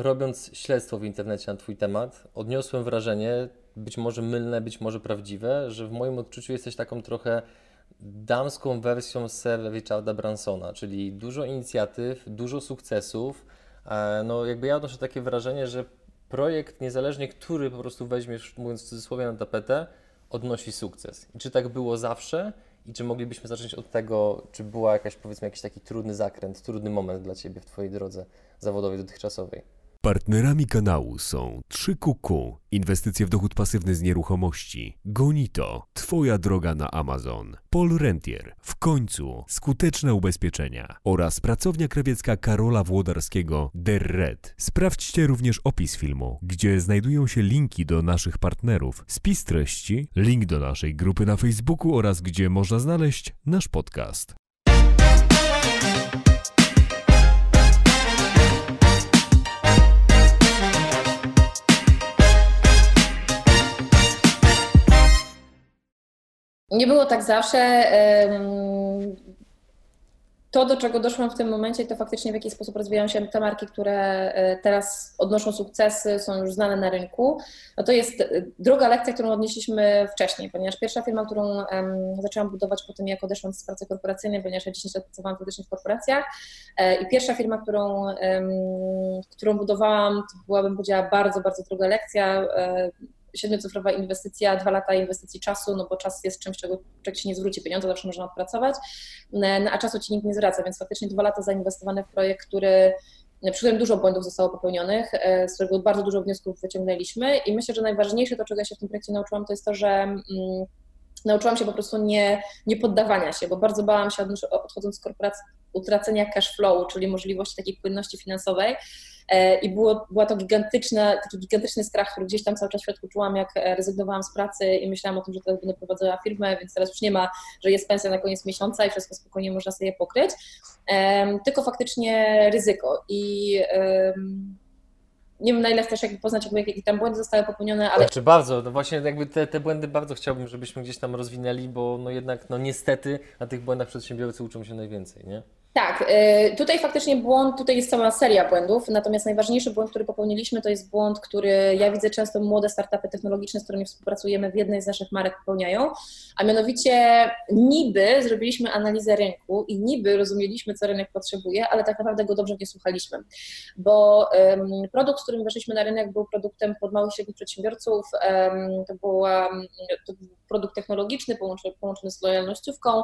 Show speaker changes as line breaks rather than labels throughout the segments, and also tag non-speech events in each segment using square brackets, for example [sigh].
robiąc śledztwo w internecie na Twój temat, odniosłem wrażenie, być może mylne, być może prawdziwe, że w moim odczuciu jesteś taką trochę damską wersją Sir Richarda Bransona, czyli dużo inicjatyw, dużo sukcesów. E, no jakby ja odnoszę takie wrażenie, że projekt, niezależnie który po prostu weźmiesz, mówiąc w cudzysłowie, na tapetę, odnosi sukces. I czy tak było zawsze? I czy moglibyśmy zacząć od tego, czy była jakaś, powiedzmy, jakiś taki trudny zakręt, trudny moment dla Ciebie w Twojej drodze zawodowej dotychczasowej?
Partnerami kanału są 3QQ, inwestycje w dochód pasywny z nieruchomości, Gonito, Twoja droga na Amazon, Paul Rentier, w końcu skuteczne ubezpieczenia oraz pracownia krawiecka Karola Włodarskiego Der Red. Sprawdźcie również opis filmu, gdzie znajdują się linki do naszych partnerów, spis treści, link do naszej grupy na Facebooku oraz gdzie można znaleźć nasz podcast.
Nie było tak zawsze. To, do czego doszłam w tym momencie, to faktycznie w jaki sposób rozwijają się te marki, które e, teraz odnoszą sukcesy, są już znane na rynku. No to jest e, druga lekcja, którą odnieśliśmy wcześniej, ponieważ pierwsza firma, którą um, zaczęłam budować po tym, jak odeszłam z pracy korporacyjnej, ponieważ ja 10 lat pracowałam faktycznie w korporacjach e, i pierwsza firma, którą, um, którą budowałam, to byłabym powiedziała bardzo, bardzo druga lekcja siedmiocyfrowa inwestycja, dwa lata inwestycji czasu, no bo czas jest czymś, czego człowiek się nie zwróci pieniądze, zawsze można odpracować, no, a czasu ci nikt nie zwraca, więc faktycznie dwa lata zainwestowane w projekt, który przy którym dużo błędów zostało popełnionych, e, z którego bardzo dużo wniosków wyciągnęliśmy. I myślę, że najważniejsze to, czego ja się w tym projekcie nauczyłam, to jest to, że mm, nauczyłam się po prostu nie, nie poddawania się, bo bardzo bałam się odchodząc z korporacji utracenia cash flow, czyli możliwości takiej płynności finansowej, E, i było, była to gigantyczna, taki gigantyczny strach, który gdzieś tam cały czas w środku czułam, jak e, rezygnowałam z pracy i myślałam o tym, że teraz będę prowadzała firmę, więc teraz już nie ma, że jest pensja na koniec miesiąca i wszystko spokojnie można sobie pokryć, tylko faktycznie ryzyko. I nie wiem na ile chcesz jakby poznać, jakby, jakie tam błędy zostały popełnione, ale...
Znaczy bardzo, no właśnie jakby te, te błędy bardzo chciałbym, żebyśmy gdzieś tam rozwinęli, bo no jednak no niestety na tych błędach przedsiębiorcy uczą się najwięcej, nie?
Tak, y, tutaj faktycznie błąd, tutaj jest cała seria błędów, natomiast najważniejszy błąd, który popełniliśmy, to jest błąd, który ja widzę często młode startupy technologiczne, z którymi współpracujemy w jednej z naszych marek popełniają, a mianowicie niby zrobiliśmy analizę rynku i niby rozumieliśmy, co rynek potrzebuje, ale tak naprawdę go dobrze nie słuchaliśmy, bo produkt, z którym weszliśmy na rynek był produktem pod małych i średnich przedsiębiorców, to, była, to był produkt technologiczny połączony, połączony z lojalnościówką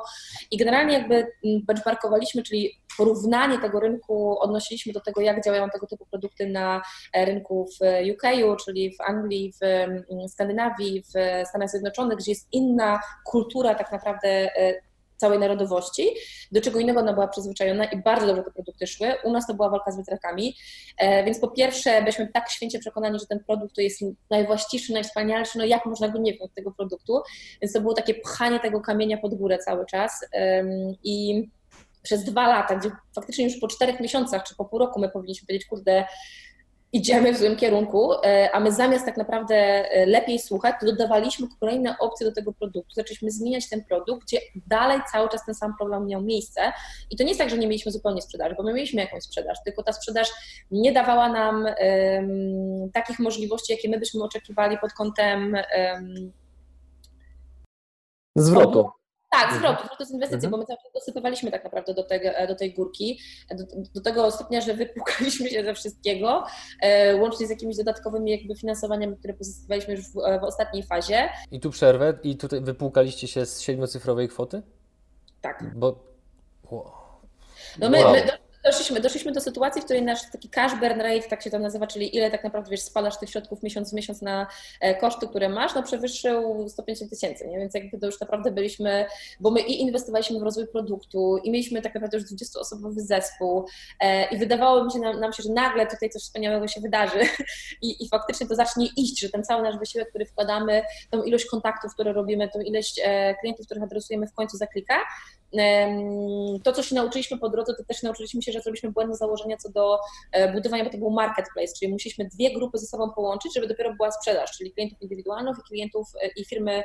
i generalnie jakby benchmarkowaliśmy, czyli czyli porównanie tego rynku odnosiliśmy do tego, jak działają tego typu produkty na e, rynku w UK, czyli w Anglii, w Skandynawii, w Stanach Zjednoczonych, gdzie jest inna kultura tak naprawdę e, całej narodowości, do czego innego ona była przyzwyczajona i bardzo dobrze te produkty szły. U nas to była walka z wiatrakami, e, więc po pierwsze byliśmy tak święcie przekonani, że ten produkt to jest najwłaściwszy, najwspanialszy, no jak można go nie wziąć tego produktu, więc to było takie pchanie tego kamienia pod górę cały czas. I przez dwa lata, gdzie faktycznie już po czterech miesiącach czy po pół roku my powinniśmy powiedzieć, kurde, idziemy w złym kierunku, e, a my zamiast tak naprawdę e, lepiej słuchać, to dodawaliśmy kolejne opcje do tego produktu, zaczęliśmy zmieniać ten produkt, gdzie dalej cały czas ten sam problem miał miejsce. I to nie jest tak, że nie mieliśmy zupełnie sprzedaży, bo my mieliśmy jakąś sprzedaż, tylko ta sprzedaż nie dawała nam um, takich możliwości, jakie my byśmy oczekiwali pod kątem um,
zwrotu.
Tak, mhm. zwrotu, zwrotu z inwestycji, mhm. bo my cały czas dosypywaliśmy tak naprawdę do, tego, do tej górki, do, do, tego stopnia, że wypłukaliśmy się ze wszystkiego, e, łącznie z jakimiś dodatkowymi jakby finansowaniami, które pozyskiwaliśmy już w, w ostatniej fazie.
I tu przerwę, i tutaj wypłukaliście się z siedmiocyfrowej kwoty?
Tak.
Bo...
Wow. No my, wow. my doszliśmy, doszliśmy do sytuacji, w której nasz taki cash burn rate, tak się to nazywa, czyli ile tak naprawdę wiesz, spalasz tych środków miesiąc w miesiąc na e, koszty, które masz, no przewyższył 150 tysięcy, nie? więc jakby to już naprawdę byliśmy, bo my i inwestowaliśmy w rozwój produktu i mieliśmy tak naprawdę już 20-osobowy zespół e, i wydawało mi się nam, nam, się, że nagle tutaj coś wspaniałego się wydarzy [laughs] I, i faktycznie to zacznie iść, że ten cały nasz wysiłek, który wkładamy, tą ilość kontaktów, które robimy, tą ilość e, klientów, których adresujemy w końcu zaklika, to, co się nauczyliśmy po drodze, to też nauczyliśmy się, że zrobiliśmy błędne założenia co do e, budowania, bo to był marketplace, czyli musieliśmy dwie grupy ze sobą połączyć, żeby dopiero była sprzedaż, czyli klientów indywidualnych i klientów e, i firmy,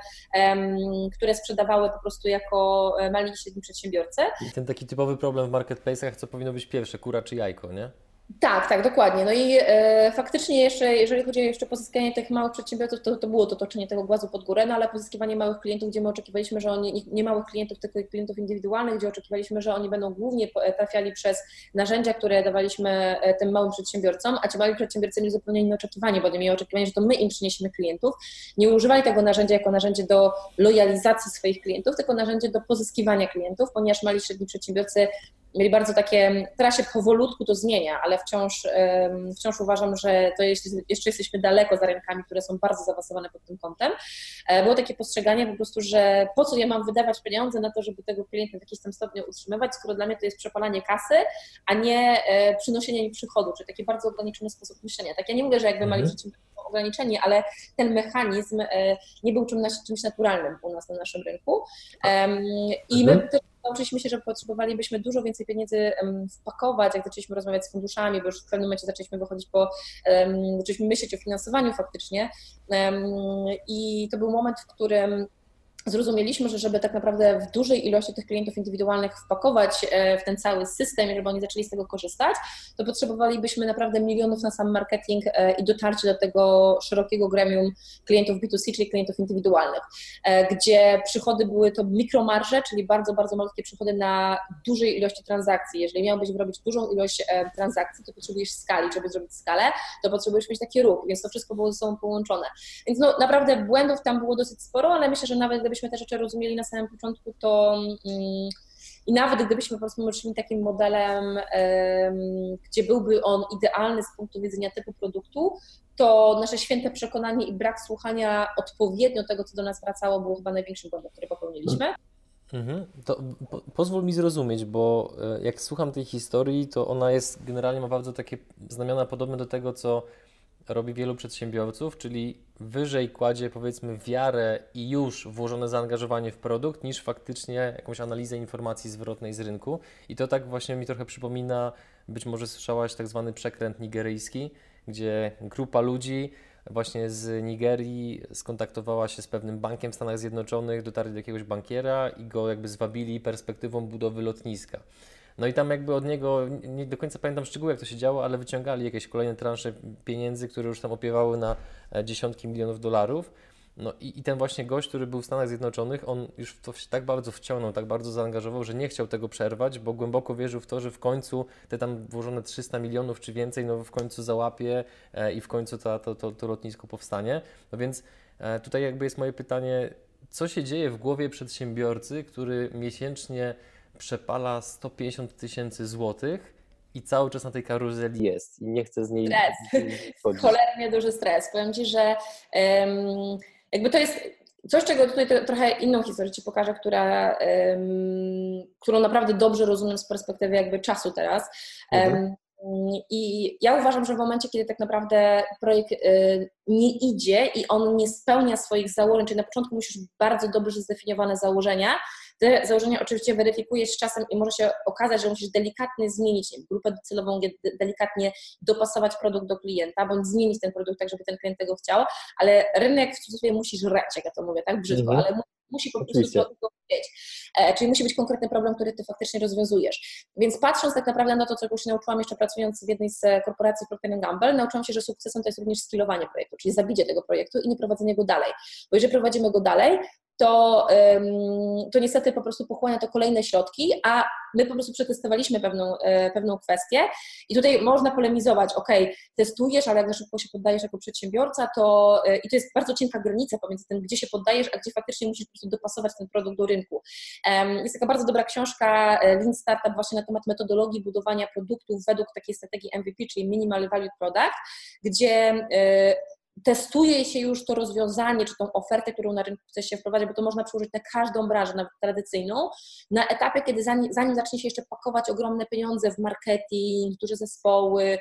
które sprzedawały po prostu jako e, mali i średni przedsiębiorcy.
I ten taki typowy problem w marketplace'ach, co powinno być pierwsze, kura czy jajko, nie?
Tak, tak, dokładnie. No i e, faktycznie jeszcze, jeżeli chodzi o jeszcze pozyskanie tych małych przedsiębiorców, to, to było to toczenie tego głazu pod górę, no ale pozyskiwanie małych klientów, gdzie my oczekiwaliśmy, że oni, nie, małych klientów, tylko klientów indywidualnych, gdzie oczekiwaliśmy, że oni będą głównie trafiali przez narzędzia, które dawaliśmy e, tym małym przedsiębiorcom, a ci mali przedsiębiorcy mieli zupełnie inne oczekiwanie, bo nie mieli oczekiwania, że to my im przyniesiemy klientów. Nie używali tego narzędzia jako narzędzie do lojalizacji swoich klientów, tylko narzędzie do pozyskiwania klientów, ponieważ mali średni przedsiębiorcy mieli bardzo takie, teraz się powolutku to zmienia, ale wciąż, wciąż uważam, że to jeszcze jesteśmy daleko za rynkami, które są bardzo zaawansowane pod tym kątem. E, było takie postrzeganie po prostu, że po co ja mam wydawać pieniądze na to, żeby tego klienta w jakimś tam stopniu utrzymywać, skoro dla mnie to jest przepalanie kasy, a nie e, przynoszenie mi przychodu, czyli taki bardzo ograniczony sposób myślenia. Tak ja nie mówię, że jakby mali mhm. Ograniczeni, ale ten mechanizm e, nie był czymś naturalnym u nas na naszym rynku. I my mhm. też nauczyliśmy się, że potrzebowalibyśmy dużo więcej pieniędzy wpakować, jak zaczęliśmy rozmawiać z funduszami, bo już w pewnym momencie zaczęliśmy wychodzić po, zaczęliśmy myśleć o finansowaniu faktycznie i to był moment, w którym zrozumieliśmy, że żeby tak naprawdę w dużej ilości tych klientów indywidualnych wpakować e, w ten cały system i żeby oni zaczęli z tego korzystać, to potrzebowalibyśmy naprawdę milionów na sam marketing e, i dotarcie do tego szerokiego gremium klientów B2C, czyli klientów indywidualnych, e, gdzie przychody były to mikromarże, czyli bardzo, bardzo malutkie przychody na dużej ilości transakcji. Jeżeli miałbyś robić dużą ilość transakcji, to potrzebujesz skali. Żeby zrobić skalę, to potrzebujesz mieć taki ruch, więc to wszystko było ze sobą połączone. Więc no, naprawdę błędów tam było dosyć sporo, ale myślę, że nawet gdybyśmy te rzeczy rozumieli na samym początku, to mm, i nawet gdybyśmy po prostu szli takim modelem, gdzie byłby on idealny z punktu widzenia typu produktu, to nasze święte przekonanie i brak słuchania odpowiednio tego, co do nas wracało, było chyba największym błędem, który popełniliśmy.
Mhm. To po, pozwól mi zrozumieć, bo e, jak słucham tej historii, to ona jest generalnie ma bardzo takie znamiona podobne do tego, co robi wielu przedsiębiorców, czyli wyżej kładzie powiedzmy wiarę i już włożone zaangażowanie w produkt, niż faktycznie jakąś analizę informacji zwrotnej z rynku. I to tak właśnie mi trochę przypomina, być może słyszałaś tak zwany przekręt nigeryjski, gdzie grupa ludzi właśnie z Nigerii skontaktowała się z pewnym bankiem w Stanach Zjednoczonych, dotarli do jakiegoś bankiera i go jakby zwabili perspektywą budowy lotniska. No i tam jakby od niego, nie do końca pamiętam szczegóły jak to się działo, ale wyciągali jakieś kolejne transze pieniędzy, które już tam opiewały na e, dziesiątki milionów dolarów. No i, i ten właśnie gość, który był w Stanach Zjednoczonych, on już w to się tak bardzo wciągnął, tak bardzo zaangażował, że nie chciał tego przerwać, bo głęboko wierzył w to, że w końcu te tam włożone 300 milionów czy więcej, no w końcu załapie e, i w końcu to, to, to, to lotnisko powstanie. No więc e, tutaj jakby jest moje pytanie, co się dzieje w głowie przedsiębiorcy, który miesięcznie przepala 150 tysięcy złotych i cały czas na tej karuzeli jest i nie chce z niej
Stres, [laughs] cholernie duży stres. Powiem Ci, że um, jakby to jest coś, czego tutaj trochę inną historię Ci pokażę, która, um, którą naprawdę dobrze rozumiem z perspektywy jakby czasu teraz. Mhm. I ja uważam, że w momencie, kiedy tak naprawdę projekt y, nie idzie i on nie spełnia swoich założeń, czyli na początku musisz bardzo dobrze zdefiniowane założenia, te założenia oczywiście weryfikujesz z czasem i może się okazać, że musisz delikatnie zmienić grupę docelową, delikatnie dopasować produkt do klienta, bądź zmienić ten produkt tak, żeby ten klient tego chciał, ale rynek w cudzysłowie musi żreć, jak ja to mówię, tak brzydko, mhm. ale musi po prostu tego wiedzieć. E, czyli musi być konkretny problem, który ty faktycznie rozwiązujesz. Więc patrząc tak naprawdę na to, co się nauczyłam jeszcze pracując w jednej z korporacji Procter Gamble, nauczyłam się, że sukcesem to jest również skillowanie projektu, czyli zabicie tego projektu i nie prowadzenie go dalej. Bo jeżeli prowadzimy go dalej, to, to niestety po prostu pochłania to kolejne środki, a my po prostu przetestowaliśmy pewną, e, pewną kwestię i tutaj można polemizować, ok, testujesz, ale jak za szybko się poddajesz jako przedsiębiorca, to e, i to jest bardzo cienka granica pomiędzy tym, gdzie się poddajesz, a gdzie faktycznie musisz po prostu dopasować ten produkt do rynku. Jest taka bardzo dobra książka e, Lean Startup właśnie na temat metodologii budowania produktów według takiej strategii MVP, czyli Minimal Value Product, gdzie testuje się już to rozwiązanie, czy tą ofertę, którą na rynku chce się wprowadzić, bo to można przełożyć na każdą branżę, nawet tradycyjną, na etapie, kiedy zanim, zanim zacznie się jeszcze pakować ogromne pieniądze w marketing, duże zespoły,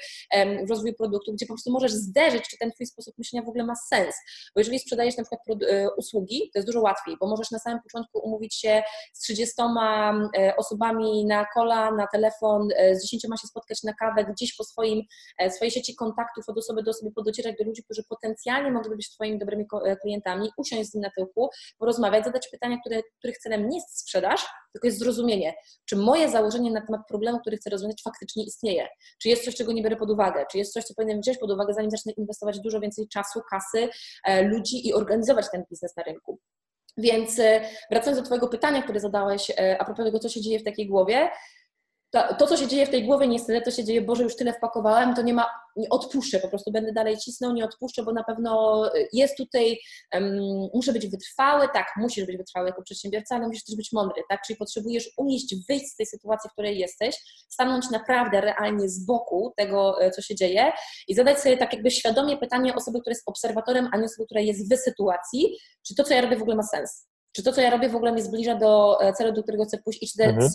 w rozwój produktu, gdzie po prostu możesz zderzyć, czy ten Twój sposób myślenia w ogóle ma sens. Bo jeżeli sprzedajesz na przykład e, usługi, to jest dużo łatwiej, bo możesz na samym początku umówić się z 30 e, osobami na kola, na telefon, e, z 10 się spotkać na kawę, gdzieś po swoim, swojej sieci kontaktów od osoby do osoby podocierać do ludzi, którzy pod potencjalnie mogliby być Twoimi dobrymi e, klientami, usiąść z nim na tyłku, porozmawiać, zadać pytania, które, których celem nie jest sprzedaż, tylko jest zrozumienie, czy moje założenie na temat problemu, który chcę rozwiązać, faktycznie istnieje. Czy jest coś, czego nie biorę pod uwagę, czy jest coś, co powinienem wziąć pod uwagę, zanim zacznę inwestować dużo więcej czasu, kasy, e, ludzi i organizować ten biznes na rynku. Więc e, wracając do Twojego pytania, które zadałeś a propos tego, co się dzieje w takiej głowie, to, to, co się dzieje w tej głowie, niestety to się dzieje, Boże, już tyle wpakowałem, to nie ma, nie odpuszczę, po prostu będę dalej cisnął, nie odpuszczę, bo na pewno jest tutaj, um, muszę być wytrwały, tak, musisz być wytrwały jako przedsiębiorca, ale musisz też być mądry, tak, czyli potrzebujesz unieść, wyjść z tej sytuacji, w której jesteś, stanąć naprawdę realnie z boku tego, e, co się dzieje i zadać sobie tak jakby świadomie pytanie osoby, która jest obserwatorem, a nie osoby, która jest w sytuacji, czy to, co ja robię w ogóle ma sens, czy to, co ja robię w ogóle mnie zbliża do e, celu, do którego chcę pójść i czy te mhm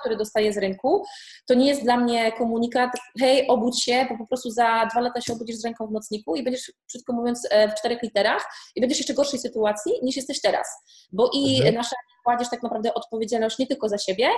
który dostaję z rynku, to nie jest dla mnie komunikat, hej, obudź się, bo po prostu za dwa lata się obudzisz z ręką w nocniku i będziesz, krótko mówiąc, e, w czterech literach i będziesz jeszcze gorszej sytuacji niż jesteś teraz. Bo i mhm. nasza kładziesz tak naprawdę odpowiedzialność nie tylko za siebie,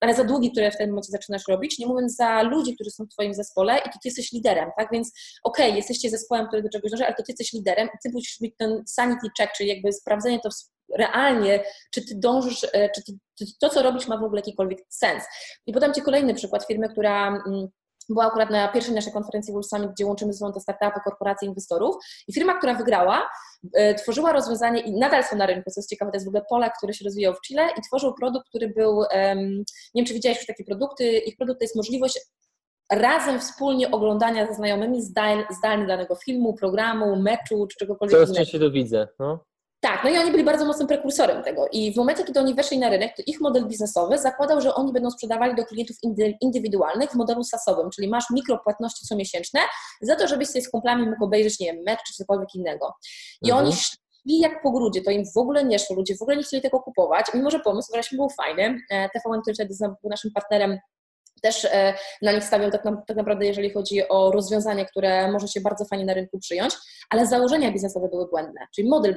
ale za długi, które w tym momencie zaczynasz robić, nie mówiąc za ludzi, którzy są w Twoim zespole i to Ty jesteś liderem, tak? Więc okej, okay, jesteście zespołem, który do czegoś dąży, ale to Ty jesteś liderem i Ty musisz mieć ten sanity check, czyli jakby sprawdzenie to realnie, czy ty dążysz, e, czy, ty, to, co robisz, ma w ogóle jakikolwiek sens. I podam Ci kolejny przykład firmy, która mm, była akurat na pierwszej naszej konferencji World Summit, gdzie łączymy ze sobą te startupy, korporacje, inwestorów. I firma, która wygrała, e, tworzyła rozwiązanie i nadal są na rynku, co jest ciekawe, to jest w ogóle Polak, który się rozwijał w Chile i tworzył produkt, który był, nie wiem, czy widziałeś już takie produkty, ich produkt to jest możliwość razem wspólnie oglądania ze znajomymi zdalnie danego filmu, programu, meczu czy czegokolwiek
Coraz częściej to widzę. No.
Tak, no i oni byli bardzo mocnym prekursorem tego. I w momencie, kiedy oni weszli na rynek, to ich model biznesowy zakładał, że oni będą sprzedawali do klientów indywidualnych w modelu SaaSowym, czyli masz mikropłatności comiesięczne za to, żebyś sobie z kumplami mógł obejrzeć, nie wiem, mecz czy cokolwiek innego. I mhm. oni szli jak po grudzie, to im w ogóle nie szło, ludzie w ogóle nie chcieli tego kupować, mimo że pomysł właśnie był fajny. E, TVN, który wtedy był naszym partnerem, też e, na nich stawiam tak, tak, naprawdę, jeżeli chodzi o rozwiązanie, które może się bardzo fajnie na rynku przyjąć, ale założenia biznesowe były błędne. Czyli model,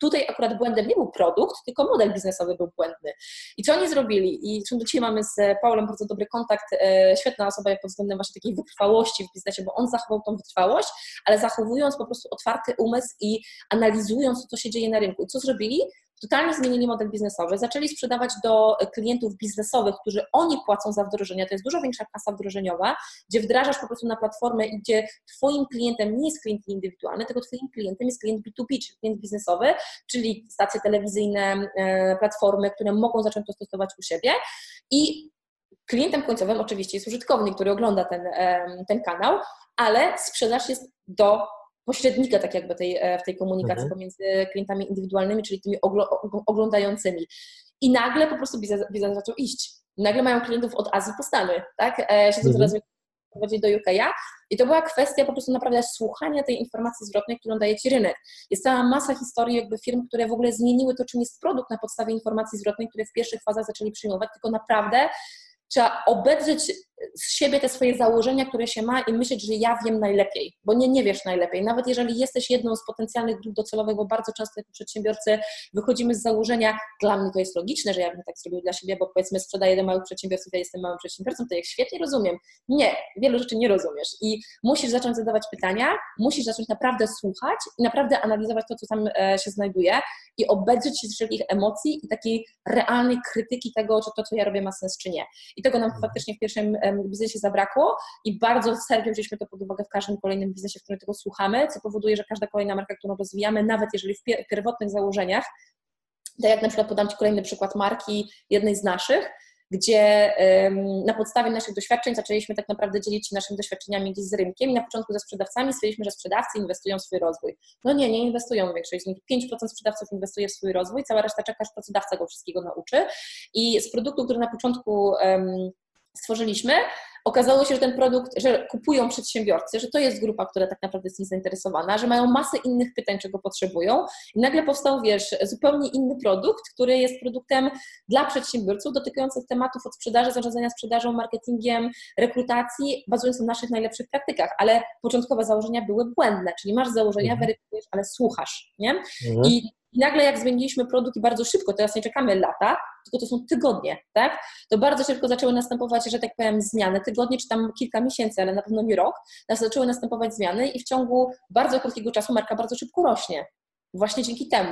tutaj akurat błędem nie był produkt, tylko model biznesowy był błędny. I co oni zrobili? I do dzisiaj mamy z Paulem bardzo dobry kontakt, e, świetna osoba pod względem właśnie takiej wytrwałości w biznesie, bo on zachował tą wytrwałość, ale zachowując po prostu otwarty umysł i analizując co się dzieje na rynku. I co zrobili? Totalnie zmienili model biznesowy, zaczęli sprzedawać do klientów biznesowych, którzy oni płacą za wdrożenie, to jest dużo większa kasa wdrożeniowa, gdzie wdrażasz po prostu na platformę i gdzie Twoim klientem nie jest klient indywidualny, tylko Twoim klientem jest klient B2B, czyli klient biznesowy, czyli stacje telewizyjne, e, platformy, które mogą zacząć to stosować u siebie. I klientem końcowym oczywiście jest użytkownik, który ogląda ten, ten kanał, ale sprzedaż jest do pośrednika tak jakby tej, e, w tej komunikacji mhm. pomiędzy klientami indywidualnymi, czyli tymi oglądającymi. I nagle po prostu biznes, biznes zaczął iść. Nagle mają klientów od Azji po Stany, tak? E, siedzą mhm. teraz bardziej do UK'a i to była kwestia po prostu naprawdę słuchania tej informacji zwrotnej, którą daje Ci rynek. Jest cała masa historii jakby firm, które w ogóle zmieniły to, czym jest produkt na podstawie informacji zwrotnej, które w pierwszych fazach zaczęli przyjmować, tylko naprawdę trzeba obedrzeć z siebie te swoje założenia, które się ma i myśleć, że ja wiem najlepiej, bo nie, nie wiesz najlepiej. Nawet jeżeli jesteś jedną z potencjalnych grup docelowych, bo bardzo często jako przedsiębiorcy wychodzimy z założenia, dla mnie to jest logiczne, że ja bym tak zrobił dla siebie, bo powiedzmy sprzedaję do małych przedsiębiorców, ja jestem małym przedsiębiorcą, to jak świetnie rozumiem. Nie, wielu rzeczy nie rozumiesz i musisz zacząć zadawać pytania, musisz zacząć naprawdę słuchać i naprawdę analizować to, co tam e, się znajduje i obedrzeć się z wszelkich emocji i takiej realnej krytyki tego, czy to, co ja robię ma sens, czy nie. I tego nam faktycznie w pierwszym biznesie zabrakło. I bardzo serio wzięliśmy to pod uwagę w każdym kolejnym biznesie, w którym tego słuchamy, co powoduje, że każda kolejna marka, którą rozwijamy, nawet jeżeli w pierwotnych założeniach, tak jak na przykład podam Ci kolejny przykład marki jednej z naszych, gdzie na podstawie naszych doświadczeń zaczęliśmy tak naprawdę dzielić się naszymi doświadczeniami gdzieś z rynkiem i na początku ze sprzedawcami stwierdziliśmy, że sprzedawcy inwestują w swój rozwój. No nie, nie inwestują, większość z nich 5% sprzedawców inwestuje w swój rozwój, cała reszta czeka, aż pracodawca go wszystkiego nauczy i z produktu, który na początku stworzyliśmy, okazało się, że ten produkt, że kupują przedsiębiorcy, że to jest grupa, która tak naprawdę jest zainteresowana, że mają masę innych pytań, czego potrzebują i nagle powstał, wiesz, zupełnie inny produkt, który jest produktem dla przedsiębiorców dotykających tematów od sprzedaży, zarządzania sprzedażą, marketingiem, rekrutacji, bazując na naszych najlepszych praktykach, ale początkowe założenia były błędne, czyli masz założenia, mhm. weryfikujesz, ale słuchasz, nie? Mhm. I i nagle jak zmieniliśmy produkt i bardzo szybko, teraz nie czekamy lata, tylko to są tygodnie, tak? To bardzo szybko zaczęły następować, że tak powiem, zmiany, tygodnie czy tam kilka miesięcy, ale na pewno nie rok, zaczęły następować zmiany i w ciągu bardzo krótkiego czasu marka bardzo szybko rośnie. Właśnie dzięki temu.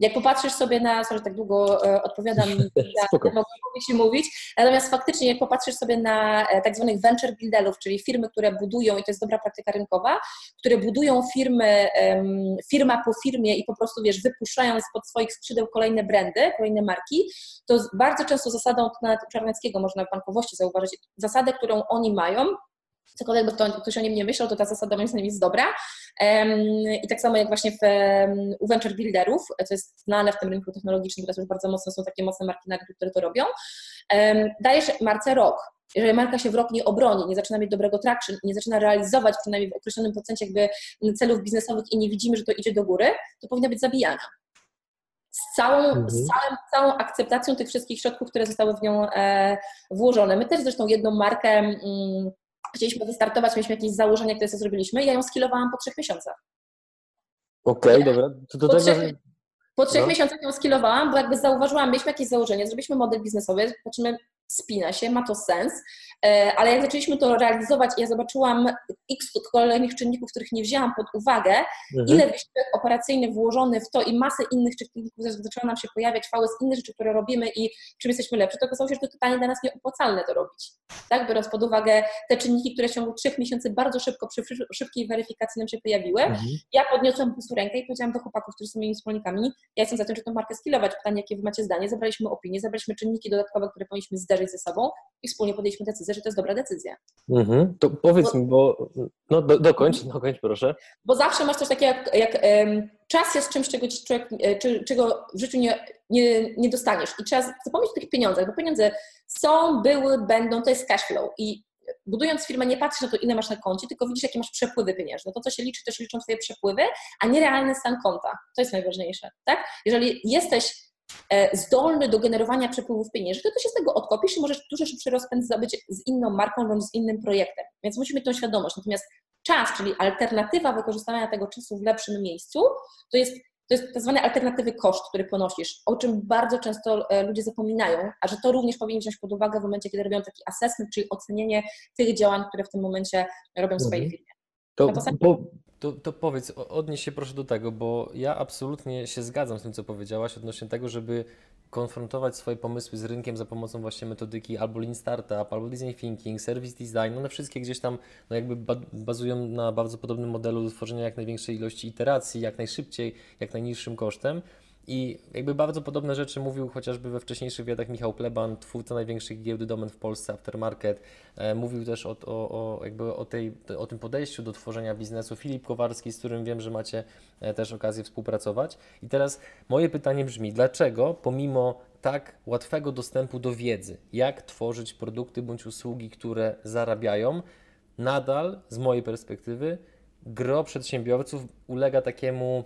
Jak popatrzysz sobie na, sorry, tak długo e, odpowiadam, [laughs] mogę się mówić, natomiast faktycznie jak popatrzysz sobie na e, tak zwanych venture builderów, czyli firmy, które budują, i to jest dobra praktyka rynkowa, które budują firmy, firma po firmie i po prostu, wiesz, wypuszczają spod swoich skrzydeł kolejne brandy, kolejne marki, to bardzo często zasadą, nawet Czarneckiego można w bankowości zauważyć, zasadę, którą oni mają, cokolwiek by ktoś o nim nie myślał, to ta zasada moim zdaniem jest dobra. I tak samo jak właśnie w, u venture builderów, co jest znane w tym rynku technologicznym, teraz już bardzo mocno są takie mocne marki na rynku, które to robią, dajesz marce rok. Jeżeli marka się w rok nie obroni, nie zaczyna mieć dobrego traction, nie zaczyna realizować przynajmniej w określonym procencie jakby celów biznesowych i nie widzimy, że to idzie do góry, to powinna być zabijana z całą, mhm. z całym, całą akceptacją tych wszystkich środków, które zostały w nią e, włożone. My też zresztą jedną markę mm, chcieliśmy wystartować, mieliśmy jakieś założenia, które sobie zrobiliśmy i ja ją skilowałam po trzech miesiącach.
Okej, okay, dobra.
To do po, trzech, po trzech no. miesiącach ją skilowałam, bo jakby zauważyłam, mieliśmy jakieś założenie, zrobiliśmy model biznesowy, patrzymy, spina się, ma to sens, e, ale jak zaczęliśmy to realizować ja zobaczyłam x kolejnych czynników, których nie wzięłam pod uwagę, mhm. ile wysiłek operacyjny włożony w to i masę innych czynników zaczęła nam się pojawiać, fały z innych rzeczy, które robimy i czym jesteśmy lepsi, to okazało się, że to totalnie dla nas nieopłacalne to robić. Tak, biorąc pod uwagę te czynniki, które w ciągu trzech miesięcy bardzo szybko przy szybkiej weryfikacji nam się pojawiły, mhm. ja podniosłam po prostu rękę i powiedziałam do chłopaków, którzy są moimi wspólnikami, ja jestem za tym, żeby tę markę skillować. Pytanie, jakie wy macie zdanie? Zabraliśmy opinię, zabraliśmy czynniki dodatkowe, które powinniśmy zdać zderzyć ze sobą i wspólnie podjęliśmy decyzję, że to jest dobra decyzja.
Mhm. To powiedz bo, mi, bo no do, dokończ, dokończ proszę.
Bo zawsze masz coś takiego jak, jak um, czas jest czymś, czego, człowiek, e, czy, czego w życiu nie, nie, nie dostaniesz i trzeba zapomnieć o tych pieniądzach, bo pieniądze są, były, będą, to jest cash flow i budując firmę nie patrzysz na to, ile masz na koncie, tylko widzisz, jakie masz przepływy pieniężne. To, co się liczy, to się liczą twoje przepływy, a nie realny stan konta. To jest najważniejsze, tak? Jeżeli jesteś zdolny do generowania przepływów pieniężnych, to się z tego odkopisz i możesz dużo szybszy rozpęd zdobyć z inną marką bądź z innym projektem. Więc musimy mieć tą świadomość. Natomiast czas, czyli alternatywa wykorzystania tego czasu w lepszym miejscu, to jest to jest tak zwany alternatywy koszt, który ponosisz, o czym bardzo często e, ludzie zapominają, a że to również powinien wziąć pod uwagę w momencie, kiedy robią taki assessment, czyli ocenienie tych działań, które w tym momencie robią w swojej mhm. firmie.
To, po, to, to powiedz, odnieś się proszę do tego, bo ja absolutnie się zgadzam z tym, co powiedziałaś odnośnie tego, żeby konfrontować swoje pomysły z rynkiem za pomocą właśnie metodyki albo Lean Startup, albo Design Thinking, Service Design, one wszystkie gdzieś tam no jakby bazują na bardzo podobnym modelu tworzenia jak największej ilości iteracji, jak najszybciej, jak najniższym kosztem. I jakby bardzo podobne rzeczy mówił chociażby we wcześniejszych wywiadach Michał Pleban, twórca największych giełdy domen w Polsce, Aftermarket. E, mówił też o, o, o, jakby o, tej, o tym podejściu do tworzenia biznesu. Filip Kowarski, z którym wiem, że macie e, też okazję współpracować. I teraz moje pytanie brzmi, dlaczego pomimo tak łatwego dostępu do wiedzy, jak tworzyć produkty bądź usługi, które zarabiają, nadal z mojej perspektywy gro przedsiębiorców ulega takiemu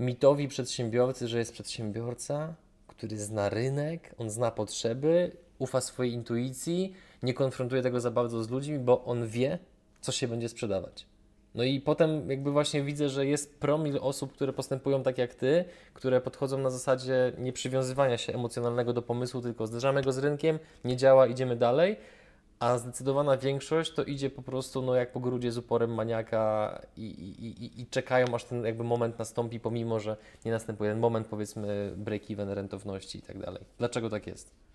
mitowi przedsiębiorcy, że jest przedsiębiorca, który zna rynek, on zna potrzeby, ufa swojej intuicji, nie konfrontuje tego za bardzo z ludźmi, bo on wie, co się będzie sprzedawać. No i potem jakby właśnie widzę, że jest promil osób, które postępują tak jak ty, które podchodzą na zasadzie nieprzywiązywania się emocjonalnego do pomysłu, tylko zderzamy go z rynkiem, nie działa, idziemy dalej a zdecydowana większość to idzie po prostu no, jak po grudzie z uporem maniaka i, i, i, i czekają aż ten jakby moment nastąpi, pomimo że nie następuje ten moment powiedzmy break-even, rentowności i tak dalej. Dlaczego tak jest?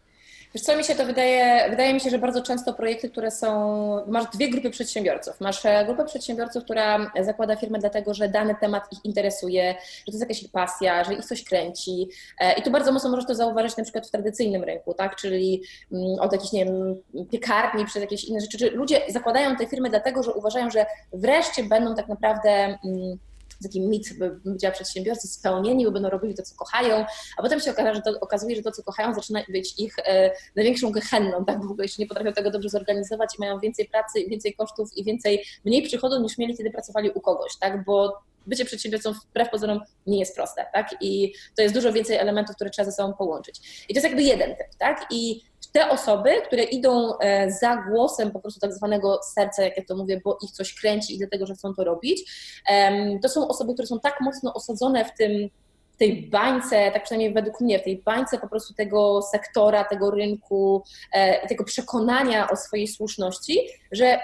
Wiesz co, mi się to wydaje, wydaje mi się, że bardzo często projekty, które są, masz dwie grupy przedsiębiorców. Masz e, grupę przedsiębiorców, która zakłada firmę dlatego, że dany temat ich interesuje, że to jest jakaś ich pasja, że ich coś kręci e, i tu bardzo mocno możesz to zauważyć na przykład w tradycyjnym rynku, tak, czyli mm, od jakichś, nie wiem, piekarni przez jakieś inne rzeczy, ludzie zakładają te firmy dlatego, że uważają, że wreszcie będą tak naprawdę mm, taki mit bycia przedsiębiorcy spełnieni, bo będą robili to, co kochają, a potem się okaże, że to, okazuje, że to, co kochają, zaczyna być ich e, największą gehenną, tak, bo w ogóle jeszcze nie potrafią tego dobrze zorganizować i mają więcej pracy, więcej kosztów i więcej, mniej przychodu niż mieli, kiedy pracowali u kogoś, tak, bo bycie przedsiębiorcą wbrew pozorom nie jest proste, tak? I to jest dużo więcej elementów, które trzeba ze sobą połączyć. I to jest jakby jeden typ, tak? I te osoby, które idą e, za głosem po prostu tak zwanego serca, jak ja to mówię, bo ich coś kręci i dlatego, że chcą to robić, to są osoby, które są tak mocno osadzone w tym w tej bańce, tak przynajmniej według mnie, w tej bańce po prostu tego sektora, tego rynku i tego przekonania o swojej słuszności, że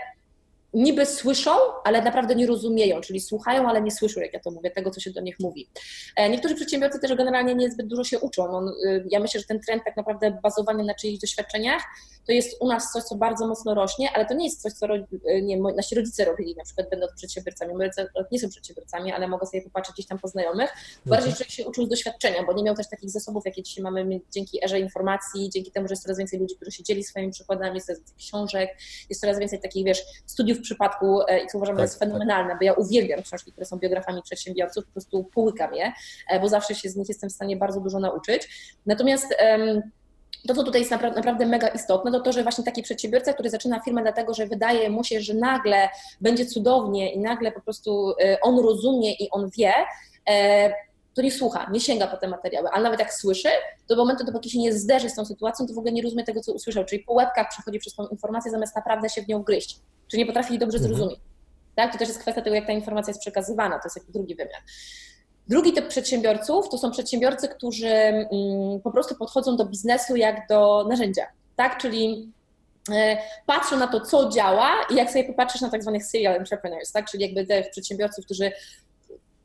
niby słyszą, ale naprawdę nie rozumieją, czyli słuchają, ale nie słyszą, jak ja to mówię, tego, co się do nich mówi. E, niektórzy przedsiębiorcy też generalnie niezbyt dużo się uczą. On, y, ja myślę, że ten trend tak naprawdę bazowany na czyichś doświadczeniach, to jest u nas coś, co bardzo mocno rośnie, ale to nie jest coś, co y, nie, nasi rodzice robili, na przykład będąc przedsiębiorcami. Moi rodzice nie są przedsiębiorcami, ale mogę sobie popatrzeć gdzieś tam po znajomych. Bardziej mhm. człowiek się uczył z doświadczenia, bo nie miał też takich zasobów, jakie dzisiaj mamy dzięki erze informacji, dzięki temu, że jest coraz więcej ludzi, którzy się dzieli swoimi przykładami, jest coraz więcej książek, jest coraz więcej takich, wiesz, studiów w przypadku e, i co uważam, tak, że jest tak. fenomenalne, bo ja uwielbiam książki, które są biografami przedsiębiorców, po prostu połykam je, e, bo zawsze się z nich jestem w stanie bardzo dużo nauczyć. Natomiast to, co tutaj jest naprawdę mega istotne, to to, że właśnie taki przedsiębiorca, który zaczyna firmę dlatego, że wydaje mu się, że nagle będzie cudownie i nagle po prostu e, on rozumie i on wie, to nie słucha, nie sięga po te materiały, ale nawet jak słyszy, do momentu, dopóki się nie zderzy z tą sytuacją, to w ogóle nie rozumie tego, co usłyszał, czyli po łebkach przechodzi przez tą informację, zamiast naprawdę się w nią gryźć, czy nie potrafi jej dobrze mhm. zrozumieć. Tak? To też jest kwestia tego, jak ta informacja jest przekazywana, to jest jakiś drugi wymiar. Drugi typ przedsiębiorców to są przedsiębiorcy, którzy mm, po prostu podchodzą do biznesu jak do narzędzia, tak? Czyli e, patrzą na to, co działa i jak sobie popatrzysz na tak zwanych serial entrepreneurs, tak? czyli jakby tych przedsiębiorców, którzy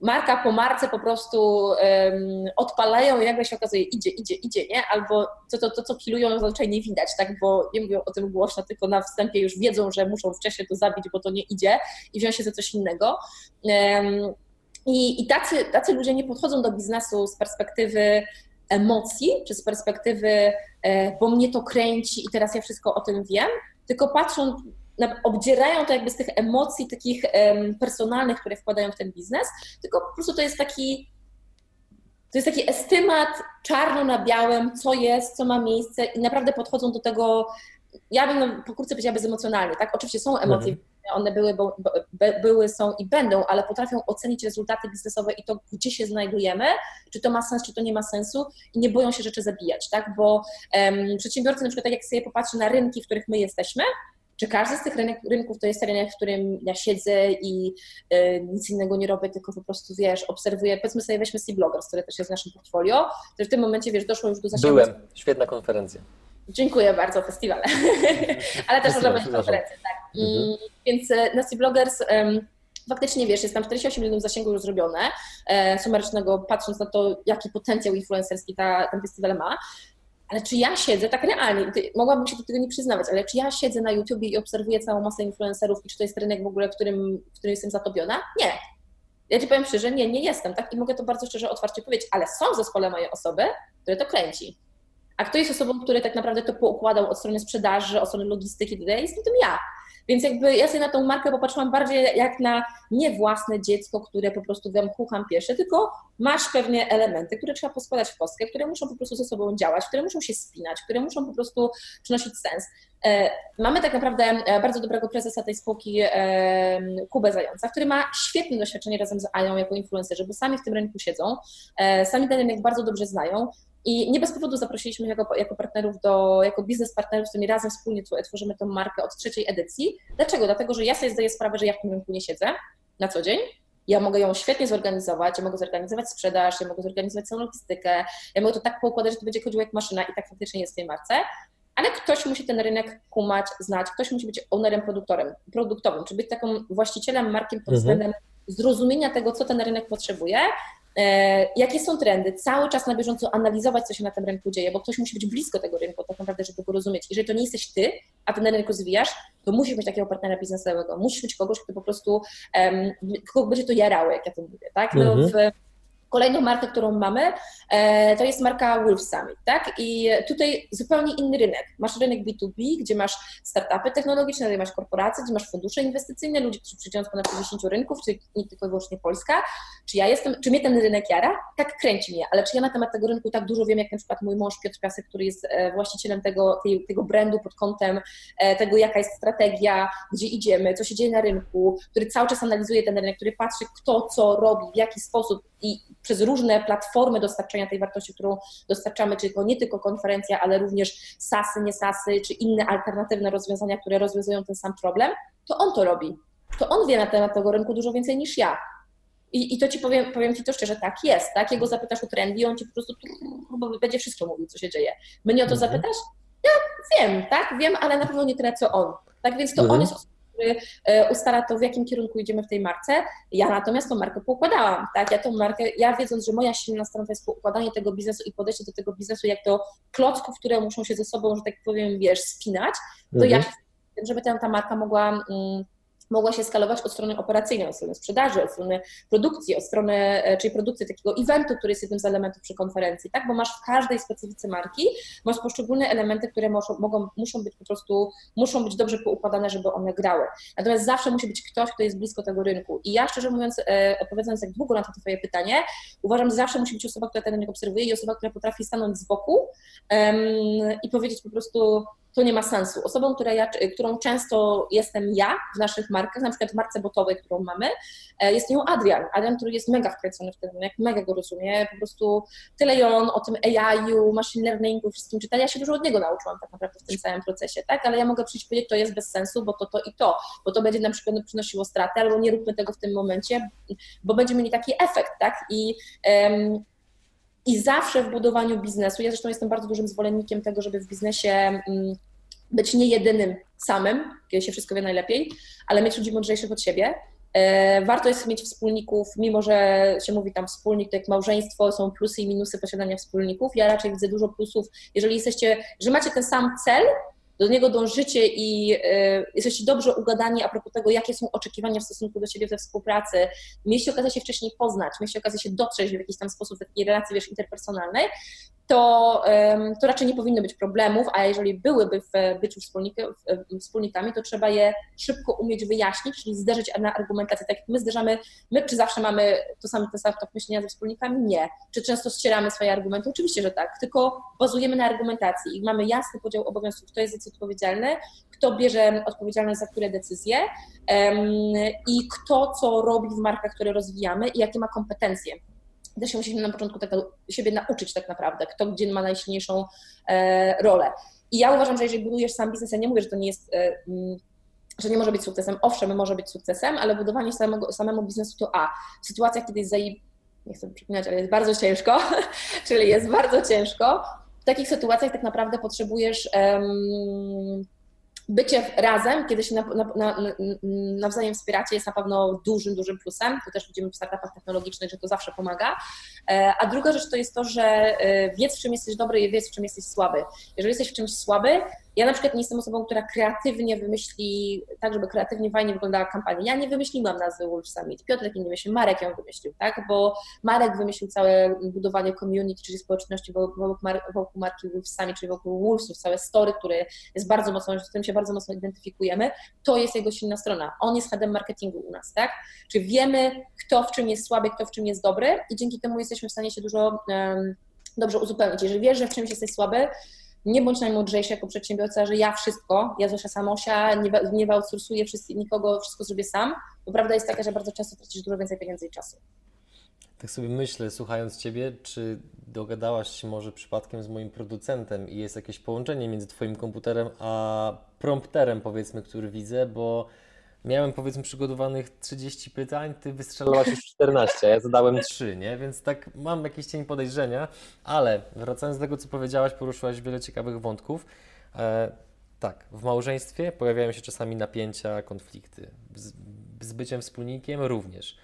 marka po marce po prostu um, odpalają i nagle się okazuje, idzie, idzie, idzie, nie? Albo to, to, to, co kilują, zazwyczaj nie widać, tak? Bo nie mówią o tym głośno, tylko na wstępie już wiedzą, że muszą wcześniej to zabić, bo to nie idzie i wziąć się za coś innego. Um, I i tacy, tacy ludzie nie podchodzą do biznesu z perspektywy emocji, czy z perspektywy, e, bo mnie to kręci i teraz ja wszystko o tym wiem, tylko patrzą obdzierają to jakby z tych emocji takich personalnych, które wkładają w ten biznes, tylko po prostu to jest taki to jest taki estymat czarno na białym, co jest, co ma miejsce i naprawdę podchodzą do tego, ja bym pokrótce powiedziała bezemocjonalnie, tak? Oczywiście są emocje, mhm. one były, bo, były, są i będą, ale potrafią ocenić rezultaty biznesowe i to, gdzie się znajdujemy, czy to ma sens, czy to nie ma sensu i nie boją się rzeczy zabijać, tak? Bo um, przedsiębiorcy na przykład, tak jak sobie popatrzy na rynki, w których my jesteśmy, czy każdy z tych rynek, rynków to jest rynek, w którym ja siedzę i y, nic innego nie robię, tylko po prostu, wiesz, obserwuję, powiedzmy sobie, weźmy C-Bloggers, który też jest w naszym portfolio, to w tym momencie, wiesz, doszło już do
zasięgu. Byłem, świetna konferencja.
Dziękuję bardzo, festiwale. [laughs] Ale też można być konferencje, tak. Mhm. Mm, więc y, na C-Bloggers um, faktycznie, wiesz, jest tam 48 milionów zasięgu już zrobione, e, sumarycznego, patrząc na to, jaki potencjał influencerski ta, ten festiwal ma ale czy ja siedzę tak realnie, mogłabym się do tego nie przyznawać, ale czy ja siedzę na YouTubie i obserwuję całą masę influencerów i czy to jest rynek w ogóle, w którym, w którym jestem zatopiona? Nie. Ja Ci powiem szczerze, nie, nie jestem, tak? I mogę to bardzo szczerze, otwarcie powiedzieć, ale są w zespole moje osoby, które to kręci. A kto jest osobą, który tak naprawdę to poukładał od strony sprzedaży, od strony logistyki, itd., jestem tym ja. Więc jakby ja sobie na tą markę popatrzyłam bardziej jak na nie własne dziecko, które po prostu wam chucham piesze, tylko masz pewnie elementy, które trzeba poskładać w kostkę, które muszą po prostu ze sobą działać, które muszą się spinać, które muszą po prostu przynosić sens. E, mamy tak naprawdę e, bardzo dobrego prezesa tej spółki, e, Kubę Zająca, który ma świetne doświadczenie razem z Ają jako influencerzy, bo sami w tym rynku siedzą, sami ten rynek bardzo dobrze znają i nie bez powodu zaprosiliśmy jako, jako partnerów do, jako biznes partnerów, z którymi razem wspólnie tworzymy tę markę od trzeciej edycji. Dlaczego? Dlatego, że ja sobie zdaję sprawę, że ja w tym rynku nie siedzę na co dzień. Ja mogę ją świetnie zorganizować, ja mogę zorganizować sprzedaż, ja mogę zorganizować całą logistykę, ja mogę to tak poukładać, że to będzie chodziło jak maszyna i tak faktycznie jest w tej marce, ale ktoś musi ten rynek kumać, znać, ktoś musi być ownerem produktorem, produktowym, czy być taką właścicielem markiem pod mhm. względem zrozumienia tego, co ten rynek potrzebuje, E, jakie są trendy, cały czas na bieżąco analizować, co się na tym rynku dzieje, bo ktoś musi być blisko tego rynku tak naprawdę, żeby go rozumieć. Jeżeli to nie jesteś ty, a ten rynek rozwijasz, to musisz mieć takiego partnera biznesowego, musisz mieć kogoś, kto po prostu, um, kogo będzie to jarało, jak ja to mówię, tak? No, mhm. w, Kolejną markę, którą mamy, e, to jest marka Wolf Summit, tak? I tutaj zupełnie inny rynek. Masz rynek B2B, gdzie masz startupy technologiczne, gdzie masz korporacje, gdzie masz fundusze inwestycyjne, ludzi, którzy z ponad 60 rynków, czyli nie tylko i wyłącznie Polska. Czy ja jestem, czy mnie ten rynek jara? Tak kręci mnie, ale czy ja na temat tego rynku tak dużo wiem, jak na przykład mój mąż Piotr Piasek, który jest e, właścicielem tego, tego brandu pod kątem e, tego, jaka jest strategia, gdzie idziemy, co się dzieje na rynku, który cały czas analizuje ten rynek, który patrzy, kto co robi, w jaki sposób i przez różne platformy dostarczania tej wartości, którą dostarczamy, czyli to nie tylko konferencja, ale również SASy, nie SASy, czy inne alternatywne rozwiązania, które rozwiązują ten sam problem, to on to robi. To on wie na temat tego rynku dużo więcej niż ja. I, I to ci powiem, powiem ci to szczerze, tak jest, tak? Jego zapytasz o trendy i on ci po prostu bo będzie wszystko mówił, co się dzieje. Mnie o to mhm. zapytasz? Ja wiem, tak? Wiem, ale na pewno nie tyle, co on. Tak więc to mhm. on jest osobą, który e, ustala to, w jakim kierunku idziemy w tej marce. Ja natomiast tą markę poukładałam, tak? Ja tą markę, ja wiedząc, że moja silna strona to jest poukładanie tego biznesu i podejście do tego biznesu jak do klocków, które muszą się ze sobą, że tak powiem, wiesz, spinać, to mhm. ja żeby ta, ta marka mogła mm, mogła się skalować od strony operacyjnej, od strony sprzedaży, od strony produkcji, od strony, e, czyli produkcji takiego eventu, który jest jednym z elementów przy konferencji, tak? Bo masz w każdej specyfice marki, masz poszczególne elementy, które muszą, mogą, muszą być po prostu, muszą być dobrze poukładane, żeby one grały. Natomiast zawsze musi być ktoś, kto jest blisko tego rynku. I ja szczerze mówiąc, e, odpowiadając tak długo na to twoje pytanie, uważam, że zawsze musi być osoba, która ten rynek obserwuje i osoba, która potrafi stanąć z boku i powiedzieć po prostu, to nie ma sensu. Osobą, ja, którą często jestem ja w naszych markach, na przykład w marce botowej, którą mamy, e, jest nią Adrian. Adrian, który jest mega wkręcony w ten rynek, mega go rozumie, po prostu tyle ją o tym AI-u, machine learningu, wszystkim czyta. Ja się dużo od niego nauczyłam tak naprawdę w tym całym procesie, tak? Ale ja mogę przyjść i powiedzieć, to jest bez sensu, bo to, to i to, bo to będzie na przykład przynosiło stratę, albo nie róbmy tego w tym momencie, bo będziemy mieli taki efekt, tak? I um, i zawsze w budowaniu biznesu, ja zresztą jestem bardzo dużym zwolennikiem tego, żeby w biznesie mm, być nie jedynym samym, kiedy się wszystko wie najlepiej, ale mieć ludzi mądrzejszych od siebie. E, warto jest mieć wspólników, mimo że się mówi tam wspólnik, to jak małżeństwo, są plusy i minusy posiadania wspólników. Ja raczej widzę dużo plusów, jeżeli jesteście, że macie ten sam cel, do niego dążycie i y, jesteście dobrze ugadani a propos tego, jakie są oczekiwania w stosunku do siebie we współpracy, mieliście okazję się wcześniej poznać, mieliście okazję się dotrzeć w jakiś tam sposób takiej relacji, wiesz, interpersonalnej, to, to raczej nie powinno być problemów, a jeżeli byłyby w byciu wspólnikami, to trzeba je szybko umieć wyjaśnić, czyli zderzyć na argumentację. Tak jak my zderzamy, my czy zawsze mamy to samo, ten sam myślenia ze wspólnikami? Nie. Czy często ścieramy swoje argumenty? Oczywiście, że tak, tylko bazujemy na argumentacji i mamy jasny podział obowiązków, kto jest za co odpowiedzialny, kto bierze odpowiedzialność za które decyzje um, i kto co robi w markach, które rozwijamy i jakie ma kompetencje też się musimy na początku tego siebie nauczyć tak naprawdę, kto gdzie ma najsilniejszą e, rolę. I ja uważam, że jeżeli budujesz sam biznes, ja nie mówię, że to nie jest, e, mm, że nie może być sukcesem. Owszem, może być sukcesem, ale budowanie samego, samemu biznesu to A. W sytuacjach, kiedy jest zaib... nie chcę przypominać, ale jest bardzo ciężko, [laughs] czyli jest bardzo ciężko, w takich sytuacjach tak naprawdę potrzebujesz bycie razem, kiedy się na, na, na, nawzajem wspieracie, jest na pewno dużym, dużym plusem. To też widzimy w startupach technologicznych, że to zawsze pomaga. E, a druga rzecz to jest to, że e, wiedz, w czym jesteś dobry i wiedz, w czym jesteś słaby. Jeżeli jesteś w czymś słaby, ja na przykład nie jestem osobą, która kreatywnie wymyśli, tak żeby kreatywnie, fajnie wyglądała kampania. Ja nie wymyśliłam nazwy Wolf Summit. Piotrek nie wymyślił, Marek ją wymyślił, tak? Bo Marek wymyślił całe budowanie community, czyli społeczności wokół, wokół marki Wolf Summit, czyli wokół Wolfsów, całe story, które jest bardzo mocno, z którym się bardzo mocno identyfikujemy. To jest jego silna strona. On jest headem marketingu u nas, tak? Czyli wiemy, kto w czym jest słaby, kto w czym jest dobry i dzięki temu jesteśmy w stanie się dużo um, dobrze uzupełnić. Jeżeli wiesz, że w czymś jesteś słaby, nie bądź najmądrzejszy jako przedsiębiorca, że ja wszystko, ja Zosia Samosia, nie, nie outsourcuję nikogo, wszystko zrobię sam, bo prawda jest taka, że bardzo często tracisz dużo więcej pieniędzy i czasu.
Tak sobie myślę, słuchając Ciebie, czy dogadałaś się może przypadkiem z moim producentem i jest jakieś połączenie między Twoim komputerem a prompterem, powiedzmy, który widzę, bo miałem powiedzmy przygotowanych 30 pytań, ty wystrzelałaś już [laughs] 14, a ja zadałem 3, nie? Więc tak mam jakiś cień podejrzenia, ale wracając do tego, co powiedziałaś, poruszyłaś wiele ciekawych wątków. E, tak, w małżeństwie pojawiają się czasami napięcia, konflikty. Z, z byciem wspólnikiem również.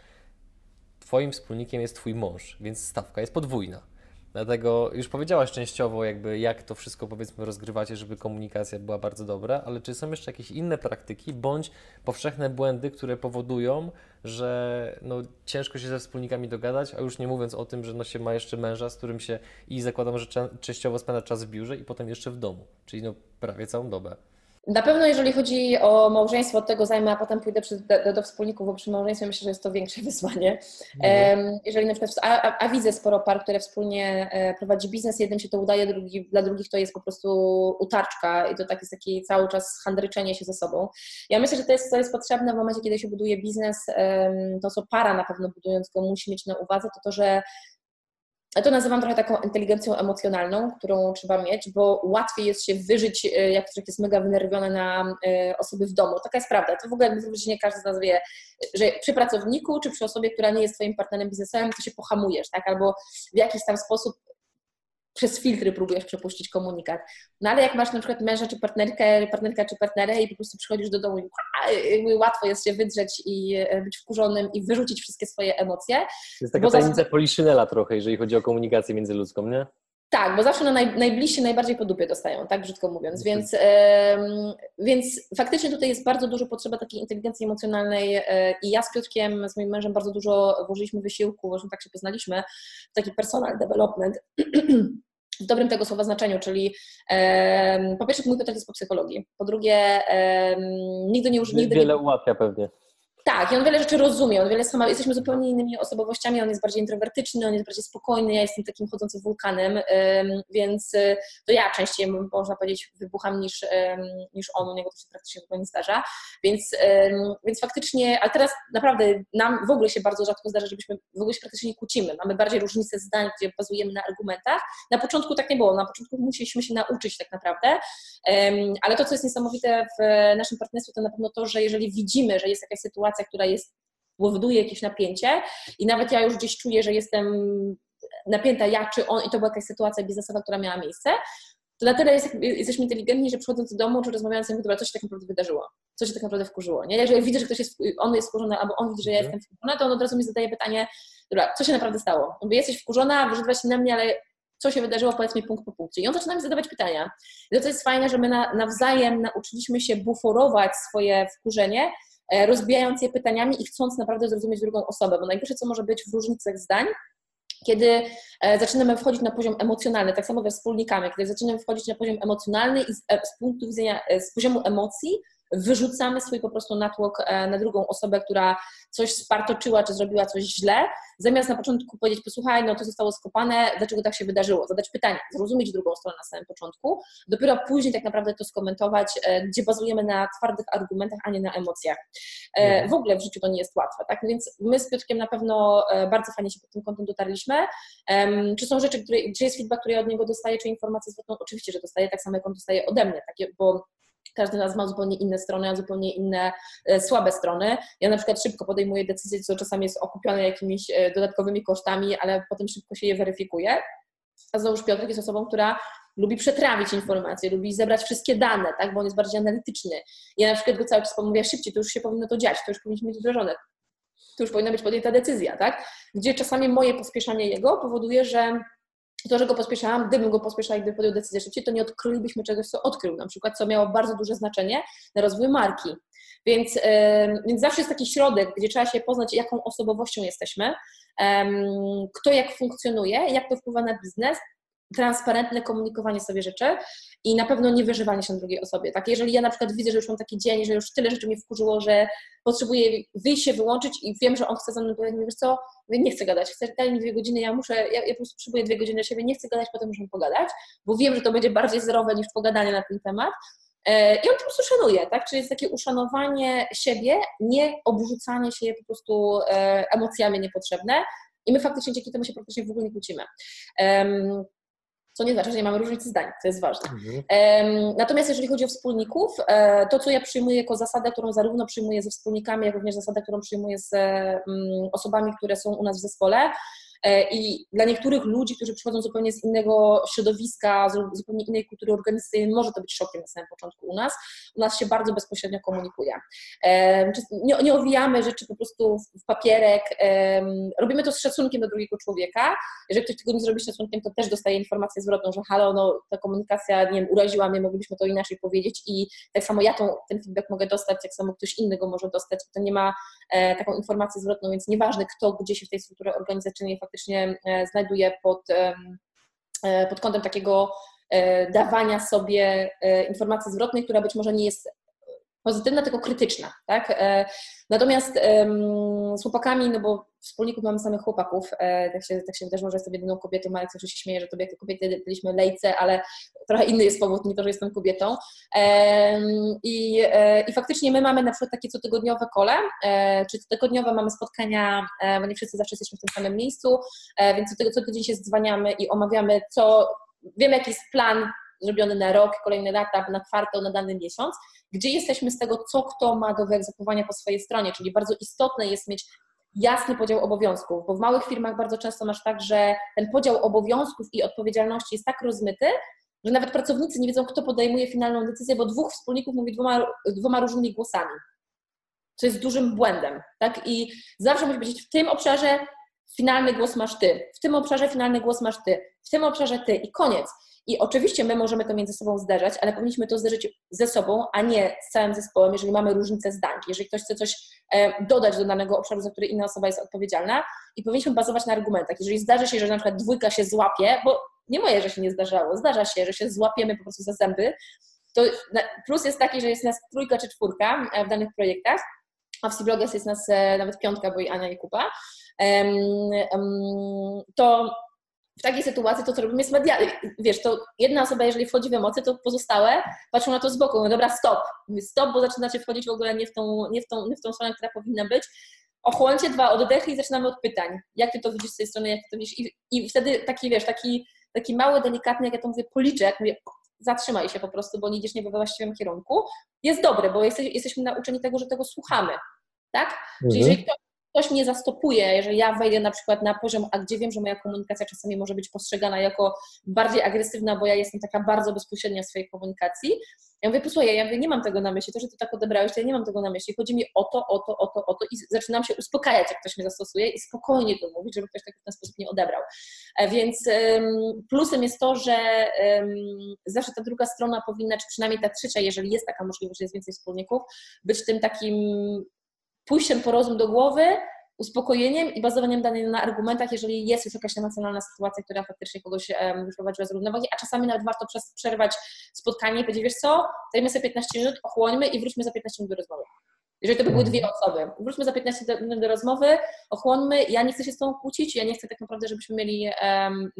Twoim wspólnikiem jest Twój mąż, więc stawka jest podwójna. Dlatego już powiedziałaś częściowo, jakby jak to wszystko powiedzmy rozgrywacie, żeby komunikacja była bardzo dobra, ale czy są jeszcze jakieś inne praktyki bądź powszechne błędy, które powodują, że no, ciężko się ze wspólnikami dogadać, a już nie mówiąc o tym, że no, się ma jeszcze męża, z którym się i zakładam, że częściowo spędza czas w biurze i potem jeszcze w domu, czyli no, prawie całą dobę.
Na pewno jeżeli chodzi o małżeństwo, od tego zajmę, a potem pójdę do, do, wspólników, bo przy małżeństwie myślę, że jest to większe [laughs] wyzwanie. Mhm. Jeżeli na przykład, a, a, a, widzę sporo par, które wspólnie e, prowadzi biznes, jednym się to udaje, drugi, dla drugich to jest po prostu utarczka i to tak jest taki cały czas handryczenie się ze sobą. Ja myślę, że to jest, to jest potrzebne w momencie, kiedy się buduje biznes, to co para na pewno budując go musi mieć na uwadze, to to, że to nazywam trochę taką inteligencją emocjonalną, którą trzeba mieć, bo łatwiej jest się wyżyć, e, jak człowiek jest mega wynerwiony na e, osoby w domu. Taka jest prawda. To w ogóle nie każdy z nas wie, że przy pracowniku czy przy osobie, która nie jest twoim partnerem biznesowym, to się pohamujesz, tak? Albo w jakiś tam sposób przez filtry próbujesz przepuścić komunikat. No ale jak masz na przykład męża czy partnerkę, partnerka czy partnerę i po prostu przychodzisz do domu i łatwo jest się wydrzeć i e, być wkurzonym i wyrzucić wszystkie swoje emocje. To
jest taka tajemnica zawsze... Poliszynela trochę, jeżeli chodzi o komunikację międzyludzką, nie?
Tak, bo zawsze na naj, najbliżsi najbardziej po dupie dostają, tak brzydko mówiąc. Mhm. Więc, więc faktycznie tutaj jest bardzo dużo potrzeba takiej inteligencji emocjonalnej e, i ja z Piotrkiem, z moim mężem bardzo dużo włożyliśmy wysiłku, właśnie tak się poznaliśmy, w taki personal development. [clears throat] w dobrym tego słowa znaczeniu, czyli po pierwsze mój Piotr jest po psychologii, po drugie nigdy nie użył...
Wiele ułatwia pewnie.
Tak, i on wiele rzeczy rozumie, on wiele sama, jesteśmy zupełnie innymi osobowościami, on jest bardziej introwertyczny, on jest bardziej spokojny, ja jestem takim chodzącym wulkanem, więc y, to ja częściej, można powiedzieć, wybucham niż, niż on, u niego to się praktycznie zupełnie nie zdarza, więc, więc faktycznie, ale teraz naprawdę nam w ogóle się bardzo rzadko zdarza, żebyśmy w ogóle się praktycznie nie kłócimy, mamy bardziej różnice zdań, gdzie bazujemy na argumentach, na początku tak nie było, na początku musieliśmy się nauczyć tak naprawdę, ale to, co jest niesamowite w naszym partnerstwie, to na pewno to, że jeżeli widzimy, że jest jakaś sytuacja, sytuacja, która jest, powoduje jakieś napięcie i nawet ja już gdzieś czuję, że jestem napięta ja czy on i to była jakaś sytuacja biznesowa, która miała miejsce, to na tyle jest, jesteśmy inteligentni, że przychodząc do domu czy rozmawiając, mówię, dobra, co się tak naprawdę wydarzyło? Co się tak naprawdę wkurzyło? Nie? Jeżeli widzę, że ktoś jest, on jest wkurzony, albo on widzi, że ja mhm. jestem wkurzona, to on od razu mi zadaje pytanie, dobra, co się naprawdę stało? Mówię, jesteś wkurzona, wyrzucasz się na mnie, ale co się wydarzyło, powiedz mi punkt po punkcie. I on zaczyna mi zadawać pytania. I to, co jest fajne, że my na, nawzajem nauczyliśmy się buforować swoje wkurzenie rozbijając je pytaniami i chcąc naprawdę zrozumieć drugą osobę, bo najgorsze, co może być w różnicach zdań, kiedy e, zaczynamy wchodzić na poziom emocjonalny, tak samo we wspólnikami, kiedy zaczynamy wchodzić na poziom emocjonalny i z, e, z punktu widzenia, z poziomu emocji wyrzucamy swój po prostu natłok e, na drugą osobę, która coś spartoczyła czy zrobiła coś źle, zamiast na początku powiedzieć, posłuchaj, no to zostało skopane, dlaczego tak się wydarzyło, zadać pytanie, zrozumieć drugą stronę na samym początku, dopiero później tak naprawdę to skomentować, e, gdzie bazujemy na twardych argumentach, a nie na emocjach. E, mhm. W ogóle w życiu to nie jest łatwe, tak? Więc my z Piotrkiem na pewno bardzo fajnie się pod tym kątem dotarliśmy. Czy są rzeczy, które, czy jest feedback, który ja od niego dostaję, czy informacje zwrotną? Oczywiście, że dostaję, tak samo jak on dostaje ode mnie, takie, bo każdy z nas ma zupełnie inne strony, a zupełnie inne e, słabe strony. Ja na przykład szybko podejmuję decyzje, co czasami jest okupione jakimiś e, dodatkowymi kosztami, ale potem szybko się je weryfikuje. A znowuż Piotrek jest osobą, która lubi przetrawić informacje, lubi zebrać wszystkie dane, tak, bo on jest bardziej analityczny. Ja na przykład go cały czas mówię, szybciej, to już się powinno to dziać, to już powinniśmy mieć wdrożone, to już powinna być podjęta decyzja, tak? Gdzie czasami moje pospieszanie jego powoduje, że to, że go pospieszałam, gdybym go pospieszała i gdyby podjął decyzję szybciej, to nie odkrylibyśmy czegoś, co odkrył, na przykład, co miało bardzo duże znaczenie na rozwój marki. Więc, więc zawsze jest taki środek, gdzie trzeba się poznać, jaką osobowością jesteśmy, kto jak funkcjonuje, jak to wpływa na biznes, transparentne komunikowanie sobie rzeczy i na pewno nie wyżywanie się drugiej osobie. Tak, jeżeli ja na przykład widzę, że już mam taki dzień, że już tyle rzeczy mnie wkurzyło, że potrzebuję wyjść się, wyłączyć i wiem, że on chce ze mną powiedzieć, wiesz co, nie chcę gadać, chcę, daj mi dwie godziny, ja muszę, ja, ja po prostu potrzebuję dwie godziny dla siebie, nie chcę gadać, potem możemy pogadać, bo wiem, że to będzie bardziej zerowe niż pogadanie na ten temat. E, I on po prostu szanuje, tak? Czyli jest takie uszanowanie siebie, nie obrzucanie się po prostu e, emocjami niepotrzebne. I my faktycznie dzięki temu się praktycznie w ogóle nie kłócimy co nie znaczy, że nie mamy różnicy zdań, to jest ważne. Mhm. Natomiast jeżeli chodzi o wspólników, e, to co ja przyjmuję jako zasadę, którą zarówno przyjmuję ze wspólnikami, jak również zasadę, którą przyjmuję z osobami, które są u nas w zespole, I dla niektórych ludzi, którzy przychodzą zupełnie z innego środowiska, z zupełnie innej kultury organizacyjnej, może to być szokiem na samym początku u nas. U nas się bardzo bezpośrednio komunikuje. E, nie, owijamy rzeczy po prostu w papierek. Robimy to z szacunkiem do drugiego człowieka. Jeżeli ktoś tego nie zrobi z szacunkiem, to też dostaje informację zwrotną, że halo, no, ta komunikacja, nie wiem, uraziła mnie, moglibyśmy to inaczej powiedzieć i tak samo ja tą, ten feedback mogę dostać, tak samo ktoś inny go może dostać. To nie ma e, taką informację zwrotną, więc nieważne kto, gdzie się w tej strukturze organizacyjnej faktycznie e, znajduje pod, e, pod kątem takiego e, dawania sobie informacji zwrotnej, która być może nie jest pozytywna, tylko krytyczna, tak? E, natomiast z chłopakami, no bo wspólników mamy samych chłopaków, e, tak się, tak się wydarzyło, że jestem jedyną kobietą, Marek zawsze się śmieje, że tobie jako kobiety byliśmy lejce, ale trochę inny jest powód, nie to, że jestem kobietą. I, e, i faktycznie my mamy na przykład takie cotygodniowe kole, czy cotygodniowe mamy spotkania, bo nie wszyscy zawsze jesteśmy w tym samym miejscu, więc co, co tydzień się dzwaniamy i omawiamy, co, wiemy jaki jest plan zrobiony na rok, kolejny lata, na kwartał, na dany miesiąc, gdzie jesteśmy z tego, co kto ma do wyegzekwowania po swojej stronie, czyli bardzo istotne jest mieć jasny podział obowiązków, bo w małych firmach bardzo często masz tak, że ten podział obowiązków i odpowiedzialności jest tak rozmyty, że nawet pracownicy nie wiedzą, kto podejmuje finalną decyzję, bo dwóch wspólników mówi dwoma, dwoma różnymi głosami, co jest dużym błędem. Tak? I zawsze musi być w tym obszarze finalny głos masz ty, w tym obszarze finalny głos masz ty, w tym obszarze ty i koniec. I oczywiście my możemy to między sobą zderzać, ale powinniśmy to zderzyć ze sobą, a nie z całym zespołem, jeżeli mamy różnice zdań. Jeżeli ktoś chce coś e, dodać do danego obszaru, za który inna osoba jest odpowiedzialna, i powinniśmy bazować na argumentach. Jeżeli zdarzy się, że na przykład dwójka się złapie, bo nie moje, że się nie zdarzało, zdarza się, że się złapiemy po prostu za zęby, to plus jest taki, że jest nas trójka czy czwórka e, w danych projektach, a w Cblogas jest nas e, nawet piątka, bo i Ania i Kuba, to w takiej sytuacji to, co robimy, jest medialne. Wiesz, to jedna osoba, jeżeli wchodzi w emocje, to pozostałe patrzą na to z boku. Dobra, stop. Stop, bo zaczynacie wchodzić w ogóle nie w tą, nie w tą, nie w tą stronę, która powinna być. Ochłoncie dwa oddechy i zaczynamy od pytań. Jak ty to widzisz z tej strony, jak ty to widzisz? I, i wtedy taki, wiesz, taki, taki mały, delikatny, jak ja to mówię, policzek, mówię, zatrzymaj się po prostu, bo nie idziesz nie we właściwym kierunku, jest dobry, bo jesteś, jesteśmy nauczeni tego, że tego słuchamy. Tak? Mhm. Czyli jeżeli ktoś ktoś mnie zastopuje, jeżeli ja wejdę na przykład na poziom, a gdzie wiem, że moja komunikacja czasami może być postrzegana jako bardziej agresywna, bo ja jestem taka bardzo bezpośrednia w swojej komunikacji. Ja mówię, posłuchaj, ja mówię, nie mam tego na myśli, to, że ty tak odebrałeś, to ja nie mam tego na myśli. Chodzi mi o to, o to, o to, o to i zaczynam się uspokajać, jak ktoś mnie zastosuje i spokojnie to mówić, żeby ktoś tak w ten sposób nie odebrał. E, więc plusem jest to, że zawsze ta druga strona powinna, czy przynajmniej ta trzecia, jeżeli jest taka możliwość, że jest więcej wspólników, być tym takim pójściem po rozum do głowy, uspokojeniem i bazowaniem danych na argumentach, jeżeli jest już jakaś emocjonalna sytuacja, która faktycznie kogoś um, wyprowadziła z równowagi, a czasami nawet warto przerwać spotkanie i powiedzieć, wiesz co, dajmy sobie 15 minut, ochłońmy i wróćmy za 15 minut do rozmowy. Jeżeli to by były dwie osoby, wróćmy za 15 minut do rozmowy, ochłońmy, ja nie chcę się z tą kłócić, ja nie chcę tak naprawdę, żebyśmy mieli um,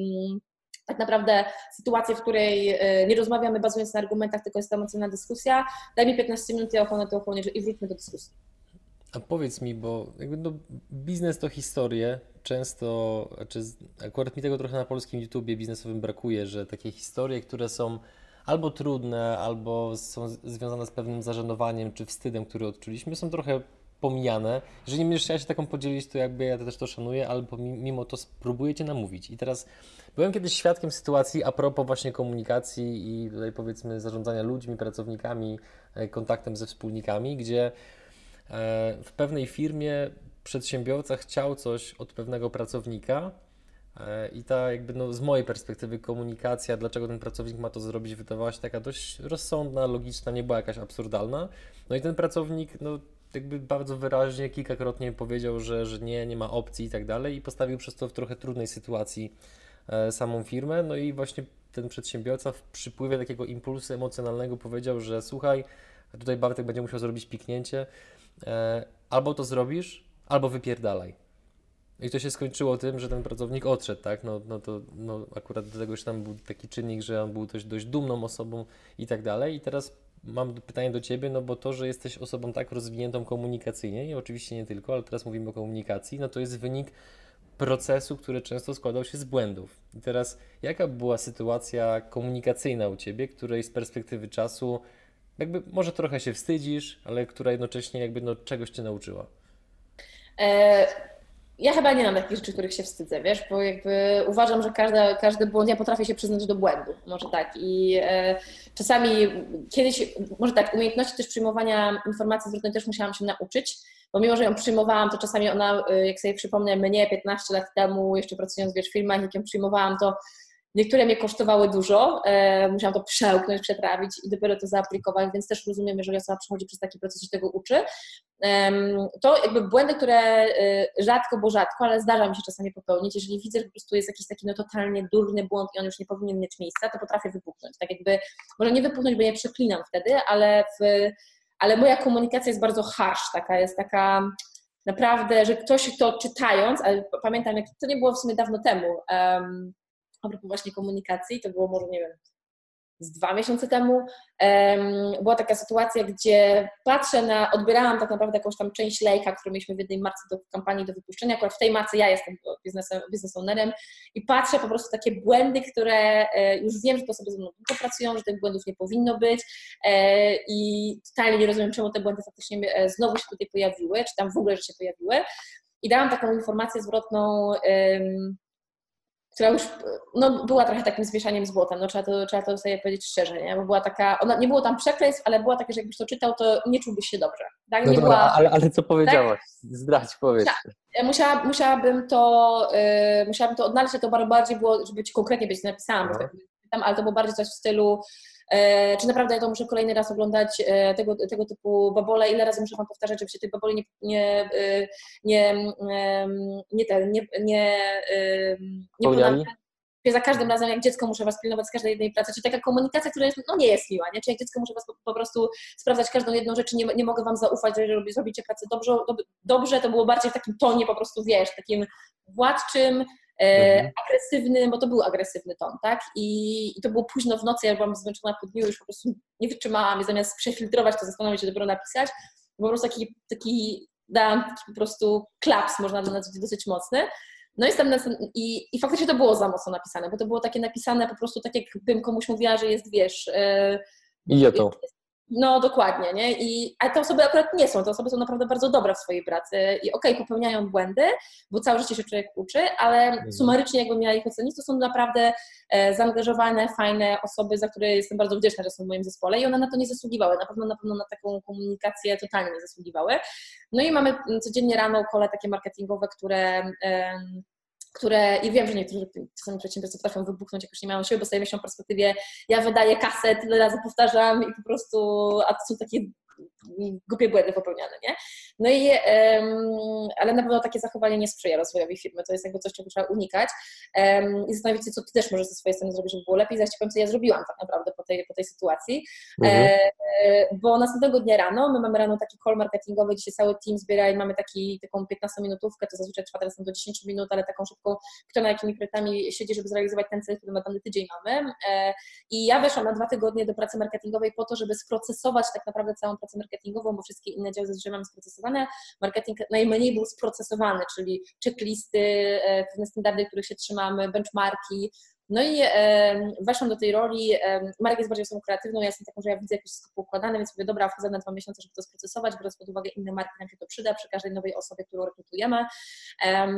tak naprawdę sytuację, w której e, nie rozmawiamy bazując na argumentach, tylko jest to emocjonalna dyskusja, daj mi 15 minut, ja ochłonę to ochłonię i wróćmy do dyskusji.
A powiedz mi, bo jakby no, biznes to historie. Często, znaczy akurat mi tego trochę na polskim YouTubie biznesowym brakuje, że takie historie, które są albo trudne, albo są związane z pewnym zażenowaniem czy wstydem, który odczuliśmy, są trochę pomijane. Jeżeli będziesz chciała się taką podzielić, to jakby ja też to szanuję, ale mimo to spróbuję namówić. I teraz byłem kiedyś świadkiem sytuacji a propos właśnie komunikacji i tutaj powiedzmy zarządzania ludźmi, pracownikami, e, kontaktem ze wspólnikami, gdzie w pewnej firmie przedsiębiorca chciał coś od pewnego pracownika e, i ta jakby no, z mojej perspektywy komunikacja, dlaczego ten pracownik ma to zrobić, wydawała się taka dość rozsądna, logiczna, nie była jakaś absurdalna. No i ten pracownik no, jakby bardzo wyraźnie kilkakrotnie powiedział, że, że nie, nie ma opcji i tak dalej i postawił przez to w trochę trudnej sytuacji e, samą firmę. No i właśnie ten przedsiębiorca w przypływie takiego impulsu emocjonalnego powiedział, że słuchaj, tutaj Bartek będzie musiał zrobić piknięcie, E, albo to zrobisz, albo wypierdalaj. I to się skończyło tym, że ten pracownik odszedł, tak? No, no to no, akurat do tego już tam był taki czynnik, że on był dość, dość dumną osobą i tak dalej. I teraz mam pytanie do Ciebie, no bo to, że jesteś osobą tak rozwiniętą komunikacyjnie, i oczywiście nie tylko, ale teraz mówimy o komunikacji, no to jest wynik procesu, który często składał się z błędów. I teraz, jaka była sytuacja komunikacyjna u Ciebie, której z perspektywy czasu jakby może trochę się wstydzisz, ale która jednocześnie jakby no czegoś cię nauczyła?
E, ja chyba nie mam takich rzeczy, których się wstydzę, wiesz, bo jakby uważam, że każda, każdy błąd, ja potrafię się przyznać do błędu, może tak. I e, czasami kiedyś, może tak, umiejętności też przyjmowania informacji zwrotnej też musiałam się nauczyć, bo mimo, że ją przyjmowałam, to czasami ona, e, jak sobie przypomnę mnie 15 lat temu, jeszcze pracując wiesz, w firmach, jak ją przyjmowałam, to Niektóre mnie kosztowały dużo, e, musiałam to przełknąć, przetrawić i dopiero to zaaplikować, więc też rozumiem, jeżeli osoba przechodzi przez taki proces i tego uczy. To jakby błędy, które e, rzadko, bo rzadko, ale zdarza mi się czasami popełnić. Jeżeli widzę, że po prostu jest jakiś taki no, totalnie durny błąd i on już nie powinien mieć miejsca, to potrafię wybuchnąć. Tak jakby, może nie wybuchnąć, bo nie przeklinam wtedy, ale w ale moja komunikacja jest bardzo harsh, taka jest taka naprawdę, że ktoś to czytając, ale pamiętam, jak to nie było w sumie dawno temu, um, a propos właśnie komunikacji, to było może, nie wiem, z dwa miesiące temu była taka sytuacja, gdzie patrzę na, odbierałam tak naprawdę jakąś tam część lejka, którą mieliśmy w jednej marce do kampanii do wypuszczenia, akurat w tej marce ja jestem biznes ownerem i patrzę po prostu takie błędy, które e, już wiem, że to sobie ze mną pracują, że tych błędów nie powinno być e, i totalnie nie rozumiem, czemu te błędy faktycznie e, znowu się tutaj pojawiły, czy tam w ogóle, że się pojawiły. I dałam taką informację zwrotną która już no, była trochę takim zmieszaniem z błotem, no trzeba to, trzeba to sobie powiedzieć szczerze, nie? bo była taka, ona, nie było tam przekleństw, ale była takie, że jakbyś to czytał, to nie czułbyś się dobrze. Tak?
No
nie
dobra, była... ale, ale co powiedziałaś? Tak? Zdradź, powiedz.
Musiała, musiałabym, to, yy, musiałabym to odnaleźć, to bardziej było, żeby ci konkretnie być napisałam, no. tak, ale to było bardziej coś w stylu czy naprawdę ja to muszę kolejny raz oglądać e, tego, tego typu babole? Ile razy muszę Wam powtarzać, żeby się tych baboli nie, nie, e, nie, nie, ten, nie, nie,
nie
za każdym razem, jak dziecko muszę Was pilnować z każdej jednej pracy, czy taka komunikacja, która jest, no nie jest miła, nie? Czy jak dziecko muszę Was po, po prostu sprawdzać każdą jedną rzecz, nie, nie mogę Wam zaufać, że zrobicie pracę dobrze, dobrze, to było bardziej w takim tonie po prostu, wiesz, takim władczym, E, mhm. agresywny, bo to był agresywny ton, tak? I, I, to było późno w nocy, ja byłam zmęczona po dniu, już po prostu nie wytrzymałam i zamiast przefiltrować to, zastanowić się dopiero napisać, po prostu taki, taki dałam taki po prostu klaps, można nazwać dosyć mocny. No i, i, i faktycznie to było za mocno napisane, bo to było takie napisane po prostu tak, jakbym komuś mówiła, że jest, wiesz...
Yy, to.
No dokładnie, nie? I, a te osoby akurat nie są, te osoby są naprawdę bardzo dobre w swojej pracy i okej, okay, popełniają błędy, bo całe życie się człowiek uczy, ale mhm. sumarycznie jakbym miała ich ocenić, to są naprawdę e, zaangażowane, fajne osoby, za które jestem bardzo wdzięczna, że są w moim zespole i one na to nie zasługiwały, na pewno na pewno na taką komunikację totalnie nie zasługiwały. No i mamy codziennie rano kole takie marketingowe, które które, i wiem, że niektórzy czasami przedsiębiorcy potrafią wybuchnąć, jak już nie mają siły, bo sobie myślą w perspektywie, ja wydaję kasę, tyle razy powtarzam i po prostu, a to są takie głupie błędy popełniane, nie? No i, um, ale na pewno takie zachowanie nie sprzyja rozwojowi firmy, to jest jakby coś, czego trzeba unikać um, i zastanowić się, co ty też możesz ze swojej strony zrobić, żeby było lepiej, zaś powiem, co ja zrobiłam tak naprawdę po tej, po tej sytuacji, mhm. e, bo następnego dnia rano, my mamy rano taki call marketingowy, gdzie się cały team zbiera i mamy taki, taką 15-minutówkę, to zazwyczaj trwa teraz do 10 minut, ale taką szybką, kto na jakimi projektami siedzi, żeby zrealizować ten cel, który na dany tydzień mamy e, i ja weszłam na dwa tygodnie do pracy marketingowej po to, żeby sprocesować tak naprawdę całą pracę marketingową, bo wszystkie inne działy zazwyczaj mamy sprocesowane. Marketing najmniej był sprocesowany, czyli checklisty, e, pewne standardy, których się trzymamy, benchmarki, no i e, weszłam do tej roli. E, Marek jest bardziej osobą kreatywną, ja jestem taką, że ja widzę jakieś wszystko poukładane, więc mówię, dobra, wchodzę na dwa miesiące, żeby to sprocesować, biorąc pod uwagę inne marki, nam się to przyda przy każdej nowej osobie, którą rekrutujemy. E,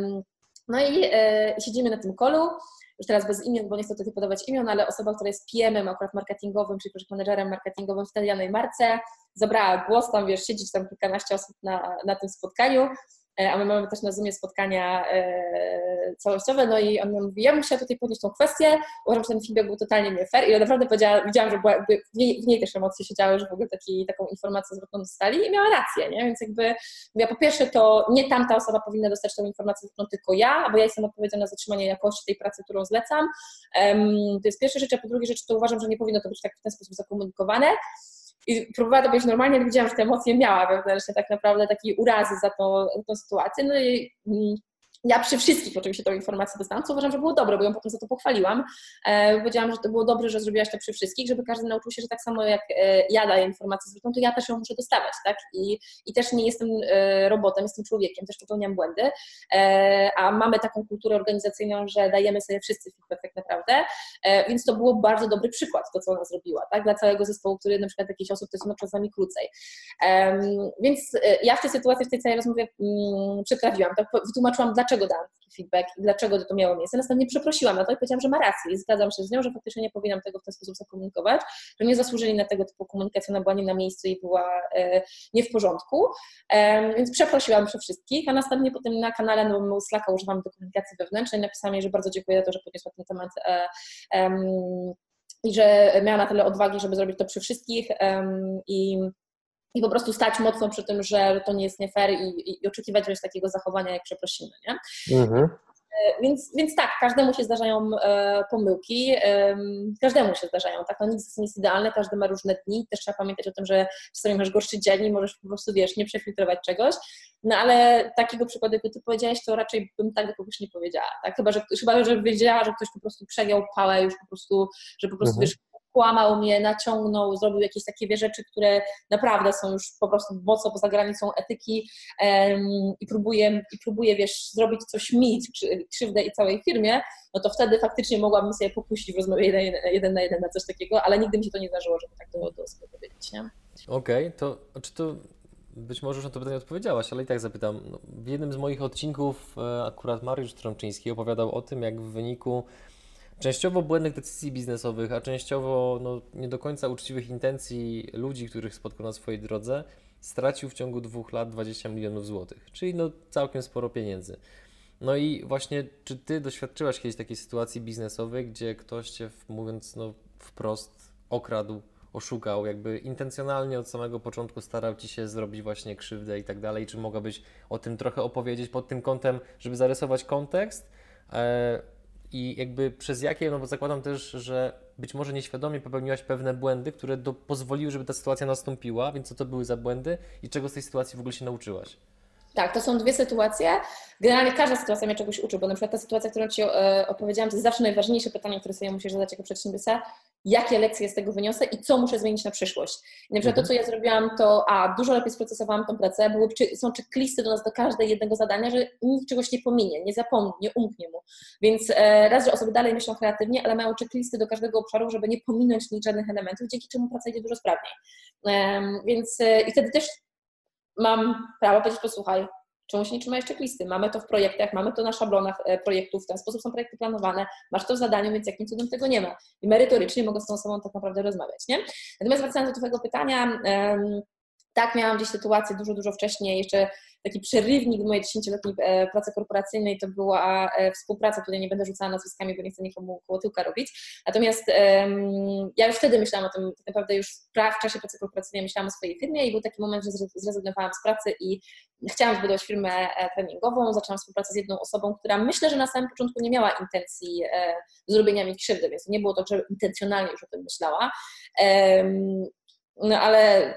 no i e, siedzimy na tym kolu. Już teraz bez imion, bo nie chcę tutaj podawać imion, ale osoba, która jest PM-em akurat marketingowym, czyli project managerem marketingowym w tej marce, zabrała głos, tam wiesz, siedzieć tam kilkanaście osób na, na tym spotkaniu a my mamy też na Zoomie spotkania e, całościowe, no i on mówi, ja bym chciała tutaj podnieść tą kwestię, uważam, że ten feedback był totalnie nie fair i ja naprawdę widziałam, że była, w, niej, w niej też emocje siedziały, że w ogóle taki, taką informację zwrotną dostali i miała rację, nie? Więc jakby, ja po pierwsze to nie tamta osoba powinna dostać tą informację zwrotną, tylko ja, bo ja jestem odpowiedzialna za zatrzymanie jakości tej pracy, którą zlecam. To jest pierwsza rzecz, a po drugie rzecz to uważam, że nie powinno to być tak w ten sposób zakomunikowane. I próbowała to być normalnie, ale widziałam, że te emocje miała wewnętrznie tak naprawdę takiej urazy za tą, tą sytuację. No i mm, ja przy wszystkich oczywiście tą informację dostałam, co uważam, że było dobre, bo ją potem za to pochwaliłam. E, powiedziałam, że to było dobrze, że zrobiłaś to przy wszystkich, żeby każdy nauczył się, że tak samo jak e, ja daję informację zwrotną, to ja też ją muszę dostawać, tak? I, i też nie jestem e, robotem, jestem człowiekiem, też popełniam błędy, e, a mamy taką kulturę organizacyjną, że dajemy sobie wszyscy feedback tak naprawdę, e, więc to było bardzo dobry przykład, to co ona zrobiła, tak? Dla całego zespołu, który na przykład jakichś osób to jest z nami krócej. Więc e, ja w tej sytuacji, w tej całej rozmowie mm, przetrawiłam, tak? Wytłumaczyłam, dlaczego dlaczego dałam taki feedback i dlaczego to miało miejsce. Następnie przeprosiłam na to i powiedziałam, że ma rację i zgadzam się z nią, że faktycznie nie powinnam tego w ten sposób zakomunikować, że nie zasłużyli na tego typu komunikację, ona była nie na miejscu i była e, nie w porządku. Więc przeprosiłam przy wszystkich, a następnie potem na kanale, no Slacka używamy do komunikacji wewnętrznej, napisałam jej, że bardzo dziękuję za to, że podniosła ten temat e, i że miała na tyle odwagi, żeby zrobić to przy wszystkich i i po prostu stać mocno przy tym, że to nie jest nie fair i, i, i oczekiwać jest takiego zachowania, jak przeprosimy, nie? Mhm. więc, więc tak, każdemu się zdarzają e, pomyłki, e, każdemu się zdarzają, tak, no nic nie jest idealne, każdy ma różne dni, też trzeba pamiętać o tym, że czasami masz gorszy dzień i możesz po prostu, wiesz, nie przefiltrować czegoś, no ale takiego przykładu, jak ty powiedziałeś, to raczej bym tak do kogoś nie powiedziała, tak, chyba, że, chyba, że wiedziała, że ktoś po prostu przegiął pałę już po prostu, że po prostu, mhm. wiesz, kłamał mnie, naciągnął, zrobił jakieś takie wie, rzeczy, które naprawdę są już po prostu mocno poza granicą etyki i próbuje, i próbuje, wiesz, zrobić coś mi, krzywdę i całej firmie, no to wtedy faktycznie mogłabym sobie popuścić w rozmowie jeden, jeden na jeden na coś takiego, ale nigdy mi się to nie zdarzyło, żeby tak do, do osoby powiedzieć, nie?
Okej, okay, to czy to być może już na to pytanie odpowiedziałaś, ale i tak zapytam. No, w jednym z moich odcinków e, akurat Mariusz Trączyński opowiadał o tym, jak w wyniku częściowo błędnych decyzji biznesowych, a częściowo no, nie do końca uczciwych intencji ludzi, których spotkał na swojej drodze, stracił w ciągu dwóch lat 20 milionów złotych, czyli no całkiem sporo pieniędzy. No i właśnie, czy ty doświadczyłaś kiedyś takiej sytuacji biznesowej, gdzie ktoś cię, mówiąc no, wprost, okradł, oszukał, jakby intencjonalnie od samego początku starał ci się zrobić właśnie krzywdę i tak dalej? Czy mogłabyś o tym trochę opowiedzieć pod tym kątem, żeby zarysować kontekst? E, i jakby przez jakie, no bo zakładam też, że być może nieświadomie popełniłaś pewne błędy, które do, pozwoliły, żeby ta sytuacja nastąpiła, więc co to były za błędy i czego z tej sytuacji w ogóle się nauczyłaś?
Tak, to są dwie sytuacje. Generalnie każda sytuacja mnie czegoś uczy, bo na przykład ta sytuacja, którą Ci e, opowiedziałam, to jest zawsze najważniejsze pytanie, które sobie musisz zadać jako przedsiębiorca. Jakie lekcje z tego wyniosę i co muszę zmienić na przyszłość? I na przykład mhm. to, co ja zrobiłam, to a, dużo lepiej sprocesowałam tą pracę, były, są checklisty do nas do każdego jednego zadania, że nikt czegoś nie pominie, nie zapomni, nie umknie mu. Więc e, raz, że osoby dalej myślą kreatywnie, ale mają checklisty do każdego obszaru, żeby nie pominąć nic żadnych elementów, dzięki czemu praca idzie dużo sprawniej. E, więc e, i wtedy też mam prawo powiedzieć, posłuchaj, Czemu się nie trzyma jeszcze listy? Mamy to w projektach, mamy to na szablonach e, projektów, w ten sposób są projekty planowane, masz to w zadaniu, więc jakim cudem tego nie ma? I merytorycznie mogę z tą osobą tak naprawdę rozmawiać, nie? Natomiast wracając do Twojego pytania, tak, miałam gdzieś sytuację dużo, dużo wcześniej, jeszcze taki przerywnik mojej 10-letniej e, pracy korporacyjnej to była e, współpraca, tutaj nie będę rzucała nazwiskami, bo nie chcę nikomu koło tyłka robić, natomiast um, ja już wtedy myślałam o tym, tak naprawdę już w czasie pracy korporacyjnej myślałam o swojej firmie i był taki moment, że zrezygnowałam z pracy i chciałam zbudować firmę e, treningową, zaczęłam współpracę z jedną osobą, która myślę, że na samym początku nie miała intencji e, zrobienia mi krzywdy, więc nie było to, że intencjonalnie już o tym myślała, no ale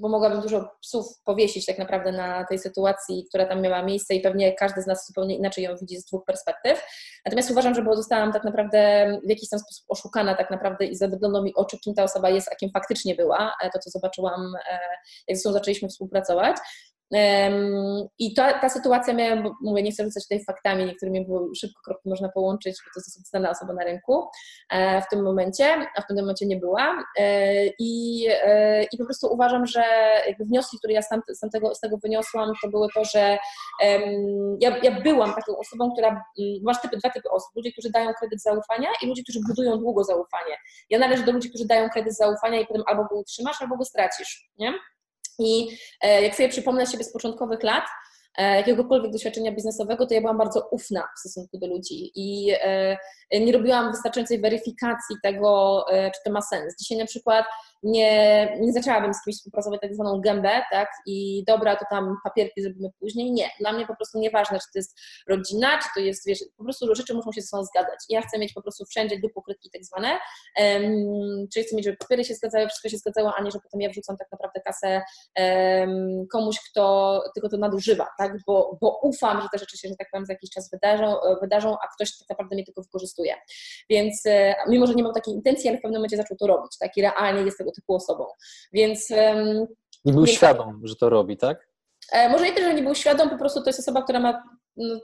bo mogłabym dużo psów powiesić tak naprawdę na tej sytuacji, która tam miała miejsce i pewnie każdy z nas zupełnie inaczej ją widzi z dwóch perspektyw. Natomiast uważam, że bo zostałam tak naprawdę w jakiś tam sposób oszukana tak naprawdę i zawyglądło mi oczy, kim ta osoba jest, a kim faktycznie była, e, to co zobaczyłam, e, jak ze sobą zaczęliśmy współpracować. I ta, ta sytuacja miała, mówię, nie chcę rzucać tutaj faktami, niektórymi było szybko kropki można połączyć, bo to jest znana osoba na rynku e, w tym momencie, a w tym momencie nie była. E, I, e, i po prostu uważam, że wnioski, które ja z, z, tego, z tego wyniosłam, to były to, że ja, ja byłam taką osobą, która, mm, masz typy, dwa typy osób, ludzie, którzy dają kredyt zaufania i ludzie, którzy budują długo zaufanie. Ja należę do ludzi, którzy dają kredyt zaufania i potem albo go utrzymasz, albo go stracisz, nie? I e, jak sobie przypomnę siebie z początkowych lat, jakiegokolwiek doświadczenia biznesowego, to ja byłam bardzo ufna w stosunku do ludzi i e, nie robiłam wystarczającej weryfikacji tego, czy to ma sens. Dzisiaj na przykład nie, nie zaczęłabym z kimś współpracować tak zwaną gębę, tak, i dobra, to tam papierki zrobimy później. Nie, dla mnie po prostu nieważne, czy to jest rodzina, czy to jest, wiesz, po prostu rzeczy muszą się ze sobą zgadzać. Ja chcę mieć po prostu wszędzie dupokrytki tak zwane, um, czyli chcę mieć, żeby papiery się zgadzały, wszystko się zgadzało, a nie, że potem ja wrzucam tak naprawdę kasę um, komuś, kto tylko to nadużywa, tak, bo, bo ufam, że te rzeczy się, że tak powiem, za jakiś czas wydarzą, wydarzą a ktoś tak naprawdę mnie tylko wykorzystuje. Więc e, mimo, że nie mam takiej intencji, ale w pewnym momencie zaczął to robić, tak, i realnie jest tego typu osobą. Więc.
Nie był więc, świadom, że to robi, tak?
E, może nie też, że nie był świadom, po prostu to jest osoba, która ma no,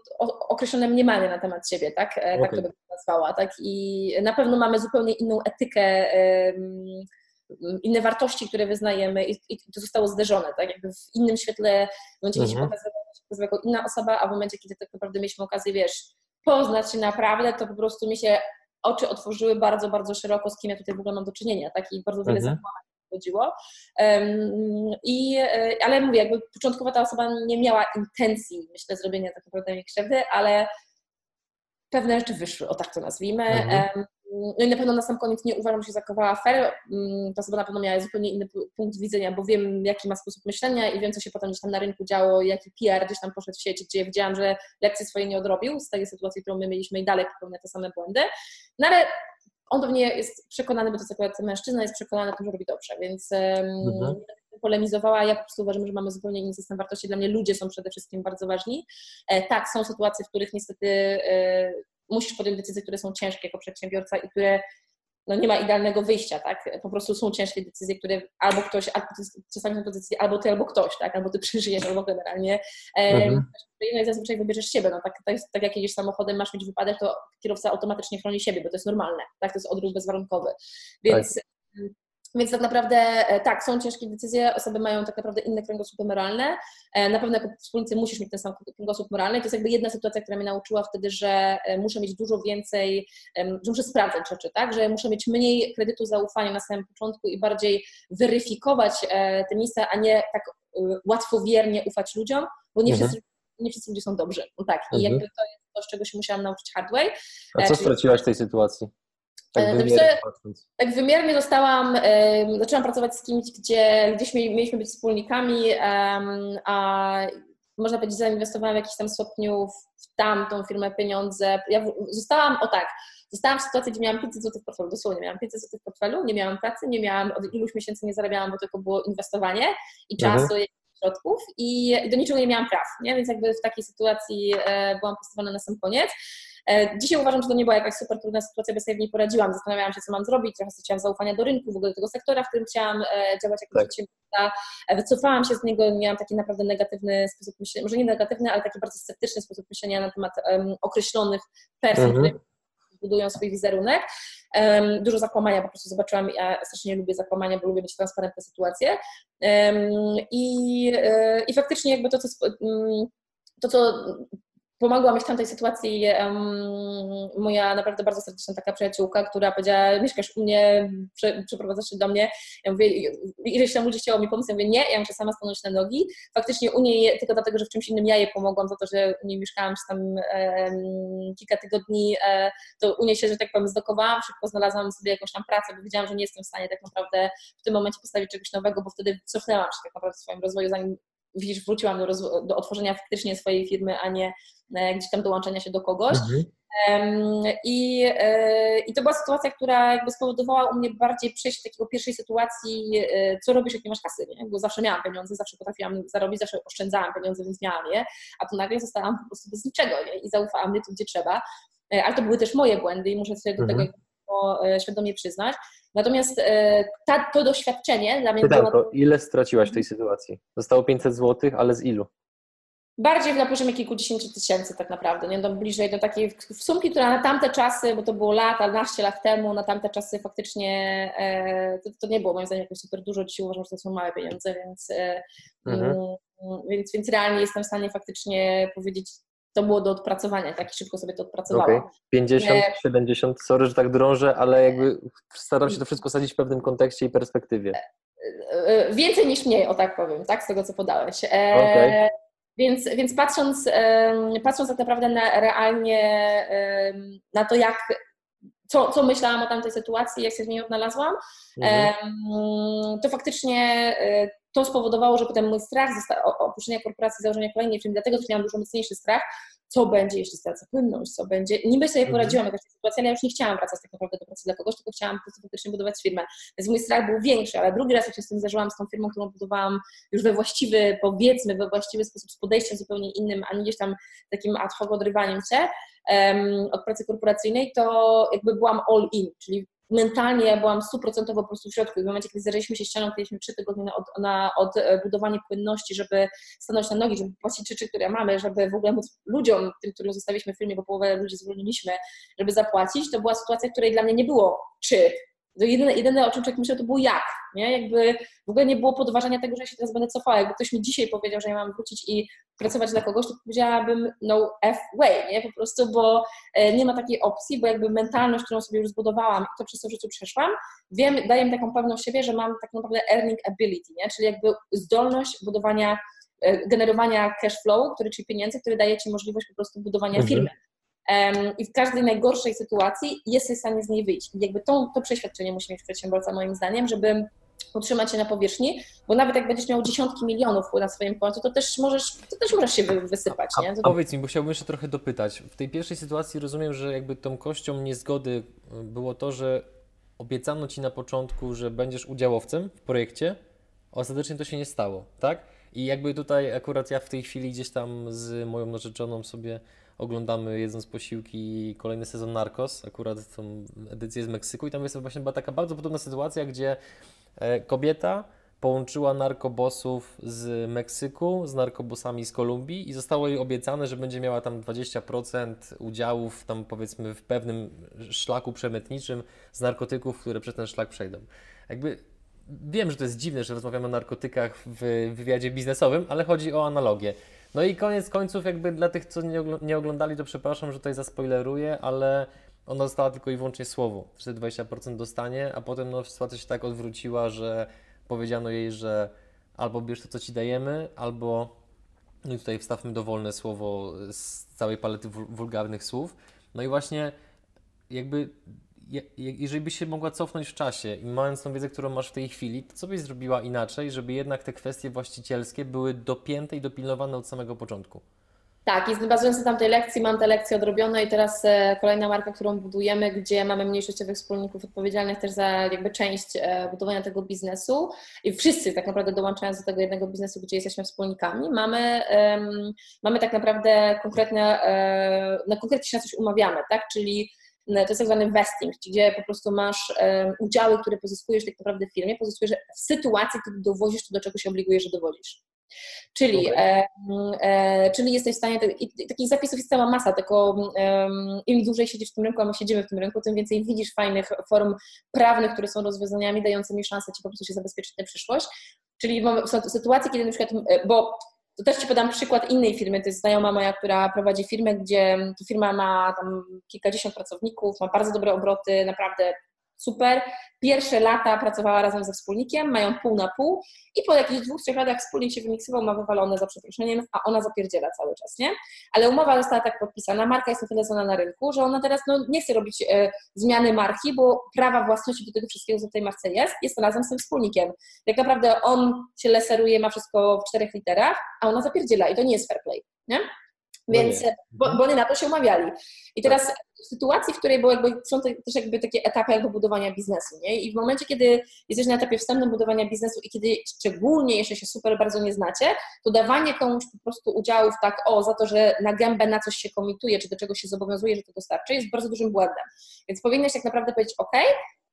określone mniemanie na temat siebie, tak? Okay. Tak to bym nazwała, tak? I na pewno mamy zupełnie inną etykę, inne wartości, które wyznajemy i, i to zostało zderzone, tak? Jakby w innym świetle, momencie, kiedy się mhm. Jako inna osoba, a w momencie, kiedy tak naprawdę mieliśmy okazję, wiesz, poznać się naprawdę, to po prostu mi się oczy otworzyły bardzo, bardzo szeroko, z kim ja tutaj w ogóle mam do czynienia, tak? I bardzo wiele mhm. zakłamań chodziło. Um, i, e, ale mówię, jakby początkowo ta osoba nie miała intencji, myślę, zrobienia tak naprawdę mi krzywdy, ale pewne rzeczy wyszły, o tak to nazwijmy. Mhm. Um, no i na pewno na sam koniec nie uważam, że się zakowała fair. Ta osoba na pewno miała zupełnie inny punkt widzenia, bo wiem, jaki ma sposób myślenia i wiem, co się potem gdzieś tam na rynku działo, jaki PR gdzieś tam poszedł w sieci, gdzie widziałam, że lekcje swoje nie odrobił z tej sytuacji, którą my mieliśmy i dalej popełnia te same błędy. No ale on pewnie jest przekonany, bo to jest akurat mężczyzna, jest przekonany że robi dobrze, więc mhm. polemizowała. Ja po prostu uważam, że mamy zupełnie inny system wartości. Dla mnie ludzie są przede wszystkim bardzo ważni. E, tak, są sytuacje, w których niestety e, musisz podjąć decyzje, które są ciężkie jako przedsiębiorca i które no nie ma idealnego wyjścia, tak? Po prostu są ciężkie decyzje, które albo ktoś, albo czasami są to decyzje albo ty, albo ktoś, tak? Albo ty [laughs] przeżyjesz, albo generalnie. Mhm. No i zazwyczaj wybierzesz siebie, no tak, tak, tak jak jedziesz samochodem, masz mieć wypadek, to kierowca automatycznie chroni siebie, bo to jest normalne, tak? To jest odruch bezwarunkowy. Więc tak. Więc tak naprawdę e, tak, są ciężkie decyzje, osoby mają tak naprawdę inne kręgosłupy moralne. E, na pewno jako wspólnicy musisz mieć ten sam kręgosłup moralny. To jest jakby jedna sytuacja, która mnie nauczyła wtedy, że e, muszę mieć dużo więcej, że muszę sprawdzać rzeczy, tak? Że muszę mieć mniej kredytu zaufania na samym początku i bardziej weryfikować te miejsca, a nie tak łatwowiernie ufać ludziom, bo nie, mhm. wszyscy, nie wszyscy ludzie są dobrzy. No tak, i mhm. jakby to jest to, z czego się musiałam nauczyć hard way.
A co straciłaś w tej sytuacji?
Tak wymiernie, tak wymiernie dostałam, zaczęłam pracować z kimś, gdzie gdzieś mieliśmy być wspólnikami, a można powiedzieć, zainwestowałam w jakiś tam stopniu w tamtą firmę pieniądze. Ja zostałam, o tak, zostałam w sytuacji, gdzie miałam 500 zł w portfelu, dosłownie miałam 500 zł w portfelu, nie miałam pracy, nie miałam, od iluś miesięcy nie zarabiałam, bo tylko było inwestowanie i czasu, mhm. środków i do niczego nie miałam praw, nie? więc jakby w takiej sytuacji e, byłam postawiona na sam koniec. E, dzisiaj uważam, że to nie była jakaś super trudna sytuacja, bo sobie w niej poradziłam. Zastanawiałam się, co mam zrobić, trochę straciłam zaufania do rynku, w ogóle do tego sektora, w którym chciałam e, działać jako tak. przedsiębiorca. E, wycofałam się z niego, miałam taki naprawdę negatywny sposób myślenia, może nie negatywny, ale taki bardzo sceptyczny sposób myślenia na temat um, określonych person, mhm. które budują swój wizerunek. Um, dużo zakłamania po prostu zobaczyłam. Ja strasznie lubię zakłamania, bo lubię mieć transparentne sytuacje. Um, i, I faktycznie jakby to, co, to, co pomogła mi w tamtej sytuacji um, moja naprawdę bardzo serdeczna taka przyjaciółka, która powiedziała, mieszkasz u mnie, przeprowadzasz się do mnie. Ja mówię, ileś tam ludzi chciało mi pomóc, ja mówię, nie, ja muszę sama stanąć na nogi. Faktycznie u niej, tylko dlatego, że w czymś innym ja jej pomogłam, za to, że u niej mieszkałam tam kilka tygodni, e, to u niej się, że tak powiem, zdokowałam, szybko znalazłam sobie jakąś tam pracę, bo wiedziałam, że nie jestem w stanie tak naprawdę w tym momencie postawić czegoś nowego, bo wtedy cofnęłam się tak naprawdę w swoim rozwoju, zanim widzisz, wróciłam do, do otworzenia faktycznie swojej firmy, a nie e, gdzieś tam dołączenia się do kogoś. Mhm. I, e, I to była sytuacja, która jakby spowodowała u mnie bardziej przejść do takiego pierwszej sytuacji, e, co robisz, jak nie masz kasy, nie? bo zawsze miałam pieniądze, zawsze potrafiłam zarobić, zawsze oszczędzałam pieniądze, więc miałam je, a tu nagle zostałam po prostu bez niczego nie? i zaufałam mnie tu, gdzie trzeba. Ale to były też moje błędy i muszę sobie do mhm. Tego świadomie przyznać. Natomiast e, ta, to doświadczenie dla mnie
Pytanko, było... ile straciłaś w tej sytuacji? Zostało 500 zł, ale z ilu?
Bardziej na poziomie kilkudziesięciu tysięcy tak naprawdę, nie? Do bliżej do takiej sumki, która na tamte czasy, bo to było lata, 12 lat temu, na tamte czasy faktycznie e, to, to, nie było moim zdaniem jakoś super dużo, dzisiaj uważam, że to są małe pieniądze, więc, e, mhm. Mm, więc, więc realnie jestem w stanie faktycznie powiedzieć to było do odpracowania, tak szybko sobie to odpracowałam. Okay.
50, e... 70, sorry, że tak drążę, ale jakby staram się to wszystko sadzić w pewnym kontekście i perspektywie.
E, e, więcej niż mniej, o tak powiem, tak, z tego co podałeś. E... Okay. Więc, więc patrząc, patrząc tak naprawdę na, realnie na to, jak, co, co myślałam o tamtej sytuacji, jak się w niej odnalazłam, mhm. to faktycznie to spowodowało, że potem mój strach opuszczenia korporacji, założenia kolejnej firmy, dlatego też miałam dużo mocniejszy strach, co będzie, jeśli stracę płynność, co będzie. Niby sobie mhm. poradziłam jakoś w tej sytuacji, ale ja już nie chciałam wracać tak naprawdę do pracy dla kogoś, tylko chciałam po prostu faktycznie budować firmę. Więc mój strach był większy, ale drugi raz, jak się z tym zdarzyłam, z tą firmą, którą budowałam już we właściwy, powiedzmy, we właściwy sposób, z podejściem zupełnie innym, a nie gdzieś tam takim ad hoc odrywaniem się od pracy korporacyjnej, to jakby byłam all in, czyli mentalnie ja byłam stuprocentowo po prostu w środku. I w momencie, kiedy zderzyliśmy się ścianą, mieliśmy trzy tygodnie na, od, na odbudowanie płynności, żeby stanąć na nogi, żeby płacić rzeczy, które mamy, żeby w ogóle móc ludziom, tym, którym zostawiliśmy w filmie, bo połowę ludzi zwolniliśmy, żeby zapłacić, to była sytuacja, której dla mnie nie było czy, to jedyne, jedyne, o czym człowiek myślał, to było jak, nie? Jakby w ogóle nie było podważania tego, że ja się teraz będę cofała. Jakby ktoś mi dzisiaj powiedział, że ja mam wrócić i pracować dla kogoś, to powiedziałabym no F way, nie? Po prostu, bo e, nie ma takiej opcji, bo jakby mentalność, którą sobie już zbudowałam i to przez to w życiu przeszłam, wiem, daje mi taką pewność siebie, że mam tak naprawdę earning ability, nie? Czyli jakby zdolność budowania, e, generowania cash flow, który, czyli pieniędzy, który daje Ci możliwość po prostu budowania mhm. firmy i w każdej najgorszej sytuacji jesteś w stanie z niej wyjść. I jakby to, to przeświadczenie musi mieć przedsiębiorca moim zdaniem, żeby utrzymać się na powierzchni, bo nawet jak będziesz miał dziesiątki milionów na swoim koncie, to też możesz, to też możesz się wysypać. Nie?
To... Powiedz mi, bo chciałbym jeszcze trochę dopytać. W tej pierwszej sytuacji rozumiem, że jakby tą kością niezgody było to, że obiecano Ci na początku, że będziesz udziałowcem w projekcie, a ostatecznie to się nie stało, tak? I jakby tutaj akurat ja w tej chwili gdzieś tam z moją narzeczoną sobie oglądamy jedząc posiłki kolejny sezon Narcos, akurat tą edycję z Meksyku i tam jest właśnie była taka bardzo podobna sytuacja, gdzie e, kobieta połączyła narkobosów z Meksyku z narkobosami z Kolumbii i zostało jej obiecane, że będzie miała tam 20% udziałów tam powiedzmy w pewnym szlaku przemytniczym z narkotyków, które przez ten szlak przejdą. Jakby wiem, że to jest dziwne, że rozmawiamy o narkotykach w wywiadzie biznesowym, ale chodzi o analogię. No i koniec końców, jakby dla tych, co nie oglądali, to przepraszam, że tutaj zaspoileruję, ale ona dostała tylko i wyłącznie słowo, że 20% dostanie, a potem no, sytuacja się tak odwróciła, że powiedziano jej, że albo bierz to, co ci dajemy, albo no i tutaj wstawmy dowolne słowo z całej palety wulgarnych słów. No i właśnie jakby jeżeli byś się mogła cofnąć w czasie i mając tą wiedzę, którą masz w tej chwili, to co byś zrobiła inaczej, żeby jednak te kwestie właścicielskie były dopięte i dopilnowane od samego początku?
Tak, i bazując na tamtej lekcji, mam te lekcje odrobione i teraz e, kolejna marka, którą budujemy, gdzie mamy mniejszościowych wspólników odpowiedzialnych też za jakby część e, budowania tego biznesu i wszyscy tak naprawdę dołączając do tego jednego biznesu, gdzie jesteśmy wspólnikami, mamy, um, mamy tak naprawdę konkretne, um, na konkretnie się na coś umawiamy, tak, czyli to jest tak zwany vesting, gdzie po prostu masz udziały, które pozyskujesz tak naprawdę w firmie, pozyskujesz w sytuacji, kiedy dowozisz to, do czego się obligujesz, że dowozisz. Czyli, okay. e, e, czyli jesteś w stanie, i takich zapisów jest cała masa, tylko e, im dłużej siedzisz w tym rynku, a my siedzimy w tym rynku, tym więcej widzisz fajnych form prawnych, które są rozwiązaniami dającymi szansę Ci po prostu się zabezpieczyć na przyszłość. Czyli są sytuacje, kiedy na przykład, e, bo to też Ci podam przykład innej firmy, to jest znajoma moja, która prowadzi firmę, gdzie firma ma tam kilkadziesiąt pracowników, ma bardzo dobre obroty, naprawdę super. Pierwsze lata pracowała razem ze wspólnikiem, mają pół na pół i po jakichś dwóch, trzech latach wspólnik się wymiksował, ma wywalone za przeproszeniem, a ona zapierdziela cały czas, nie? Ale umowa została tak podpisana, marka jest na tyle znana na rynku, że ona teraz no, nie chce robić e, zmiany marki, bo prawa własności do tego wszystkiego, co w tej marce jest, jest razem z tym wspólnikiem. Tak naprawdę on się leseruje, ma wszystko w czterech literach, a ona zapierdziela i to nie jest fair play, nie? No Więc, bo, bo oni na to się umawiali. I teraz tak. w sytuacji, w której bo jakby, są też jakby takie etapy jakby budowania biznesu, nie? I w momencie, kiedy jesteś na etapie wstępnym budowania biznesu i kiedy szczególnie jeszcze się super bardzo nie znacie, to dawanie komuś po prostu udziałów tak, o, za to, że na gębę na coś się komituje, czy do czegoś się zobowiązuje, że to dostarczy, jest bardzo dużym błędem. Więc powinnaś tak naprawdę powiedzieć, ok,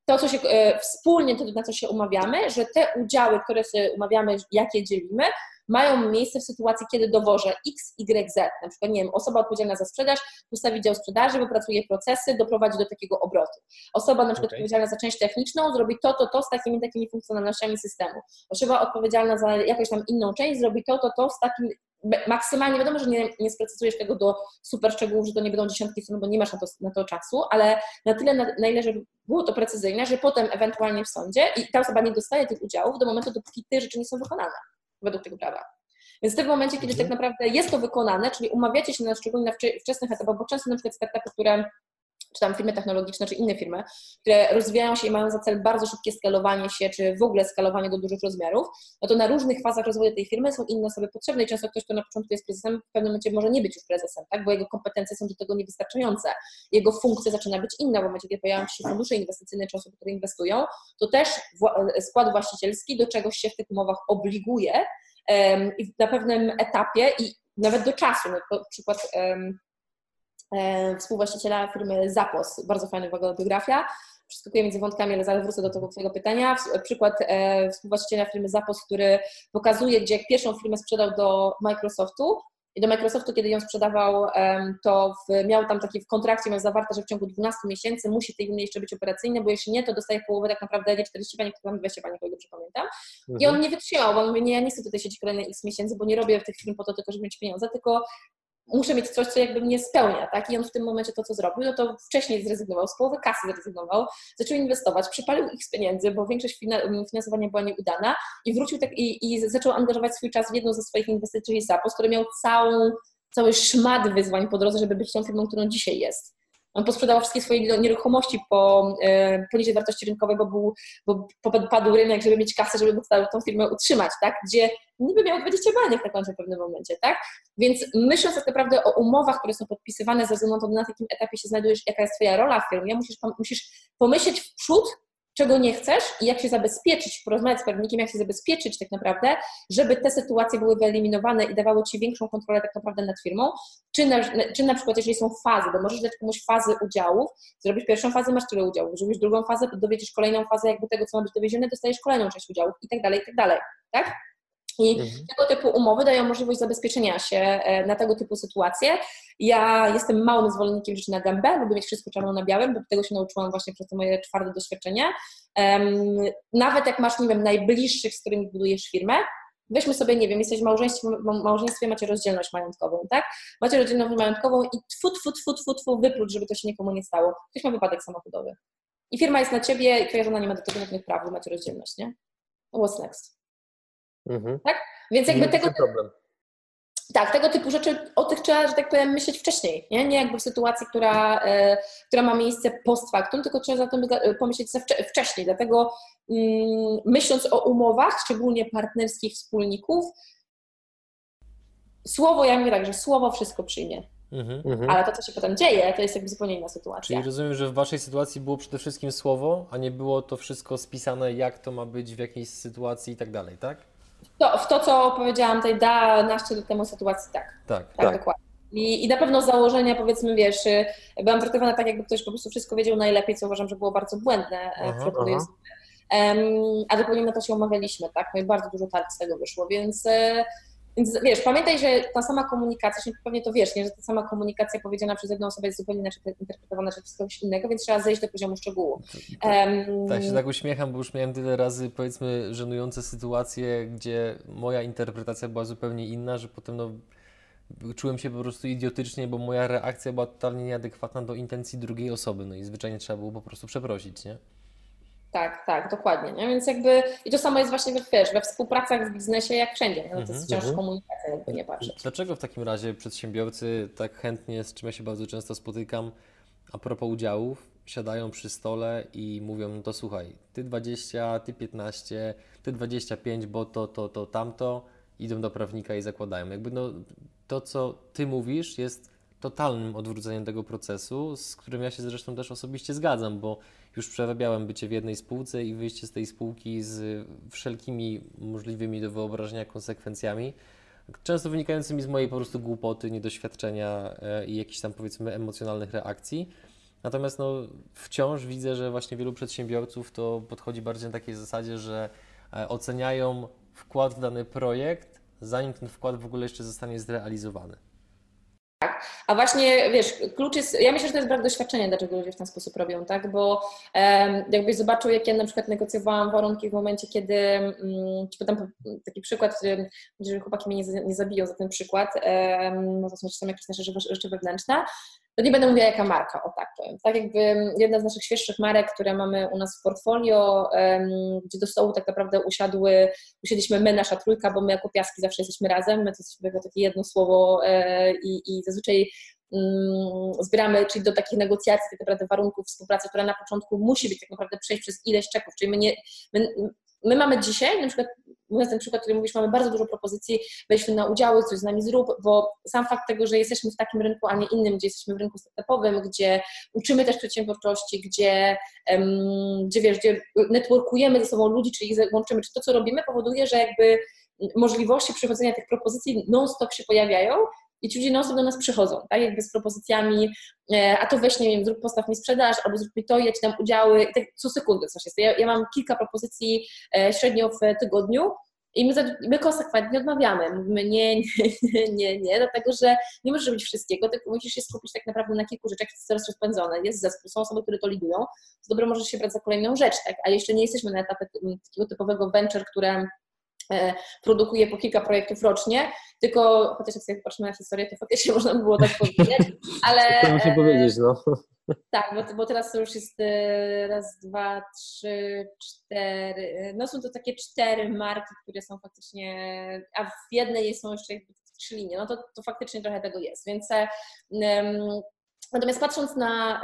to, co się e, wspólnie, to na co się umawiamy, że te udziały, które sobie umawiamy, jakie dzielimy, mają miejsce w sytuacji, kiedy dowożę X, Y, Z. Na przykład, nie wiem, osoba odpowiedzialna za sprzedaż ustawi dział sprzedaży, wypracuje procesy, doprowadzi do takiego obrotu. Osoba na przykład okay. odpowiedzialna za część techniczną zrobi to, to, to z takimi, takimi funkcjonalnościami systemu. Osoba odpowiedzialna za jakąś tam inną część zrobi to, to, to z takim maksymalnie, wiadomo, że nie, nie sprecyzujesz tego do super szczegółów, że to nie będą dziesiątki stron, bo nie masz na to, na to czasu, ale na tyle, na, na ile, żeby było to precyzyjne, że potem ewentualnie w sądzie i ta osoba nie dostaje tych udziałów do momentu, dopóki te rzeczy nie są wykonane według tego prawa. Więc w tym momencie, kiedy tak naprawdę jest to wykonane, czyli umawiacie się na szczególnie na wczesnych etapach, bo często na przykład startupy, które czy tam firmy technologiczne, czy inne firmy, które rozwijają się i mają za cel bardzo szybkie skalowanie się, czy w ogóle skalowanie do dużych rozmiarów, no to na różnych fazach rozwoju tej firmy są inne osoby potrzebne i często ktoś, kto na początku jest prezesem, w pewnym momencie może nie być już prezesem, tak? bo jego kompetencje są do tego niewystarczające. Jego funkcja zaczyna być inna w momencie, kiedy pojawiają się fundusze inwestycyjne, czy osoby, które inwestują, to też skład właścicielski do czegoś się w tych umowach obliguje, i na pewnym etapie i nawet do czasu, na przykład współwłaściciela firmy Zapos, bardzo fajna uwaga biografia, przeskakuję między wątkami, ale zaraz wrócę do tego Twojego pytania. Przykład e, współwłaściciela firmy Zapos, który pokazuje, gdzie jak pierwszą firmę sprzedał do Microsoftu, i do Microsoftu, kiedy ją sprzedawał, to w, miał tam taki w kontrakcie, miał zawarte, że w ciągu 12 miesięcy musi tej firmie jeszcze być operacyjny, bo jeśli nie, to dostaje połowę tak naprawdę nie 40 pani, tylko 20 pani, o dobrze pamiętam. I on mhm. nie wytrzymał, bo on mówi, nie, ja nie chcę tutaj siedzieć kolejne x miesięcy, bo nie robię w tych firm po to tylko, żeby mieć pieniądze, tylko muszę mieć coś, co jakby mnie spełnia, tak? I on w tym momencie to, co zrobił, no to wcześniej zrezygnował, z połowy kasy zrezygnował, zaczął inwestować, przypalił ich z pieniędzy, bo większość finansowania była nieudana i wrócił tak i, i zaczął angażować swój czas w jedną ze swoich inwestycji, Zapos, który miał całą cały szmat wyzwań po drodze, żeby być tą firmą, którą dzisiaj jest. On posprzedawał wszystkie swoje nieruchomości po, e, poniżej wartości rynkowej, bo, był, bo padł rynek, żeby mieć kasę, żeby móc tą firmę utrzymać, tak? Gdzie niby miał 20 baniek na końcu w pewnym momencie, tak? Więc myśląc tak naprawdę o umowach, które są podpisywane, na to, na jakim etapie się znajdujesz, jaka jest Twoja rola w firmie, musisz, musisz pomyśleć w przód, czego nie chcesz i jak się zabezpieczyć, porozmawiać z prawnikiem, jak się zabezpieczyć tak naprawdę, żeby te sytuacje były wyeliminowane i dawały Ci większą kontrolę tak naprawdę nad firmą, czy na, czy na przykład jeżeli są fazy, bo możesz dać komuś fazy udziałów, zrobisz pierwszą fazę, masz tyle udziałów, zrobisz drugą fazę, dowiedziesz kolejną fazę jakby tego, co ma być dowiezione, dostajesz kolejną część udziałów i tak dalej, i tak dalej, tak? I mhm. tego typu umowy dają możliwość zabezpieczenia się e, na tego typu sytuacje. Ja jestem małym zwolennikiem rzeczy na gębę, lubię mieć wszystko czarno na białym, bo tego się nauczyłam właśnie przez to moje twarde doświadczenie. Nawet jak masz, nie wiem, najbliższych, z którymi budujesz firmę, weźmy sobie, nie wiem, jesteś w małżeństwie, małżeństwie macie rozdzielność majątkową, tak? Macie rozdzielność majątkową i tfu, tfu, tfu, tfu, tfu, wypluć, żeby to się nikomu nie stało. Ktoś ma wypadek samochodowy. I firma jest na ciebie i twoja żona nie ma do tego żadnych praw, bo macie rozdzielność, nie? What's next? Mhm. Tak? Więc jakby nie tego. Problem. Tak, tego typu rzeczy, o tych trzeba, że tak powiem, myśleć wcześniej, nie, nie jakby w sytuacji, która, e, która ma miejsce post factum, tylko trzeba za tym pomyśleć wcześniej. Dlatego mm, myśląc o umowach, szczególnie partnerskich wspólników, słowo, ja mówię tak, że słowo wszystko przyjmie. Mhm. mhm. Ale to, co się potem dzieje, to jest jakby zupełnie inna sytuacja.
Czyli rozumiem, że w Waszej sytuacji było przede wszystkim słowo, a nie było to wszystko spisane, jak to ma być w jakiejś sytuacji i tak dalej, tak?
To, w to, co powiedziałam tutaj da naście do temu sytuacji, tak. Tak, tak, tak. dokładnie. I, I na pewno założenia, powiedzmy, wiesz, byłam traktowana tak, jakby ktoś po prostu wszystko wiedział najlepiej, co uważam, że było bardzo błędne e, aha. Um, a zupełnie na to się umawialiśmy, tak? No i bardzo dużo targ z tego wyszło, więc e, więc wiesz, pamiętaj, że ta sama komunikacja, pewnie to wiesz, nie, że ta sama komunikacja powiedziana przez jedną osobę jest zupełnie inaczej interpretowana przez kogoś innego, więc trzeba zejść do poziomu szczegółu.
Um, tak się tak uśmiecham, bo już miałem tyle razy, powiedzmy, żenujące sytuacje, gdzie moja interpretacja była zupełnie inna, że potem no, czułem się po prostu idiotycznie, bo moja reakcja była totalnie nieadekwatna do intencji drugiej osoby, no i zwyczajnie trzeba było po prostu przeprosić, nie?
Tak, tak, dokładnie. Nie? Więc jakby i to samo jest właśnie wiesz, we współpracach w biznesie jak wszędzie. No, to jest mhm, wciąż -hmm. komunikacja, jakby nie patrzeć.
Dlaczego w takim razie przedsiębiorcy tak chętnie, z czym ja się bardzo często spotykam, a propos udziałów, siadają przy stole i mówią, no to słuchaj, ty 20, ty 15, ty 25, bo to, to, to, tamto, idą do prawnika i zakładają. Jakby no, to, co ty mówisz, jest totalnym odwróceniem tego procesu, z którym ja się zresztą też osobiście zgadzam, bo już przerabiałem bycie w jednej spółce i wyjście z tej spółki z wszelkimi możliwymi do wyobrażenia konsekwencjami, często wynikającymi z mojej po prostu głupoty, niedoświadczenia e, i jakichś tam powiedzmy emocjonalnych reakcji. Natomiast no, wciąż widzę, że właśnie wielu przedsiębiorców to podchodzi bardziej na takiej zasadzie, że e, oceniają wkład w dany projekt, zanim ten wkład w ogóle jeszcze zostanie zrealizowany.
Tak, a właśnie wiesz, klucz jest, ja myślę, że to jest brak doświadczenia, dlaczego ludzie w ten sposób robią, tak, bo um, jakbyś zobaczył, jak ja na przykład negocjowałam warunki w momencie, kiedy, um, ci podam taki przykład, że chłopaki mnie nie, nie zabiją za ten przykład, um, no są jakieś nasze rzeczy wewnętrzne, to nie będę mówiła jaka marka, o tak powiem. Tak jakby jedna z naszych świeższych marek, które mamy u nas w portfolio, gdzie do stołu tak naprawdę usiadły, usiedliśmy my, nasza trójka, bo my jako piaski zawsze jesteśmy razem, my to jesteśmy takie jedno słowo e, i, i zazwyczaj mm, zbieramy, czyli do takich negocjacji, tak naprawdę warunków współpracy, która na początku musi być tak naprawdę przejść przez ileś czeków, czyli my nie, my, my mamy dzisiaj, na przykład mówiąc ten przykład, który mówisz, mamy bardzo dużo propozycji, weźmy na udziały, coś z nami zrób, bo sam fakt tego, że jesteśmy w takim rynku, a nie innym, gdzie jesteśmy w rynku startupowym, gdzie uczymy też przedsiębiorczości, gdzie, um, gdzie wiesz, gdzie networkujemy ze sobą ludzi, czyli łączymy, czy to, co robimy, powoduje, że jakby możliwości przechodzenia tych propozycji non-stop się pojawiają i ci ludzie non do nas przychodzą, tak, jakby z propozycjami, e, a to weź, nie wiem, zrób, postaw mi sprzedaż, albo zrób mi to, ja ci dam udziały, i tak co sekundę coś jest. Ja, ja mam kilka propozycji e, średnio w tygodniu, i my, my konsekwentnie odmawiamy. Mówimy nie, nie, [laughs] nie, nie, nie, dlatego że nie możesz robić wszystkiego, tylko musisz się skupić tak naprawdę na kilku rzeczach, jest coraz rozpędzone. Jest zespół, są osoby, które to lidują, to dobre możesz się brać za kolejną rzecz, tak? a jeszcze nie jesteśmy na etapie takiego typowego venture, które produkuje po kilka projektów rocznie, tylko chociaż jak sobie patrzymy na historię, to faktycznie [laughs] można by było tak powiedzieć, ale... [laughs]
To muszę powiedzieć, no. [laughs]
Tak, bo, bo teraz to już jest e, raz, dwa, trzy, cztery, no są to takie cztery marki, które są faktycznie, a w jednej są jeszcze trzy linie, no to, to faktycznie trochę tego jest, więc um, Natomiast patrząc na,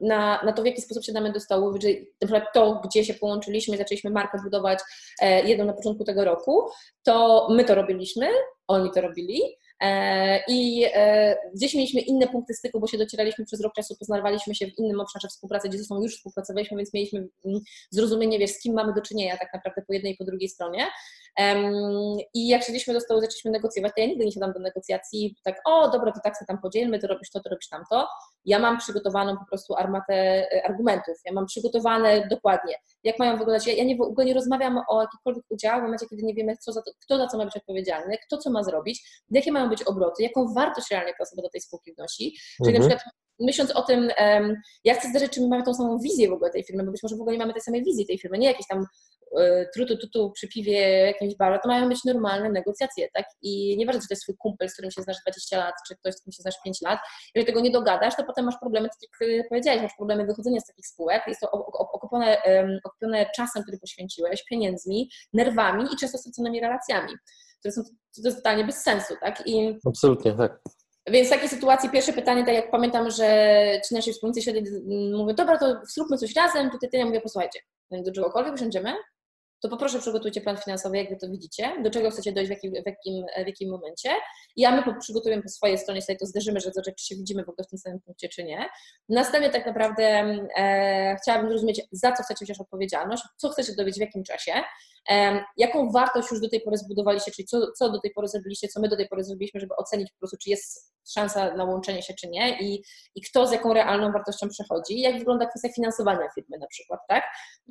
na, na to, w jaki sposób siadamy do stołu, czyli to, gdzie się połączyliśmy, zaczęliśmy markę budować e, jedną na początku tego roku, to my to robiliśmy, oni to robili. E, I e, gdzieś mieliśmy inne punkty styku, bo się docieraliśmy przez rok czasu, poznawaliśmy się w innym obszarze współpracy, gdzie zresztą już współpracowaliśmy, więc mieliśmy mm, zrozumienie, wiesz, z kim mamy do czynienia tak naprawdę po jednej i po drugiej stronie. I jak siedliśmy do stołu, zaczęliśmy negocjować, to ja nigdy nie siadam do negocjacji tak, o dobra, to tak sobie tam podzielmy, to robisz to, to robisz tamto. Ja mam przygotowaną po prostu armatę e, argumentów, ja mam przygotowane dokładnie, jak mają wyglądać. Ja, ja nie, w ogóle nie rozmawiam o jakichkolwiek udziałach w momencie, kiedy nie wiemy, za to, kto za co ma być odpowiedzialny, kto co ma zrobić, jakie mają być obroty, jaką wartość realnie ta osoba do tej spółki wnosi. Czyli mhm. na przykład myśląc o tym, jak chcę zdarzyć, czy my mamy tą samą wizję w ogóle tej firmy, bo być może w ogóle nie mamy tej samej wizji tej firmy, nie jakieś tam e, trutu tutu przy piwie jakimś barze, to mają być normalne negocjacje, tak? I nieważne, czy to jest twój kumpel, z którym się znasz 20 lat, czy ktoś, z którym się znasz 5 lat, jeżeli tego nie dogadasz, to potem masz problemy, tak jak powiedziałeś, masz problemy wychodzenia z takich spółek, jest to okupione, okupione czasem, który poświęciłeś, pieniędzmi, nerwami i często straconymi relacjami, które są totalnie bez sensu, tak?
I Absolutnie, tak.
Więc w takiej sytuacji pierwsze pytanie, tak jak pamiętam, że ci nasi wspólnicy się mówią, dobra, to zróbmy coś razem, tutaj ty, ja mówię, posłuchajcie, do czegokolwiek usiądziemy, to poproszę przygotujcie plan finansowy, jak wy to widzicie, do czego chcecie dojść, w jakim, w jakim, w jakim momencie. Ja my przygotujemy po swojej stronie, sobie to zderzymy, że czy się widzimy w ogóle w tym samym punkcie, czy nie. Następnie tak naprawdę e, chciałabym zrozumieć, za co chcecie wziąć odpowiedzialność, co chcecie dowiedzieć w jakim czasie, jaką wartość już do tej pory zbudowaliście, czyli co, co do tej pory zrobiliście, co my do tej pory zrobiliśmy, żeby ocenić po prostu, czy jest szansa na łączenie się, czy nie i, i kto z jaką realną wartością przechodzi, jak wygląda kwestia finansowania firmy na przykład, tak?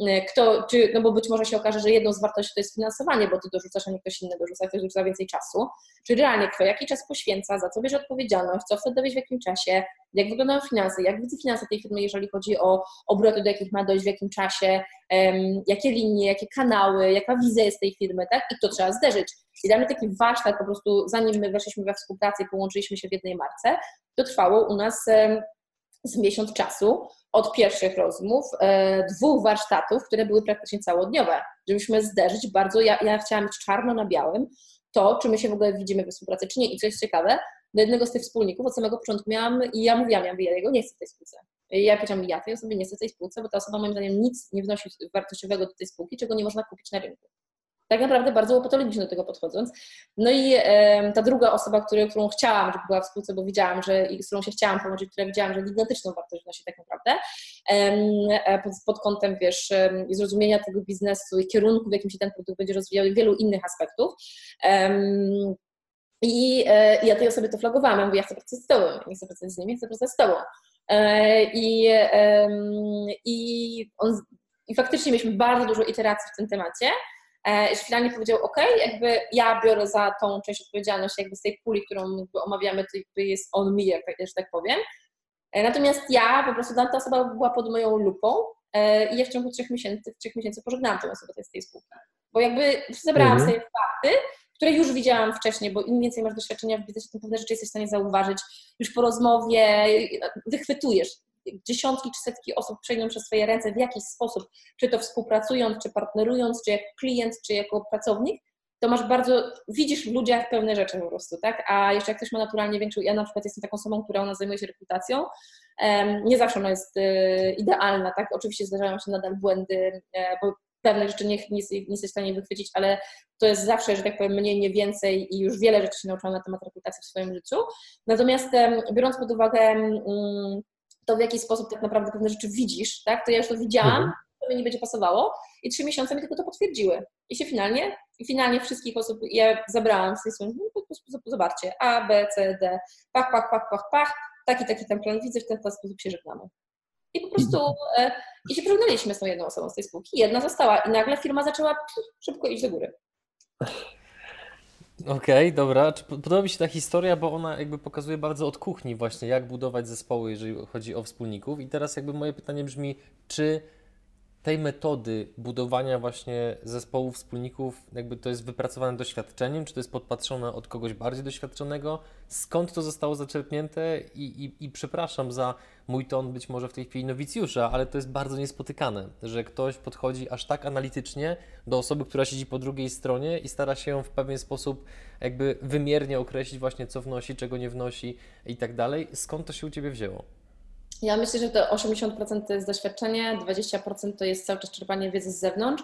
E, kto, czy, no bo być może się okaże, że jedną z wartości to jest finansowanie, bo ty dorzucasz, a nie ktoś inny dorzuca, ktoś dorzuca więcej czasu, czy realnie kto jaki czas poświęca, za co bierze odpowiedzialność, co dowieść w jakim czasie, jak wyglądają finanse, jak widzę finanse tej firmy, jeżeli chodzi o obroty, do jakich ma dojść, w jakim czasie, jakie linie, jakie kanały, jaka wizja jest tej firmy, tak? I to trzeba zderzyć. I dla mnie taki warsztat po prostu, zanim my weszliśmy we współpracę i połączyliśmy się w jednej marce, to trwało u nas z miesiąc czasu od pierwszych rozmów, e, dwóch warsztatów, które były praktycznie całodniowe, żebyśmy zderzyć bardzo, ja, ja chciałam mieć czarno na białym, to, czy my się w ogóle widzimy we współpracy, czy nie. I co jest ciekawe, do jednego z tych wspólników od samego początku miałam, i ja mówiłam, ja mówię, ja jego nie chcę w tej spółce. Ja powiedziałam, ja tej osoby nie chcę w tej spółce, bo ta osoba moim zdaniem nic nie wnosi wartościowego do tej spółki, czego nie można kupić na rynku tak naprawdę bardzo łopatologicznie do tego podchodząc. No i e, ta druga osoba, który, którą chciałam, żeby była w spółce, bo widziałam, że i z którą się chciałam połączyć, która widziałam, że gigantyczną wartość wnosi tak naprawdę e, pod, pod kątem, wiesz, e, zrozumienia tego biznesu i kierunku, w jakim się ten produkt będzie rozwijał i wielu innych aspektów. I e, ja tej osobie to flagowałam, ja mówię, ja chcę pracować z tobą, nie chcę pracować z nimi, chcę pracować z tobą. E, I, i, on, I faktycznie mieliśmy bardzo dużo iteracji w tym temacie, i finalnie powiedział, ok, jakby ja biorę za tą część odpowiedzialności jakby z tej puli, którą omawiamy, to jest on me, jak, że tak powiem. E, natomiast ja po prostu, ta osoba była pod moją lupą e, i ja w ciągu trzech miesięcy, trzech miesięcy pożegnałam tę osobę z tej spółki. Bo jakby zebrałam mhm. sobie fakty, które już widziałam wcześniej, bo im więcej masz doświadczenia w biznesie, tym pewne rzeczy jesteś w stanie zauważyć już po rozmowie, wychwytujesz dziesiątki czy setki osób przejdą przez Twoje ręce w jakiś sposób, czy to współpracując, czy partnerując, czy jako klient, czy jako pracownik, to masz bardzo, widzisz w ludziach pewne rzeczy po prostu, tak? A jeszcze jak ktoś ma naturalnie większą, ja na przykład jestem taką osobą, która ona zajmuje się rekrutacją, nie zawsze ona jest e, idealna, tak? Oczywiście zdarzają się nadal błędy, e, bo pewne rzeczy nie, nie, nie jesteś w stanie wychwycić, ale to jest zawsze, że tak powiem, mniej, nie więcej i już wiele rzeczy się nauczyłam na temat rekrutacji w swoim życiu. Natomiast biorąc pod uwagę to w jaki sposób tak naprawdę pewne rzeczy widzisz, tak, to ja już to widziałam, mhm. to mi nie będzie pasowało i trzy miesiące mi tylko to potwierdziły. I się finalnie, i finalnie wszystkich osób ja zabrałam z tej strony, no, zobaczcie, A, B, C, D, pach, pach, pach, pach, pach, taki, taki ten plan widzę, w ten, ten sposób się żegnamy. I po prostu e, i się pożegnaliśmy z tą jedną osobą z tej spółki. Jedna została i nagle firma zaczęła szybko iść do góry.
Okej, okay, dobra. Podoba mi się ta historia, bo ona jakby pokazuje bardzo od kuchni właśnie, jak budować zespoły, jeżeli chodzi o wspólników. I teraz jakby moje pytanie brzmi, czy tej metody budowania właśnie zespołów, wspólników, jakby to jest wypracowane doświadczeniem, czy to jest podpatrzone od kogoś bardziej doświadczonego? Skąd to zostało zaczerpnięte? I, i, i przepraszam za mój ton być może w tej chwili nowicjusza, ale to jest bardzo niespotykane, że ktoś podchodzi aż tak analitycznie do osoby, która siedzi po drugiej stronie i stara się ją w pewien sposób jakby wymiernie określić właśnie co wnosi, czego nie wnosi i tak dalej. Skąd to się u Ciebie wzięło?
Ja myślę, że to 80% to jest doświadczenie, 20% to jest cały czas czerpanie wiedzy z zewnątrz.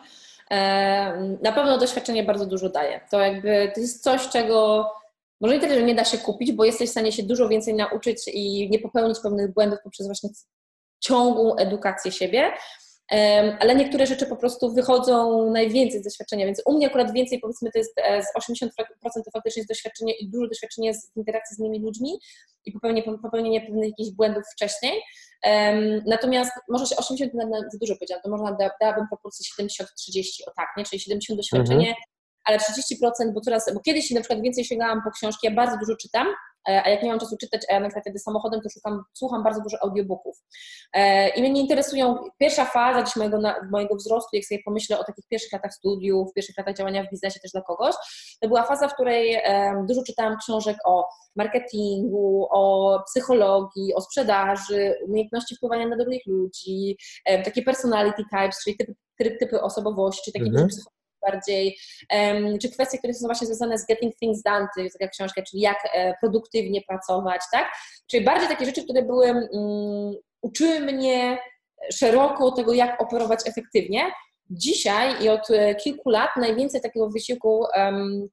Na pewno doświadczenie bardzo dużo daje. To jakby to jest coś, czego może nie tyle, że nie da się kupić, bo jesteś w stanie się dużo więcej nauczyć i nie popełnić pewnych błędów poprzez właśnie ciągłą edukację siebie, ale niektóre rzeczy po prostu wychodzą najwięcej z doświadczenia, więc u mnie akurat więcej powiedzmy to jest e, z 80% to faktycznie jest doświadczenie i dużo doświadczenie w interakcji z innymi ludźmi i popełnienie, popełnienie pewnych jakichś błędów wcześniej. Natomiast może się 80 za dużo powiedziałam, to można da, dałabym proporcję 70-30, o tak, nie? czyli 70 doświadczenie, mhm. ale 30%, bo coraz, bo kiedyś na przykład więcej sięgałam po książki, ja bardzo dużo czytam, a jak nie mam czasu czytać, a ja na przykład kiedy samochodem, to szukam, słucham bardzo dużo audiobooków. E, I mnie interesują, pierwsza faza dziś mojego, mojego wzrostu, jak sobie pomyślę o takich pierwszych latach studiów, pierwszych latach działania w biznesie też dla kogoś, to była faza, w której dużo czytałam książek o marketingu, o psychologii, o sprzedaży, umiejętności wpływania na drugich ludzi, takie personality types, czyli typy, typy osobowości, takie mhm. dużo bardziej, czy kwestie, które są właśnie związane z getting things done, to jest taka książka, czyli jak e, produktywnie pracować, tak? Czyli bardziej takie rzeczy, które były, um, uczyły mnie szeroko tego, jak operować efektywnie. Dzisiaj i od e, kilku lat najwięcej takiego wysiłku um,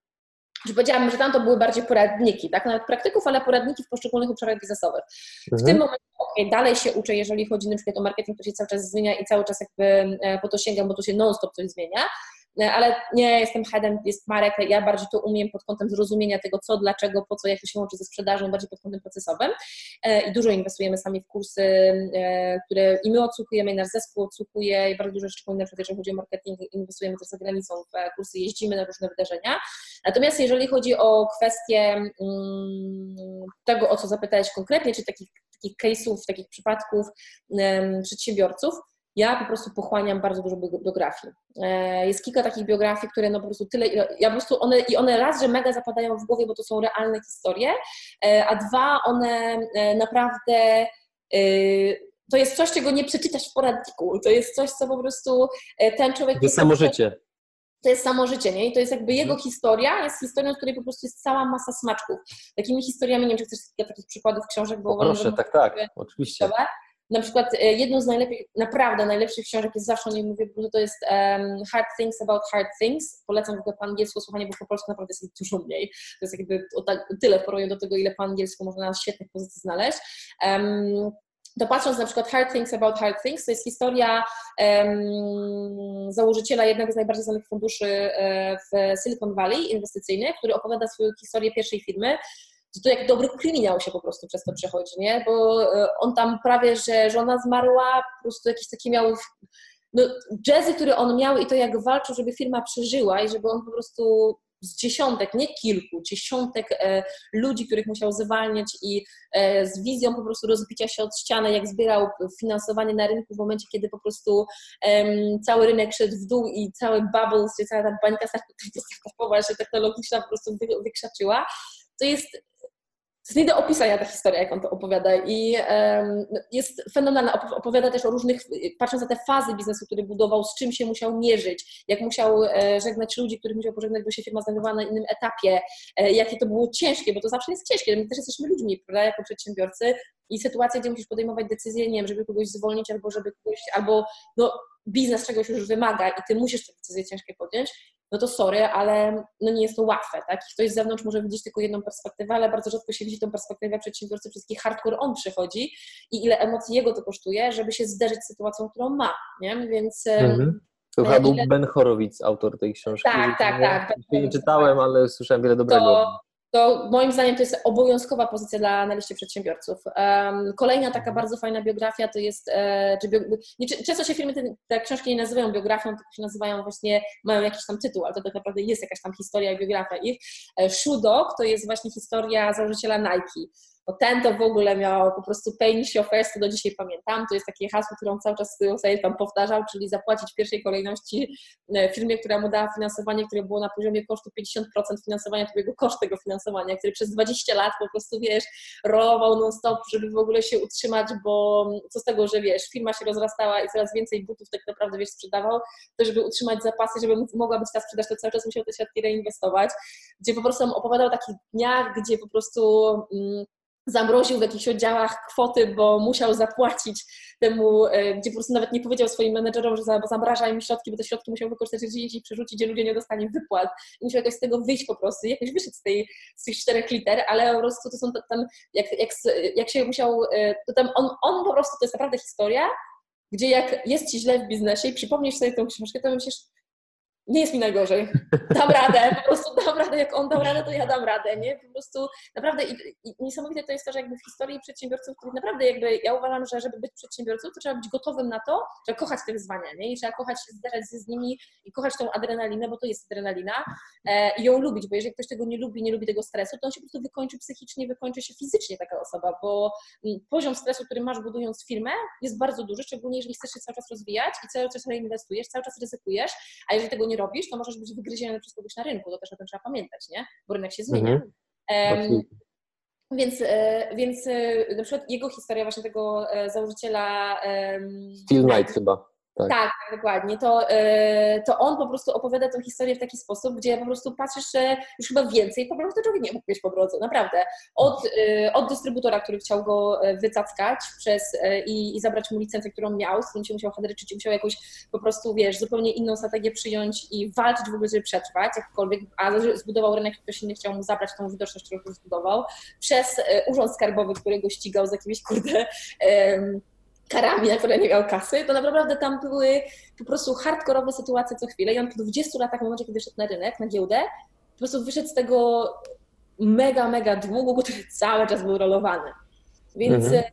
że powiedziałabym, że tam to były bardziej poradniki, tak, nawet praktyków, ale poradniki w poszczególnych obszarach biznesowych. W mhm. tym momencie, okay, dalej się uczę, jeżeli chodzi na przykład o marketing, to się cały czas zmienia i cały czas jakby po to sięgam, bo tu się non-stop coś zmienia, ale nie jestem headem, jest Marek, ja bardziej to umiem pod kątem zrozumienia tego, co, dlaczego, po co, jak to się łączy ze sprzedażą, bardziej pod kątem procesowym e, i dużo inwestujemy sami w kursy, e, które i my odsłukujemy, i nasz zespół odsłukuje i bardzo dużo szczególnie na przykład jeżeli chodzi o marketing, inwestujemy też za granicą w kursy, jeździmy na różne wydarzenia. Natomiast jeżeli chodzi o kwestię mm, tego, o co zapytałeś konkretnie, czy takich, takich case'ów, takich przypadków przedsiębiorców, ja po prostu pochłaniam bardzo dużo biografii. E, jest kilka takich biografii, które no po prostu tyle, ja po prostu one, i one raz, że mega zapadają w głowie, bo to są realne historie, e, a dwa, one e, naprawdę to jest coś, czego nie przeczytasz w poradniku. To jest coś, co po prostu ten człowiek...
To jest samo życie.
To jest samo życie, nie? I to jest jakby jego mhm. historia, jest historią, w której po prostu jest cała masa smaczków. Takimi historiami, nie wiem, czy chcesz kilka takich przykładów książek, bo...
Proszę, tak, tak, oczywiście.
Na przykład e, jedną z najlepiej, naprawdę najlepszych książek jest zawsze o niej mówię, bo to jest um, Hard Things About Hard Things. Polecam w ogóle po angielsku słuchanie, bo po polsku naprawdę jest dużo mniej. To jest jakby o tak, tyle w porównaniu do tego, ile po angielsku można na świetnych pozycji znaleźć. Um, to patrząc na przykład Hard Things About Hard Things, to jest historia um, założyciela jednego z najbardziej znanych funduszy e, w Silicon Valley inwestycyjnych, który opowiada swoją historię pierwszej firmy, to jak dobry kryminał się po prostu przez to przechodzi, nie? Bo e, on tam prawie, że żona zmarła, po prostu jakiś taki miał no, jazzy, który on miał i to jak walczył, żeby firma przeżyła i żeby on po prostu z dziesiątek, nie kilku, dziesiątek e, ludzi, których musiał zwalniać i e, z wizją po prostu rozbicia się od ściany, jak zbierał finansowanie na rynku w momencie, kiedy po prostu cały rynek szedł w dół i cały bubble, cała ta panika startupowa [laughs] się technologiczna po prostu wykrzaczyła. To jest jest nie do opisania ta historia, jak on to opowiada. I um, jest fenomenalna. Opowiada też o różnych, patrząc na te fazy biznesu, który budował, z czym się musiał mierzyć, jak musiał e, żegnać ludzi, których musiał pożegnać, bo się firma znajdowała na innym etapie, e, jakie to było ciężkie, bo to zawsze jest ciężkie, my też jesteśmy ludźmi, prawda, jako przedsiębiorcy. I sytuacja, gdzie musisz podejmować decyzje, nie wiem, żeby kogoś zwolnić albo żeby kogoś, albo no, biznes czegoś już wymaga i ty musisz te decyzje ciężkie podjąć, no to sorry, ale no nie jest to łatwe, tak? I ktoś z zewnątrz może widzieć tylko jedną perspektywę, ale bardzo rzadko się widzi tą perspektywę przedsiębiorcy, przez jaki hardcore on przychodzi i ile emocji jego to kosztuje, żeby się zderzyć z sytuacją, którą ma, nie? Więc... Mhm.
To chyba był Ben Horowitz, autor tej książki.
Tak, tak, tak.
Nie, nie czytałem, ale słyszałem wiele dobrego.
To, to moim zdaniem to jest obowiązkowa pozycja dla, na liście przedsiębiorców. Um, kolejna taka bardzo fajna biografia to jest, e, czy bio, nie, często się firmy te, te, książki nie nazywają biografią, tylko się nazywają właśnie, mają jakiś tam tytuł, ale to tak naprawdę jest jakaś tam historia i biografia ich. E, to jest właśnie historia założyciela Nike. Ten to w ogóle miał po prostu pay me first, do dzisiaj pamiętam. To jest takie hasło, którą cały czas sobie tam powtarzał, czyli zapłacić w pierwszej kolejności e, firmie, która mu dała finansowanie, które było na poziomie kosztu 50% finansowania, to jego koszt tego finansowania, który przez 20 lat po prostu, wiesz, rolował non-stop, żeby w ogóle się utrzymać, bo co z tego, że wiesz, firma się rozrastała i coraz więcej butów tak naprawdę, wiesz, sprzedawał, to żeby utrzymać zapasy, żeby mogła być ta sprzedaż, to cały czas musiał te świadki reinwestować, gdzie po prostu opowiadał o takich dniach, gdzie po prostu mm, zamroził w jakichś oddziałach kwoty, bo musiał zapłacić temu, e, gdzie po prostu nawet nie powiedział swoim menedżerom, że zamraża im środki, bo te środki musiał wykorzystać gdzieś indziej przerzucić, gdzie ludzie nie dostali wypłat. I musiał jakoś z tego wyjść po prostu, jakoś wyszedł z, tej, z tych czterech liter, ale po prostu to są tam, jak, jak, jak się musiał, e, to tam on, on po prostu, to jest naprawdę historia, gdzie jak jest ci źle w biznesie i przypomnisz sobie tą książkę, to myślisz, nie jest mi najgorzej. Dam radę, po prostu dam radę. Jak on dał radę, to ja dam radę, nie? Po prostu naprawdę i, i niesamowite to jest to, że jakby w historii przedsiębiorców, których naprawdę jakby ja uważam, że żeby być przedsiębiorcą, to trzeba być gotowym na to, trzeba kochać te wyzwania, nie? I trzeba kochać się zderzać się z nimi i kochać tą adrenalinę, bo to jest adrenalina e, i ją lubić, bo jeżeli ktoś tego nie lubi, nie lubi tego stresu, to on się po prostu wykończy psychicznie, wykończy się fizycznie taka osoba, bo mm, poziom stresu, który masz budując firmę jest bardzo duży, szczególnie jeżeli chcesz się cały czas rozwijać i cały czas reinwestujesz, cały czas ryzykujesz, a jeżeli tego nie robisz, to możesz być wygryziony przez kogoś na rynku, to też o tym trzeba pamiętać, nie? Bo rynek się zmienia. Mhm. Um, więc, e, więc e, na przykład jego historia właśnie tego e, założyciela...
Steel Knight chyba.
Tak. tak, tak, dokładnie. To, e, to on po prostu opowiada tę historię w taki sposób, gdzie po prostu patrzysz, że już chyba więcej po prostu człowiek nie mógł mieć po drodze, naprawdę. Od, e, od dystrybutora, który chciał go e, wycackać przez, i, i zabrać mu licencję, którą miał, z którym się musiał hadryczyć, musiał jakąś po prostu, wiesz, zupełnie inną strategię przyjąć i walczyć w ogóle, żeby przetrwać, jakkolwiek, a zbudował rynek, ktoś inny chciał mu zabrać tą widoczność, którą zbudował, przez urząd skarbowy, który go ścigał z jakimiś, kurde, karami, na które nie miał kasy, to naprawdę tam były po prostu hardkorowe sytuacje co chwilę i on po 20 latach, w momencie, kiedy wyszedł na rynek, na giełdę, po prostu wyszedł z tego mega, mega długu, który cały czas był rolowany. Więc mhm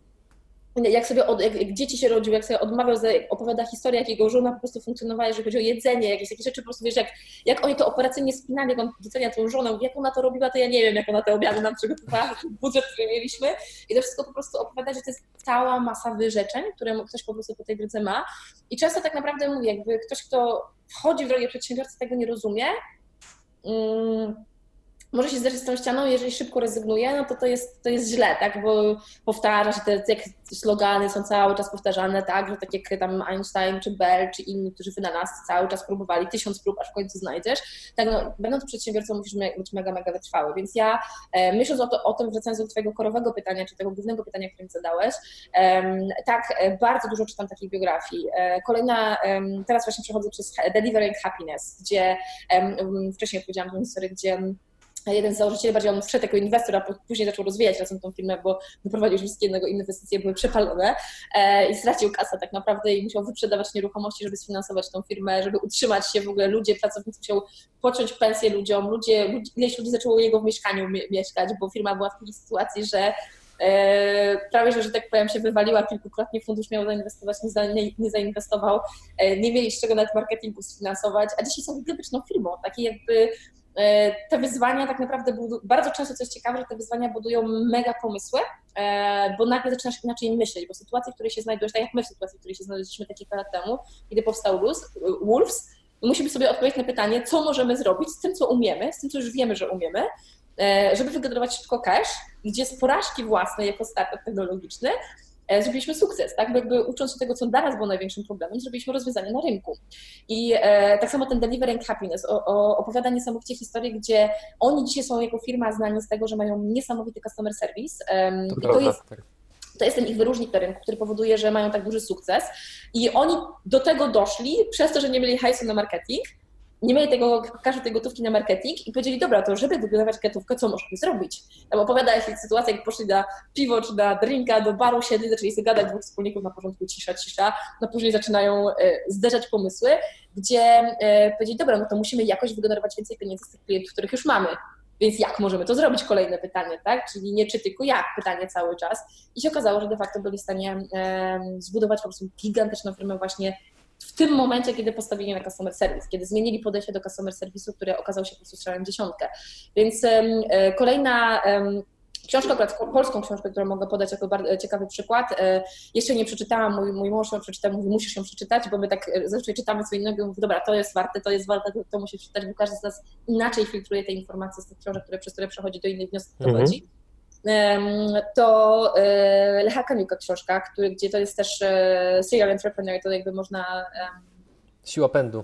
jak sobie od, jak, jak, dzieci się rodziły, jak sobie odmawiał, opowiada historię, jak jego żona po prostu funkcjonowała, jeżeli chodzi o jedzenie, jakieś takie rzeczy, po prostu wiesz, jak, jak oni to operacyjnie spinali, jak on docenia tą żonę, jak ona to robiła, to ja nie wiem, jak ona te obiady nam przygotowała, [laughs] budżet, który mieliśmy. I to wszystko po prostu opowiada, że to jest cała masa wyrzeczeń, które ktoś po prostu po tej drodze ma. I często tak naprawdę mówię, jakby ktoś, kto wchodzi w drogę przedsiębiorcy, tego nie rozumie, mm, może się zderzyć z tą ścianą, jeżeli szybko rezygnuje, no to to jest, to jest źle, tak, bo powtarza się, te jak slogany są cały czas powtarzane, tak, że tak jak tam Einstein, czy Bell, czy inni, którzy nas cały czas próbowali, tysiąc prób, aż w końcu znajdziesz, tak, no, będąc przedsiębiorcą musisz być mega, mega wytrwały, więc ja e, myśląc o, to, o tym, wracając do twojego korowego pytania, czy tego głównego pytania, które mi zadałeś, tak, e, bardzo dużo czytam takich biografii. E, kolejna, teraz właśnie przechodzę przez Delivering Happiness, gdzie wcześniej opowiedziałam tę historię, gdzie jeden z założycieli, bardziej on wszedł jako inwestor, a później zaczął rozwijać razem tą firmę, bo wyprowadził wszystkie jego inwestycje, były przepalone e, i stracił kasę tak naprawdę i musiał wyprzedawać nieruchomości, żeby sfinansować tą firmę, żeby utrzymać się w ogóle. Ludzie, pracownicy musiał począć pensję ludziom, ludzie, ludzi, ileś ludzi zaczęło jego w mieszkaniu mieszkać, bo firma była w takiej sytuacji, że e, prawie, że, że tak powiem, się wywaliła kilkukrotnie, fundusz miał zainwestować, nie, za, nie, nie zainwestował, e, nie mieli z czego nawet marketingu sfinansować, a dzisiaj są gigantyczną firmą, takiej jakby te wyzwania tak naprawdę bardzo często coś ciekawe, że te wyzwania budują mega pomysły, e, bo nagle zaczynasz inaczej myśleć, bo sytuacji, w której się znajdujesz, tak jak my w sytuacji, w której się znaleźliśmy takie lat temu, kiedy powstał Wolves, musimy sobie odpowiedzieć na pytanie, co możemy zrobić z tym, co umiemy, z tym, co już wiemy, że umiemy, e, żeby wygenerować szybko cash, gdzie z porażki własnej jako startup technologiczny E, zrobiliśmy sukces, tak? Bo jakby ucząc się tego, co dla nas było największym problemem, zrobiliśmy rozwiązanie na rynku. I e, tak samo ten Delivering Happiness o, o, opowiada niesamowicie historię, gdzie oni dzisiaj są jako firma znani z tego, że mają niesamowity customer service. Um, to, to jest, tak. to jest ten ich wyróżnik na rynku, który powoduje, że mają tak duży sukces. I oni do tego doszli przez to, że nie mieli hajsu na marketing, nie mieli tego, każdy tej gotówki na marketing i powiedzieli, dobra, to żeby wybudować gotówkę, co możemy zrobić? Tam opowiada się sytuacja, jak poszli na piwo czy na drinka, do baru siedli, zaczęli sobie gadać dwóch wspólników na porządku cisza, cisza, no później zaczynają e, zderzać pomysły, gdzie e, powiedzieli, dobra, no to musimy jakoś wygenerować więcej pieniędzy z tych klientów, których już mamy. Więc jak możemy to zrobić? Kolejne pytanie, tak? Czyli nie czy tylko jak, pytanie cały czas. I się okazało, że de facto byli w stanie zbudować po prostu gigantyczną firmę właśnie w tym momencie, kiedy postawili na customer service, kiedy zmienili podejście do customer service'u, który okazał się po prostu strzałem dziesiątkę. Więc e, kolejna Książka, akurat polską książkę, którą mogę podać jako bardzo ciekawy przykład. E, jeszcze nie przeczytałam, mój, mój mąż ją przeczytał, mówi, musisz ją przeczytać, bo my tak e, zazwyczaj czytamy co innego i mówi, dobra, to jest warte, to jest warte, to, to musisz czytać, bo każdy z nas inaczej filtruje te informacje z tych książek, które, przez które przechodzi do innych wniosków mhm. To e, Lecha Kaniuka książka, który, gdzie to jest też serial entrepreneur, to jakby można...
Siła pędu.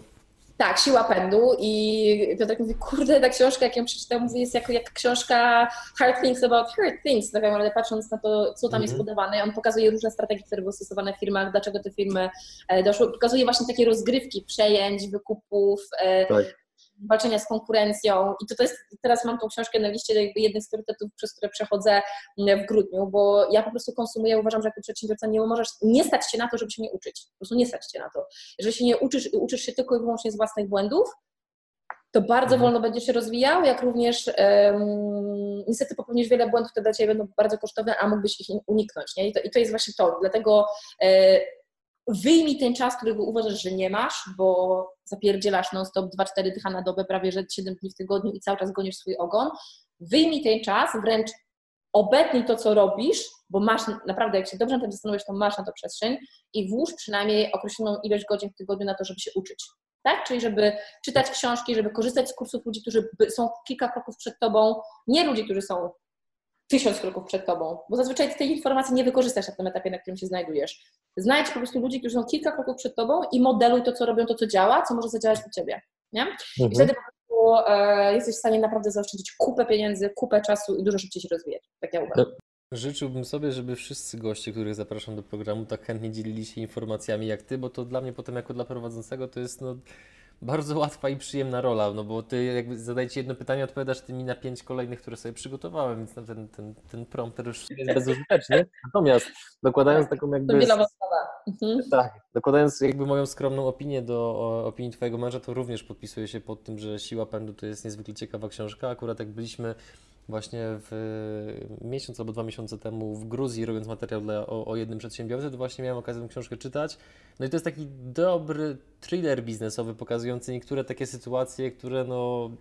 Tak, Siła Pędu i Piotrek mówi, kurde, ta książka, jak ją przeczytał, mówi, jest jak, jak książka Hard Things About Hard Things, tak naprawdę patrząc na to, co tam mm -hmm. jest mhm. podawane. On pokazuje różne strategie, które były stosowane w firmach, dlaczego te firmy e, doszły. Pokazuje właśnie takie rozgrywki przejęć, wykupów, e, tak walczenia z konkurencją. I to, to jest, teraz mam tą książkę na liście jakby jednych z priorytetów, przez które przechodzę w grudniu, bo ja po prostu konsumuję, uważam, że jako przedsiębiorca nie możesz, nie stać się na to, żeby się nie uczyć. Po prostu nie stać się na to. Jeżeli się nie uczysz, uczysz się tylko i wyłącznie z własnych błędów, to bardzo mhm. wolno będziesz się rozwijał, jak również um, niestety popełnisz wiele błędów, które dla Ciebie będą bardzo kosztowne, a mógłbyś ich uniknąć. Nie? I, to, I to jest właśnie to. Dlatego e, wyjmij ten czas, którego uważasz, że nie masz, bo zapierdzielasz non-stop 2-4 dycha na dobę, prawie że 7 dni w tygodniu i cały czas gonisz swój ogon. Wyjmij ten czas, wręcz obetnij to, co robisz, bo masz naprawdę, jak się dobrze na tym zastanowisz, to masz na to przestrzeń i włóż przynajmniej określoną ilość godzin w tygodniu na to, żeby się uczyć. Tak? Czyli żeby czytać książki, żeby korzystać z kursów ludzi, którzy są kilka kroków przed tobą, nie ludzi, którzy są tysiąc kroków przed tobą, bo zazwyczaj tej informacji nie wykorzystasz na tym etapie, na którym się znajdujesz. Znajdź po prostu ludzi, którzy są kilka kroków przed tobą i modeluj to, co robią, to, co działa, co może zadziałać u ciebie. Nie? Mhm. I wtedy po prostu e, jesteś w stanie naprawdę zaoszczędzić kupę pieniędzy, kupę czasu i dużo szybciej się rozwijać. Tak ja uważam.
Życzyłbym sobie, żeby wszyscy goście, których zapraszam do programu, tak chętnie dzielili się informacjami jak ty, bo to dla mnie potem jako dla prowadzącego to jest no, bardzo łatwa i przyjemna rola, no bo ty jakby zadajcie jedno pytanie, odpowiadasz tymi na pięć kolejnych, które sobie przygotowałem, więc ten, ten, ten prompter już
jest bezużyteczny. Natomiast dokładając taką jakby...
Mhm.
Tak, dokładając jakby moją skromną opinię do opinii twojego męża, to również podpisuję się pod tym, że Siła Pędu to jest niezwykle ciekawa książka. Akurat jak byliśmy właśnie w miesiąc albo dwa miesiące temu w Gruzji, robiąc materiał dla, o, o, jednym przedsiębiorcy, to właśnie miałem okazję tę książkę czytać. No i to jest taki dobry thriller biznesowy, pokazujący niektóre takie sytuacje, które no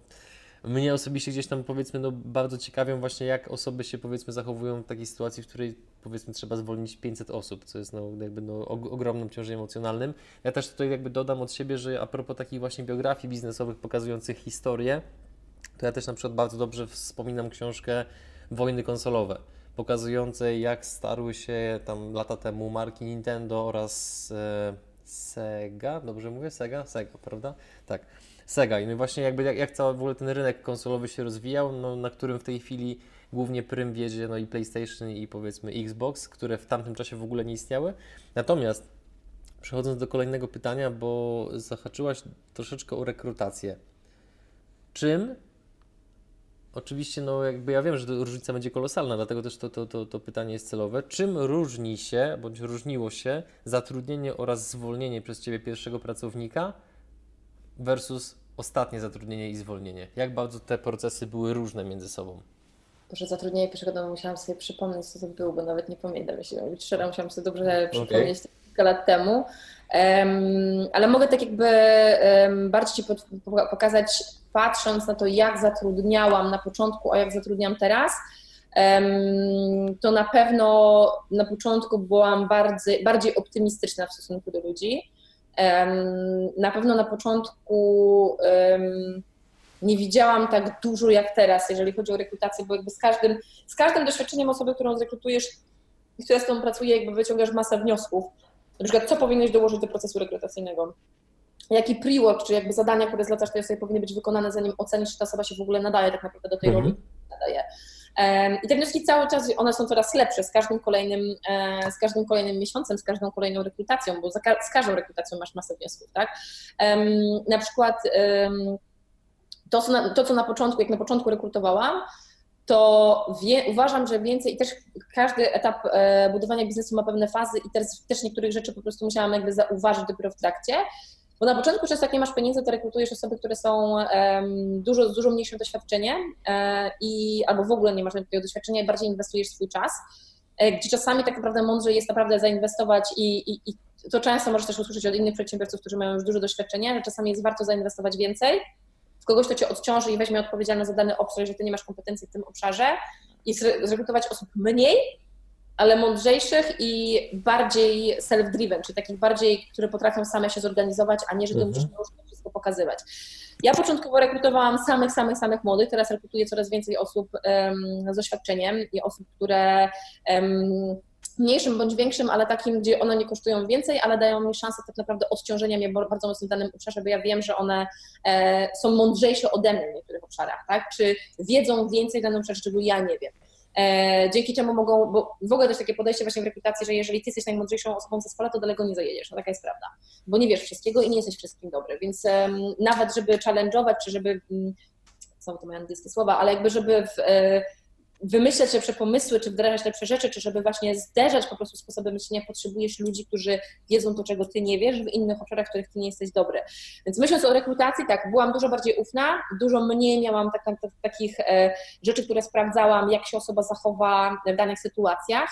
mnie osobiście gdzieś tam powiedzmy no bardzo ciekawią właśnie jak osoby się powiedzmy zachowują w takiej sytuacji, w której powiedzmy trzeba zwolnić 500 osób, co jest no jakby no ogromnym ciążeniem emocjonalnym. Ja też tutaj jakby dodam od siebie, że a propos takich właśnie biografii biznesowych pokazujących historię, to ja też na przykład bardzo dobrze wspominam książkę Wojny konsolowe, pokazującej jak starły się tam lata temu marki Nintendo oraz e, Sega, dobrze mówię? Sega? Sega, prawda? Tak. Sega. I no właśnie jakby jak, jak cały w ogóle ten rynek konsolowy się rozwijał, no, na którym w tej chwili głównie prym wiedzie no i PlayStation i powiedzmy Xbox, które w tamtym czasie w ogóle nie istniały. Natomiast przechodząc do kolejnego pytania, bo zahaczyłaś troszeczkę o rekrutację. Czym Oczywiście, no jakby ja wiem, że różnica będzie kolosalna, dlatego też to, to, to, to pytanie jest celowe. Czym różni się, bądź różniło się zatrudnienie oraz zwolnienie przez Ciebie pierwszego pracownika versus ostatnie zatrudnienie i zwolnienie? Jak bardzo te procesy były różne między sobą?
że zatrudnienie pierwszego domu musiałam sobie przypomnieć, co to było, bo nawet nie pamiętam, jeśli mam być szczera, musiałam sobie dobrze przypomnieć okay. Kilka lat temu. Ale mogę tak jakby bardziej Ci pokazać patrząc na to, jak zatrudniałam na początku, a jak zatrudniam teraz, to na pewno na początku byłam bardziej, bardziej optymistyczna w stosunku do ludzi. Na pewno na początku nie widziałam tak dużo jak teraz, jeżeli chodzi o rekrutację, bo jakby z każdym, z każdym doświadczeniem osoby, którą zrekrutujesz która z tą pracuje, jakby wyciągasz masę wniosków. Na przykład, co powinieneś dołożyć do procesu rekrutacyjnego jaki pre-work, czy jakby zadania, które zlecasz tej osobie powinny być wykonane, zanim ocenisz, czy ta osoba się w ogóle nadaje tak naprawdę do tej mhm. roli, nadaje. I te wnioski cały czas, one są coraz lepsze z każdym kolejnym, e, z każdym kolejnym miesiącem, z każdą kolejną rekrutacją, bo z każdą rekrutacją masz masę wniosków, tak? Na przykład to, co na, to, co na początku, jak na początku rekrutowałam, to wie, uważam, że więcej i też każdy etap e, budowania biznesu ma pewne fazy i teraz też niektórych rzeczy po prostu musiałam jakby zauważyć dopiero w trakcie, bo na początku często jak nie masz pieniędzy, to rekrutujesz osoby, które są um, dużo, z dużo mniejszym doświadczeniem e, i albo w ogóle nie masz takiego doświadczenia i bardziej inwestujesz swój czas, e, gdzie czasami tak naprawdę mądrzej jest naprawdę zainwestować i, i, i to często możesz też usłyszeć od innych przedsiębiorców, którzy mają już dużo doświadczenia, że czasami jest warto zainwestować więcej kogoś, kto cię odciąży i weźmie odpowiedzialność za dany obszar, że ty nie masz kompetencji w tym obszarze, i zrekrutować osób mniej, ale mądrzejszych i bardziej self-driven, czyli takich bardziej, które potrafią same się zorganizować, a nie, że ty mhm. musisz wszystko pokazywać. Ja początkowo rekrutowałam samych, samych, samych młodych, teraz rekrutuję coraz więcej osób um, z doświadczeniem i osób, które um, mniejszym bądź większym, ale takim, gdzie one nie kosztują więcej, ale dają mi szansę tak naprawdę odciążenia mnie bardzo mocno w danym obszarze, bo ja wiem, że one e, są mądrzejsze ode mnie w niektórych obszarach, tak? Czy wiedzą więcej w danym obszarze, czego ja nie wiem. E, dzięki czemu mogą, bo w ogóle też takie podejście właśnie w rekrutacji, że jeżeli ty jesteś najmądrzejszą osobą w zespole, to daleko nie zajedziesz, no taka jest prawda, bo nie wiesz wszystkiego i nie jesteś wszystkim dobry, więc nawet żeby challenge'ować, czy żeby, są to moje angielskie słowa, ale jakby żeby w, e, wymyślać lepsze pomysły, czy wdrażać lepsze rzeczy, czy żeby właśnie zderzać po prostu sposoby myślenia, potrzebujesz ludzi, którzy wiedzą to, czego ty nie wiesz w innych obszarach, w których ty nie jesteś dobry. Więc myśląc o rekrutacji, tak, byłam dużo bardziej ufna, dużo mniej miałam tak, tak, takich e, rzeczy, które sprawdzałam, jak się osoba zachowa w danych sytuacjach.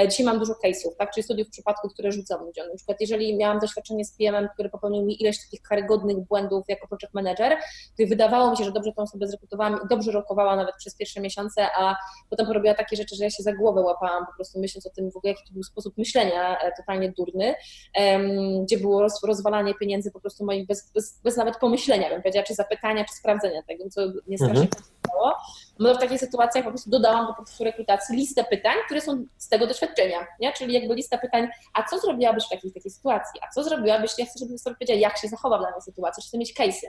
E, dzisiaj mam dużo case'ów, tak, czyli studiów przypadków, które rzucam ludziom. Na przykład jeżeli miałam doświadczenie z PM-em, który popełnił mi ileś takich karygodnych błędów jako project manager, to wydawało mi się, że dobrze tą osobę zrekrutowałam i dobrze rokowała nawet przez pierwsze miesiące, a potem porobiła takie rzeczy, że ja się za głowę łapałam po prostu myśląc o tym w ogóle, jaki to był sposób myślenia e, totalnie durny, gdzie było roz, rozwalanie pieniędzy po prostu moich bez, bez, bez nawet pomyślenia, bym powiedziała, czy zapytania, czy sprawdzenia tego, co nie strasznie mhm. No w takich sytuacjach po prostu dodałam do procesu rekrutacji listę pytań, które są z tego doświadczenia, nie? czyli jakby lista pytań, a co zrobiłabyś w takiej, takiej sytuacji, a co zrobiłabyś, ja chcę, żebyś sobie powiedziała, jak się zachowa w danej sytuacji, czy chcę mieć case'y,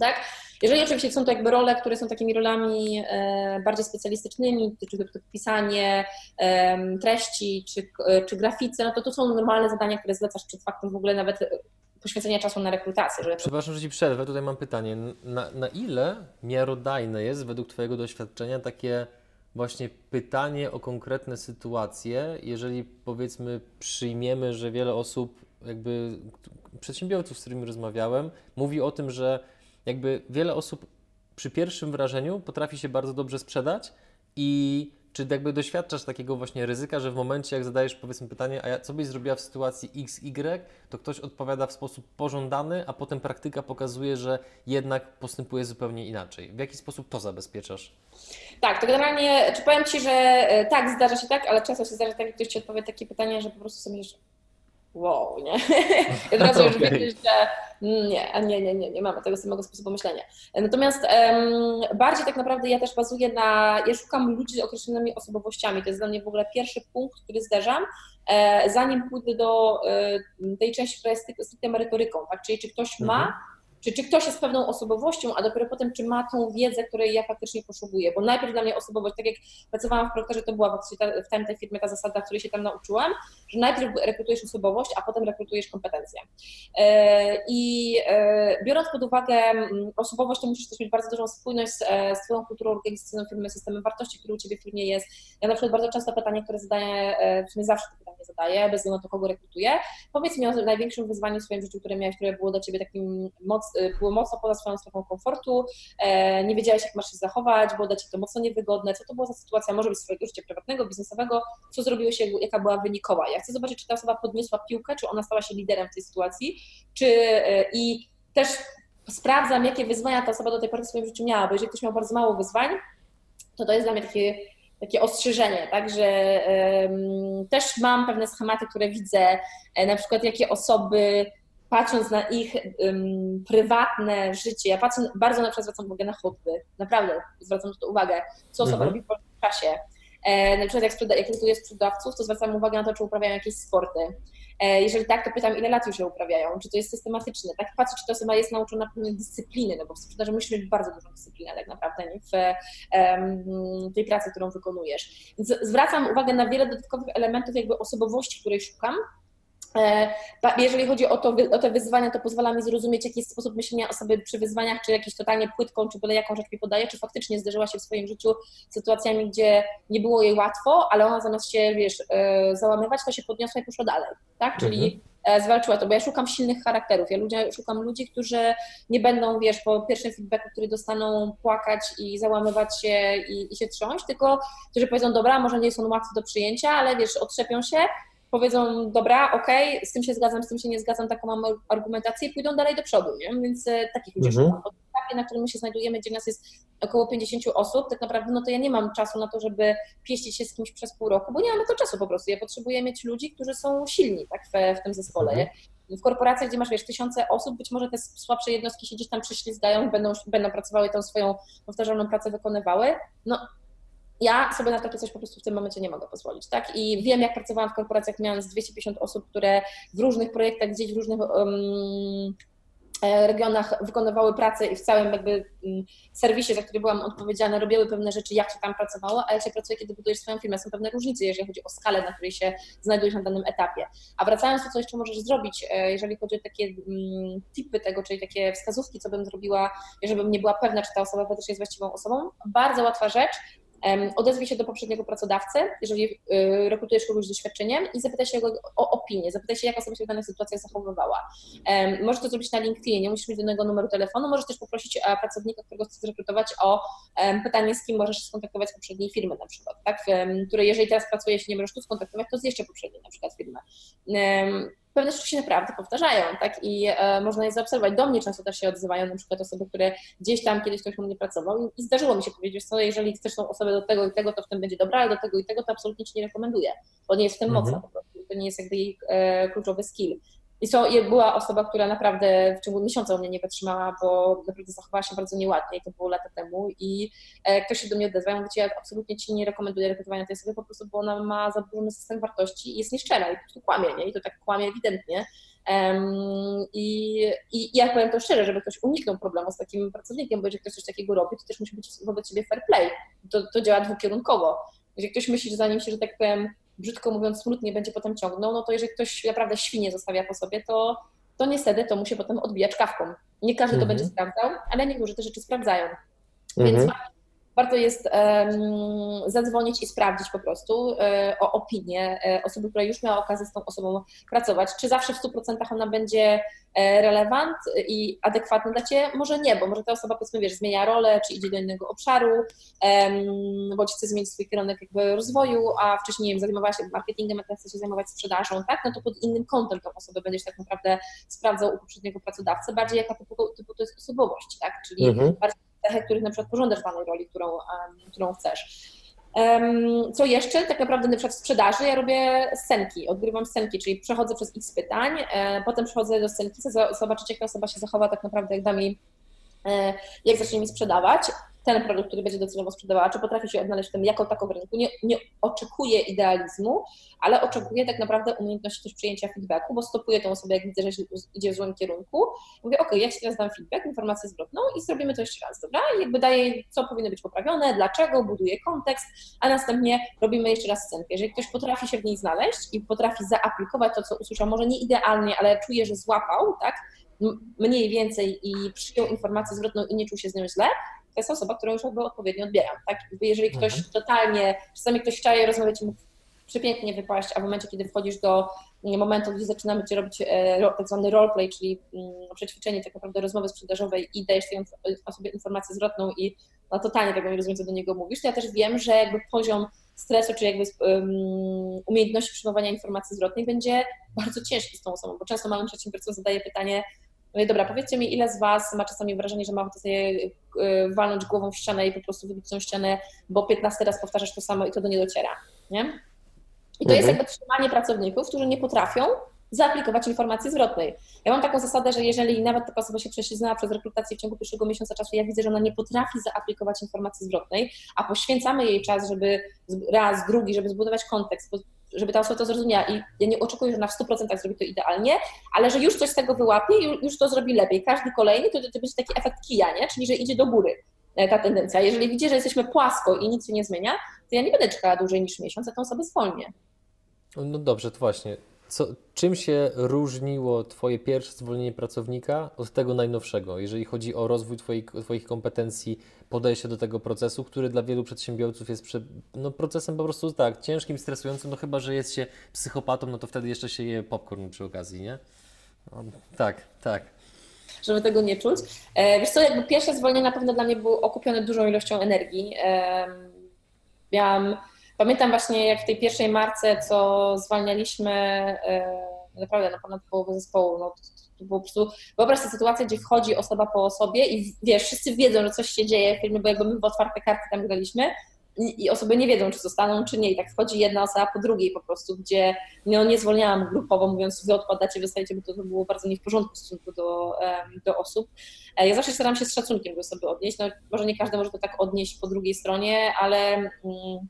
tak? Jeżeli oczywiście są to jakby role, które są takimi rolami e, bardziej specjalistycznymi, czy to pisanie e, treści, czy, e, czy grafice, no to to są normalne zadania, które zlecasz przed faktem w ogóle nawet poświęcenia czasu na rekrutację. Żeby...
Przepraszam, że Ci przerwę, tutaj mam pytanie. Na, na ile miarodajne jest według Twojego doświadczenia takie właśnie pytanie o konkretne sytuacje, jeżeli powiedzmy przyjmiemy, że wiele osób, jakby przedsiębiorców, z którymi rozmawiałem, mówi o tym, że jakby wiele osób przy pierwszym wrażeniu potrafi się bardzo dobrze sprzedać i czy jakby doświadczasz takiego właśnie ryzyka, że w momencie, jak zadajesz powiedzmy pytanie, a ja, co byś zrobiła w sytuacji X, Y, to ktoś odpowiada w sposób pożądany, a potem praktyka pokazuje, że jednak postępuje zupełnie inaczej. W jaki sposób to zabezpieczasz?
Tak, to generalnie, czy powiem Ci, że e, tak, zdarza się tak, ale często się zdarza tak, że ktoś Ci odpowie takie pytanie, że po prostu sobie myślisz, wow, nie? I [laughs] od razu już okay. wiesz, że nie, nie, nie, nie, nie mamy tego samego sposobu myślenia. Natomiast um, bardziej tak naprawdę ja też bazuję na, ja szukam ludzi z określonymi osobowościami. To jest dla mnie w ogóle pierwszy punkt, który zderzam, e, zanim pójdę do e, tej części, która jest stricte merytoryką, tak? Czyli czy ktoś ma mhm czy, czy ktoś jest pewną osobowością, a dopiero potem, czy ma tą wiedzę, której ja faktycznie poszukuję. Bo najpierw dla mnie osobowość, tak jak pracowałam w Procterze, to była w tam tej firmie ta zasada, której się tam nauczyłam, że najpierw rekrutujesz osobowość, a potem rekrutujesz kompetencje. E, I e, biorąc pod uwagę mm, osobowość, to musisz też mieć bardzo dużą spójność z, e, z Twoją kulturą organizacyjną firmy, systemem wartości, który u Ciebie w firmie jest. Ja na przykład bardzo często pytanie, które zadaję, w sumie zawsze to pytanie zadaję, bez względu na to, kogo rekrutuję. Powiedz mi o największym wyzwaniu w swoim życiu, które miałeś, które było dla Ciebie takim moc, Y, było mocno poza swoją strefą komfortu, e, nie wiedziałeś, jak masz się zachować, było dla Ciebie to mocno niewygodne, co to była za sytuacja, może być swojego życia prywatnego, biznesowego, co zrobiłeś, jaka była wynikowa. Ja chcę zobaczyć, czy ta osoba podniosła piłkę, czy ona stała się liderem w tej sytuacji, czy e, i też sprawdzam, jakie wyzwania ta osoba do tej pory w swoim życiu miała, bo jeżeli ktoś miał bardzo mało wyzwań, to to jest dla mnie takie takie ostrzeżenie, tak, że um, też mam pewne schematy, które widzę, e, na przykład jakie osoby patrząc na ich um, prywatne życie, ja patrzę, bardzo na przykład zwracam uwagę na hobby, naprawdę zwracam na to uwagę, co osoba mhm. robi w wolnym czasie. E, na przykład jak, sprzeda- jak sprzedawców, to zwracam uwagę na to, czy uprawiają jakieś sporty. E, jeżeli tak, to pytam, ile lat już je uprawiają, czy to jest systematyczne. Tak patrzę, czy ta osoba jest nauczona dyscypliny, no bo w sprzedaży musisz mieć bardzo dużą dyscyplinę tak naprawdę nie? w tej pracy, którą wykonujesz. Więc zwracam uwagę na wiele dodatkowych elementów jakby osobowości, której szukam, jeżeli chodzi o, to, o te wyzwania, to pozwala mi zrozumieć, jaki jest sposób myślenia osoby przy wyzwaniach, czy jakieś totalnie płytką, czy byle jaką rzecz mi podaje, czy faktycznie zderzyła się w swoim życiu sytuacjami, gdzie nie było jej łatwo, ale ona zamiast się, wiesz, e, załamywać, to się podniosła i poszła dalej, tak? Czyli mhm e, zwalczyła to, bo ja szukam silnych charakterów. Ja ludzie, szukam ludzi, którzy nie będą, wiesz, po pierwszym feedbacku, który dostaną, płakać i załamywać się i, i się trząść, tylko którzy powiedzą, dobra, może nie są łatwe do przyjęcia, ale wiesz, otrzepią się, powiedzą, dobra, okej, okay, z tym się zgadzam, z tym się nie zgadzam, taką mam argumentację i pójdą dalej do przodu, nie? Więc e, takich ludzi mhm. szukam. etapie, na którym my się znajdujemy, gdzie nas jest około 50 osób, tak naprawdę, no to ja nie mam czasu na to, żeby pieścić się z kimś przez pół roku, bo nie mam na to czasu po prostu. Ja potrzebuję mieć ludzi, którzy są silni tak, w, w tym zespole. Mhm. W korporacjach, gdzie masz, wiesz, tysiące osób, być może te słabsze jednostki się gdzieś tam przyślizgają i będą, będą pracowały tą swoją powtarzalną pracę wykonywały. No, ja sobie na takie coś po prostu w tym momencie nie mogę pozwolić, tak? I wiem, jak pracowałam w korporacjach, mając 250 osób, które w różnych projektach, gdzieś w różnych um, regionach wykonywały pracę i w całym jakby mm, serwisie, za który byłam odpowiedzialna, robiły pewne rzeczy, jak się tam pracowało, a jak się pracuje, kiedy budujesz swoją firmę, są pewne różnice, jeżeli chodzi o skalę, na której się znajdujesz na danym etapie. A wracając do co jeszcze możesz zrobić, e, jeżeli chodzi o takie mm, tipy tego, czyli takie wskazówki, co bym zrobiła, żeby nie była pewna, czy ta osoba faktycznie jest właściwą osobą, bardzo łatwa rzecz, odezwij się do poprzedniego pracodawcy, jeżeli y, rekrutujesz kogoś z doświadczeniem i zapytaj się go o opinię, zapytaj się, jak osoba się w danych sytuacjach zachowywała. Możesz to zrobić na LinkedInie, nie musisz mieć danego numeru telefonu, możesz też poprosić e, pracownika, którego chcesz zrekrutować o pytanie, z kim możesz się skontaktować z poprzedniej firmy na przykład, tak? w której jeżeli teraz pracujesz i nie możesz tu skontaktować, to z jeszcze poprzedniej na przykład firmy pewne rzeczy się naprawdę powtarzają, tak? I e, można je zaobserwować. Do mnie często też się odzywają na przykład osoby, które gdzieś tam kiedyś ktoś u mnie pracował i, i zdarzyło mi się powiedzieć, co jeżeli chcesz tą osobę do tego i tego, to w tym będzie dobra, ale do tego i tego to absolutnie ci nie rekomenduję, bo nie jest w tym mhm. mocna po prostu. To nie jest jakby jej e, kluczowy skill. I so, była osoba, która naprawdę w ciągu miesiąca u mnie nie wytrzymała, bo naprawdę zachowała się bardzo nieładnie i to było lata temu i e, ktoś się do mnie odezwał, ja mówię, ja absolutnie Ci nie rekomenduję rekrutowania tej osoby po prostu, bo ona ma zaburzony system wartości i jest nieszczera i po prostu kłamie, nie? I to tak kłamie ewidentnie. Um, i, I ja powiem to szczerze, żeby ktoś uniknął problemu z takim pracownikiem, bo jeżeli ktoś coś takiego robi, to też musi być wobec siebie fair play. To, to działa dwukierunkowo. Jeżeli ktoś myśli, że zanim się, że tak powiem, brzydko mówiąc, smutnie będzie potem ciągnął, no to jeżeli ktoś naprawdę świnie zostawia po sobie, to, to niestety to mu się potem odbijać kawką. Nie każdy to mhm. będzie sprawdzał, ale niektórzy te rzeczy sprawdzają. Więc mhm warto jest um, zadzwonić i sprawdzić po prostu e, o opinię e, osoby, która już miała okazję z tą osobą pracować. Czy zawsze w 100% ona będzie e, relevant i adekwatna dla Ciebie? Może nie, bo może ta osoba powiedzmy, wiesz, zmienia rolę, czy idzie do innego obszaru, um, bądź chce zmienić swój kierunek jakby rozwoju, a wcześniej, nie wiem, zajmowała się marketingiem, a teraz chce się zajmować sprzedażą, tak? No to pod innym kątem tą osobę będziesz tak naprawdę sprawdzał u poprzedniego pracodawcy, bardziej jaka typu, typu to jest osobowość, tak? Czyli mhm. bardziej cechy, których na przykład pożądasz danej roli, którą, którą chcesz. Co jeszcze? Tak naprawdę na przykład w sprzedaży ja robię scenki, odgrywam scenki, czyli przechodzę przez x pytań, e, potem przechodzę do scenki, zobaczyć jaka osoba się zachowa tak naprawdę, jak da mi, e, jak zacznie mi sprzedawać ten produkt, który będzie docelowo sprzedawała, czy potrafi się odnaleźć w tym jako tako w rynku. Nie, nie oczekuje idealizmu, ale oczekuje tak naprawdę umiejętności też przyjęcia feedbacku, bo stopuje tą osobę, jak widzę, że idzie w złym kierunku. Mówię, ok, ja Ci teraz dam feedback, informację zwrotną i zrobimy to jeszcze raz, dobra? I jakby daję, co powinno być poprawione, dlaczego, buduję kontekst, a następnie robimy jeszcze raz scenkę. Jeżeli ktoś potrafi się w niej znaleźć i potrafi zaaplikować to, co usłyszał, może nie idealnie, ale czuje, że złapał, tak? mniej więcej i przyjął informację zwrotną i nie czuł się z nią źle, to jest osoba, którą już jakby odpowiednio odbieram. Tak? Jeżeli ktoś mhm. totalnie, czasami ktoś chciaje rozmawiać i mógł przepięknie wypaść, a w momencie, kiedy wchodzisz do momentu, gdzie zaczynamy Ci robić e, tak zwany roleplay, czyli mm, przećwiczenie tak naprawdę rozmowy sprzedażowej i dajesz tej osobie informację zwrotną i no, totalnie tego nie rozumiem, co do niego mówisz, to ja też wiem, że jakby poziom stresu, czy jakby um, umiejętności przyjmowania informacji zwrotnej będzie bardzo ciężki z tą osobą, bo często małym przedsiębiorcom zadaję pytanie, no i dobra, powiedzcie mi, ile z Was ma czasami wrażenie, że ma ochotę y, walnąć głową w ścianę i po prostu wybić tą ścianę, bo 15 raz powtarzasz to samo i to do nie dociera, nie? I to mhm. jest jakby trzymanie pracowników, którzy nie potrafią zaaplikować informacji zwrotnej. Ja mam taką zasadę, że jeżeli nawet taka osoba się prześliznęła przez rekrutację w ciągu pierwszego miesiąca czasu, ja widzę, że ona nie potrafi zaaplikować informacji zwrotnej, a poświęcamy jej czas, żeby raz, drugi, żeby zbudować kontekst, żeby ta osoba to zrozumiała i ja nie oczekuję, że na w 100% zrobi to idealnie, ale że już coś z tego wyłapie i już to zrobi lepiej. Każdy kolejny to, to będzie taki efekt kija, nie? czyli że idzie do góry e, ta tendencja. Jeżeli widzi, że jesteśmy płasko i nic się nie zmienia, to ja nie będę czekała dłużej niż miesiąc, a tą osobę zwolnię.
No dobrze, to właśnie. Co, czym się różniło Twoje pierwsze zwolnienie pracownika od tego najnowszego, jeżeli chodzi o rozwój Twoich, twoich kompetencji, podejście do tego procesu, który dla wielu przedsiębiorców jest prze, no, procesem po prostu tak, ciężkim, stresującym, no chyba, że jest się psychopatą, no to wtedy jeszcze się je popcorn przy okazji, nie? No, tak, tak.
Żeby tego nie czuć. E, wiesz co, jakby pierwsze zwolnienie na pewno dla mnie było okupione dużą ilością energii. E, miałam Pamiętam właśnie, jak w tej pierwszej marce, co zwalnialiśmy, e, naprawdę na ponad połowę zespołu. No, to, było po prostu, wyobraź sobie sytuację, gdzie wchodzi osoba po osobie i wiesz, wszyscy wiedzą, że coś się dzieje w filmie, bo jakby my w otwarte karty tam graliśmy i, osoby nie wiedzą, czy zostaną, czy nie. I tak wchodzi jedna osoba po drugiej po prostu, gdzie no, nie zwolniałam grupowo, mówiąc, wy odpadacie, wystajecie, bo to, to było bardzo nie w porządku w stosunku do, do osób. E, ja zawsze staram się z szacunkiem do sobie odnieść. No, może nie każdy może to tak odnieść po drugiej stronie, ale... Mm,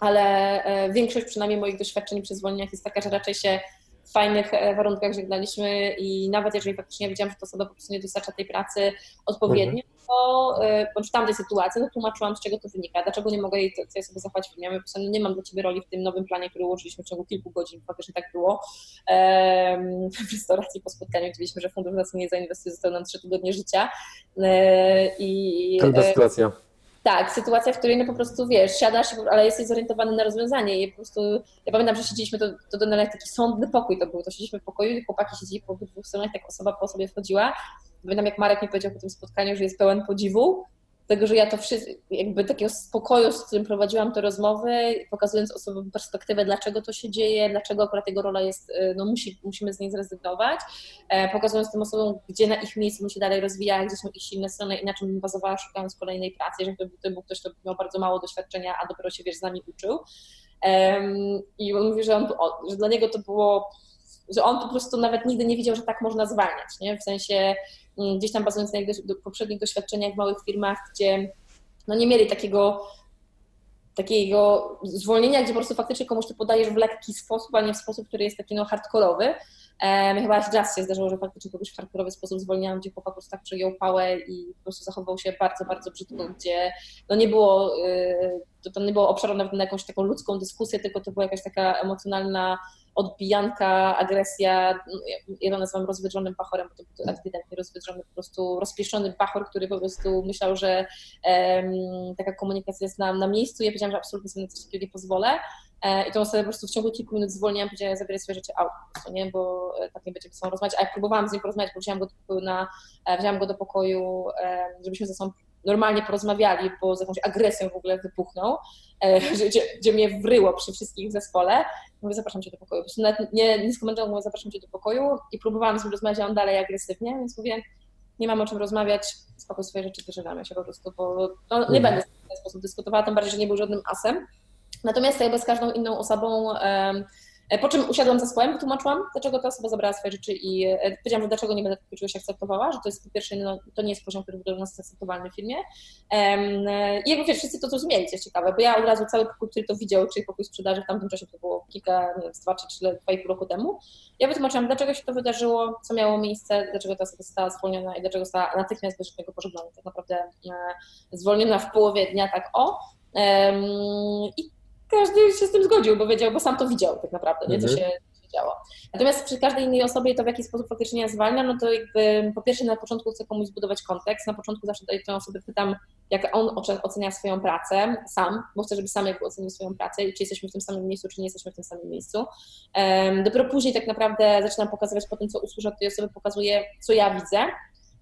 ale e, większość przynajmniej moich doświadczeń przy zwolnieniach jest taka, że raczej się w fajnych e, warunkach żegnaliśmy i nawet jeżeli faktycznie widziałam, że to osoba po prostu nie dostarcza tej pracy odpowiednio, mhm. to e, bądź tamtej sytuacji, no tłumaczyłam, z czego to wynika, dlaczego nie mogę jej tej sobie zachować w filmie. Po nie mam dla Ciebie roli w tym nowym planie, który ułożyliśmy w ciągu kilku godzin, faktycznie tak było. [laughs] W restauracji po spotkaniu widzieliśmy, że fundusz nas nie zainwestuje, został nam trzy tygodnie życia.
I, Trudna sytuacja.
Tak, sytuacja, w której no po prostu wiesz, siadasz, ale jesteś zorientowany na rozwiązanie i po prostu, ja pamiętam, że siedzieliśmy, to, to do jak taki sądny pokój to był, to siedzieliśmy w pokoju i chłopaki siedzieli po dwóch stronach, tak osoba po sobie wchodziła. Pamiętam, jak Marek mi powiedział po tym spotkaniu, że jest pełen podziwu, tego, że ja to wszystko, jakby takiego spokoju, z którym prowadziłam te rozmowy, pokazując osobom perspektywę, dlaczego to się dzieje, dlaczego akurat jego rola jest, y, no musi, musimy z niej zrezygnować, e, pokazując tym osobom, gdzie na ich miejscu się dalej rozwija, gdzie są ich silne strony i na czym bazowała szukając kolejnej pracy, że to był ktoś, kto miał bardzo mało doświadczenia, a dopiero się, wiesz, z nami uczył. I on mówi, że, on, że dla niego to było że on po prostu nawet nigdy nie widział, że tak można zwalniać, nie? W sensie mm, gdzieś tam bazując na jego poprzednich doświadczeniach w małych firmach, gdzie no nie mieli takiego takiego zwolnienia, gdzie po prostu faktycznie komuś to podajesz w lekki sposób, a nie w sposób, który jest taki no hardkorowy. Um, chyba raz się zdarzyło, że faktycznie kogoś w hardkorowy sposób zwolniłam, gdzie chłopak po prostu tak przejął pałę i po prostu zachował się bardzo, bardzo brzydko, gdzie no nie było, to, to nie było obszaru nawet na jakąś taką ludzką dyskusję, tylko to była jakaś taka emocjonalna odbijanka, agresja, ja to nazywam rozwydrzonym bachorem, bo to był ewidentnie rozwydrzony, po prostu rozpieszczony bachor, który po prostu myślał, że taka komunikacja jest na, na miejscu. Ja powiedziałam, że absolutnie sobie na coś takiego nie pozwolę. E, I tą osobę po prostu w ciągu kilku minut zwolniłam, powiedziałam, zabieraj swoje rzeczy out, nie, bo e, tak nie będziemy ze sobą rozmawiać. A jak próbowałam z nim porozmawiać, bo wziąłam go do pokoju, na, e, wziąłam go do pokoju żebyśmy ze sobą normalnie porozmawiali, bo z jakąś agresją w ogóle wypuchnął, e, [laughs] gdzie, gdzie mnie wryło przy wszystkich w zespole. Mówię, zapraszam cię do pokoju. Po nawet nie, nie skomentował, mówię, zapraszam cię do pokoju i próbowałam z nim rozmawiać, a on dalej agresywnie, więc mówię, nie mam o czym rozmawiać, spokój swoje rzeczy, wyżynamy się po prostu, bo no, nie mhm. będę w ten sposób dyskutowała, tym bardziej, że nie był żadnym asem. Natomiast ja z każdą inną osobą um, po czym usiadłam za stołem, wytłumaczyłam, dlaczego ta osoba zabrała swoje rzeczy i e, powiedziałam, że dlaczego nie będę takiego czegoś akceptowała, że to jest po pierwsze, no, to nie jest poziom, który był dla nas akceptowalny w filmie. E, I jakby wiesz, wszyscy to zrozumieli, co jest ciekawe, bo ja od razu cały pokój, który to widział, czyli pokój sprzedaży w tamtym czasie, to było kilka, nie wiem, dwa czy trzy, dwa i pół roku temu, ja wytłumaczyłam, dlaczego się to wydarzyło, co miało miejsce, dlaczego ta osoba została zwolniona i dlaczego została natychmiast bez żadnego pożegnania, tak naprawdę zwolniona w połowie dnia, tak o. I każdy się z tym zgodził, bo wiedział, bo sam to widział tak naprawdę, nie, co mhm. się, się działo. Natomiast przy każdej innej osobie to w jaki sposób faktycznie ja zwalniam, no to jakby po pierwsze na początku chcę komuś zbudować kontekst, na początku zawsze tę osobę pytam, jak on ocenia swoją pracę sam, bo chcę, żeby sam jakby ocenił swoją pracę i czy jesteśmy w tym samym miejscu, czy nie jesteśmy w tym samym miejscu. Um, dopiero później tak naprawdę zaczynam pokazywać po tym, co usłyszę od tej osoby, pokazuję, co ja widzę,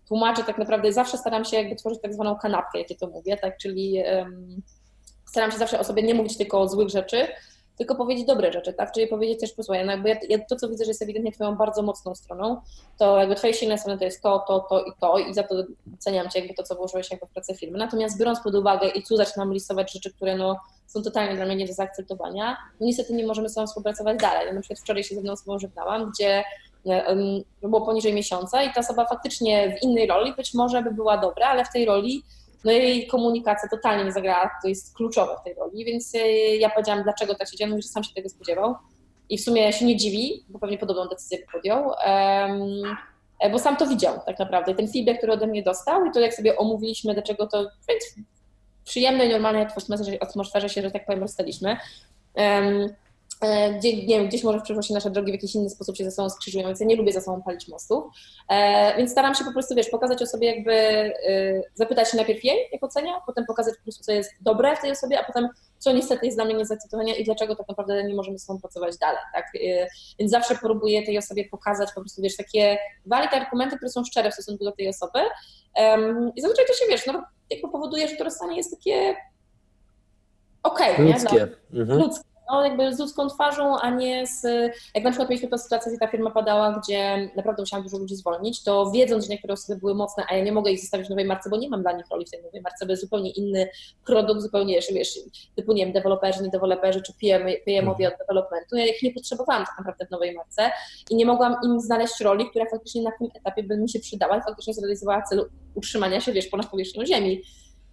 tłumaczę tak naprawdę, zawsze staram się jakby tworzyć tak zwaną kanapkę, jakie to mówię, tak, czyli um, staram się zawsze o sobie nie mówić tylko o złych rzeczy, tylko powiedzieć dobre rzeczy, tak? Czyli powiedzieć też, posłuchaj, no jakby ja, ja, to, co widzę, że jest ewidentnie twoją bardzo mocną stroną, to jakby twoje silne strony to jest to, to, to i to i za to doceniam cię jakby to, co włożyłeś jakby w pracę firmy. Natomiast biorąc pod uwagę i tu zaczynam listować rzeczy, które no są totalnie dla mnie nie do zaakceptowania, no niestety nie możemy z sobą współpracować dalej. Ja na przykład wczoraj się z jedną osobą żegnałam, gdzie um, było poniżej miesiąca i ta osoba faktycznie w innej roli być może by była dobra, ale w tej roli no jej komunikacja totalnie nie zagrała, to jest kluczowe w tej roli, więc e, ja powiedziałam, dlaczego tak się dzieje, mówi, że sam się tego spodziewał i w sumie się nie dziwi, bo pewnie podobną decyzję podjął, um, bo sam to widział tak naprawdę. Ten feedback, który ode mnie dostał i to jak sobie omówiliśmy, dlaczego to w przyjemnej, normalnej atmosferze, atmosferze się, że tak powiem, rozstaliśmy. Um, E, gdzie, nie wiem, gdzieś może w przyszłości nasze drogi w jakiś inny sposób się ze sobą skrzyżują, więc ja nie lubię ze sobą palić mostów. E, więc staram się po prostu, wiesz, pokazać osobie jakby, e, zapytać się najpierw jej, jak ocenia, potem pokazać po prostu, co jest dobre w tej osobie, a potem co niestety jest dla mnie nie zacytowania i dlaczego tak naprawdę nie możemy z sobą pracować dalej, tak? Więc zawsze próbuję tej osobie pokazać po prostu, wiesz, takie walite argumenty, które są szczere w stosunku do tej osoby i zazwyczaj to się, wiesz, no, jakby powoduje, że to rozstanie jest takie okej, okay,
ludzkie.
No, mhm. ludzkie no, jakby z ludzką twarzą, a nie z, jak na przykład mieliśmy tę sytuację, gdzie ta firma padała, gdzie naprawdę musiałam dużo ludzi zwolnić, to wiedząc, że niektóre osoby były mocne, a ja nie mogę ich zostawić w nowej marce, bo nie mam dla nich roli w tej nowej marce, bo jest zupełnie inny produkt, zupełnie, wiesz, typu, nie wiem, deweloperzy, nie deweloperzy, czy PM, PM-owie od developmentu, ja ich nie potrzebowałam tak naprawdę w nowej marce i nie mogłam im znaleźć roli, która faktycznie na tym etapie by mi się przydała i faktycznie zrealizowała cel utrzymania się, wiesz, ponad powierzchnią ziemi.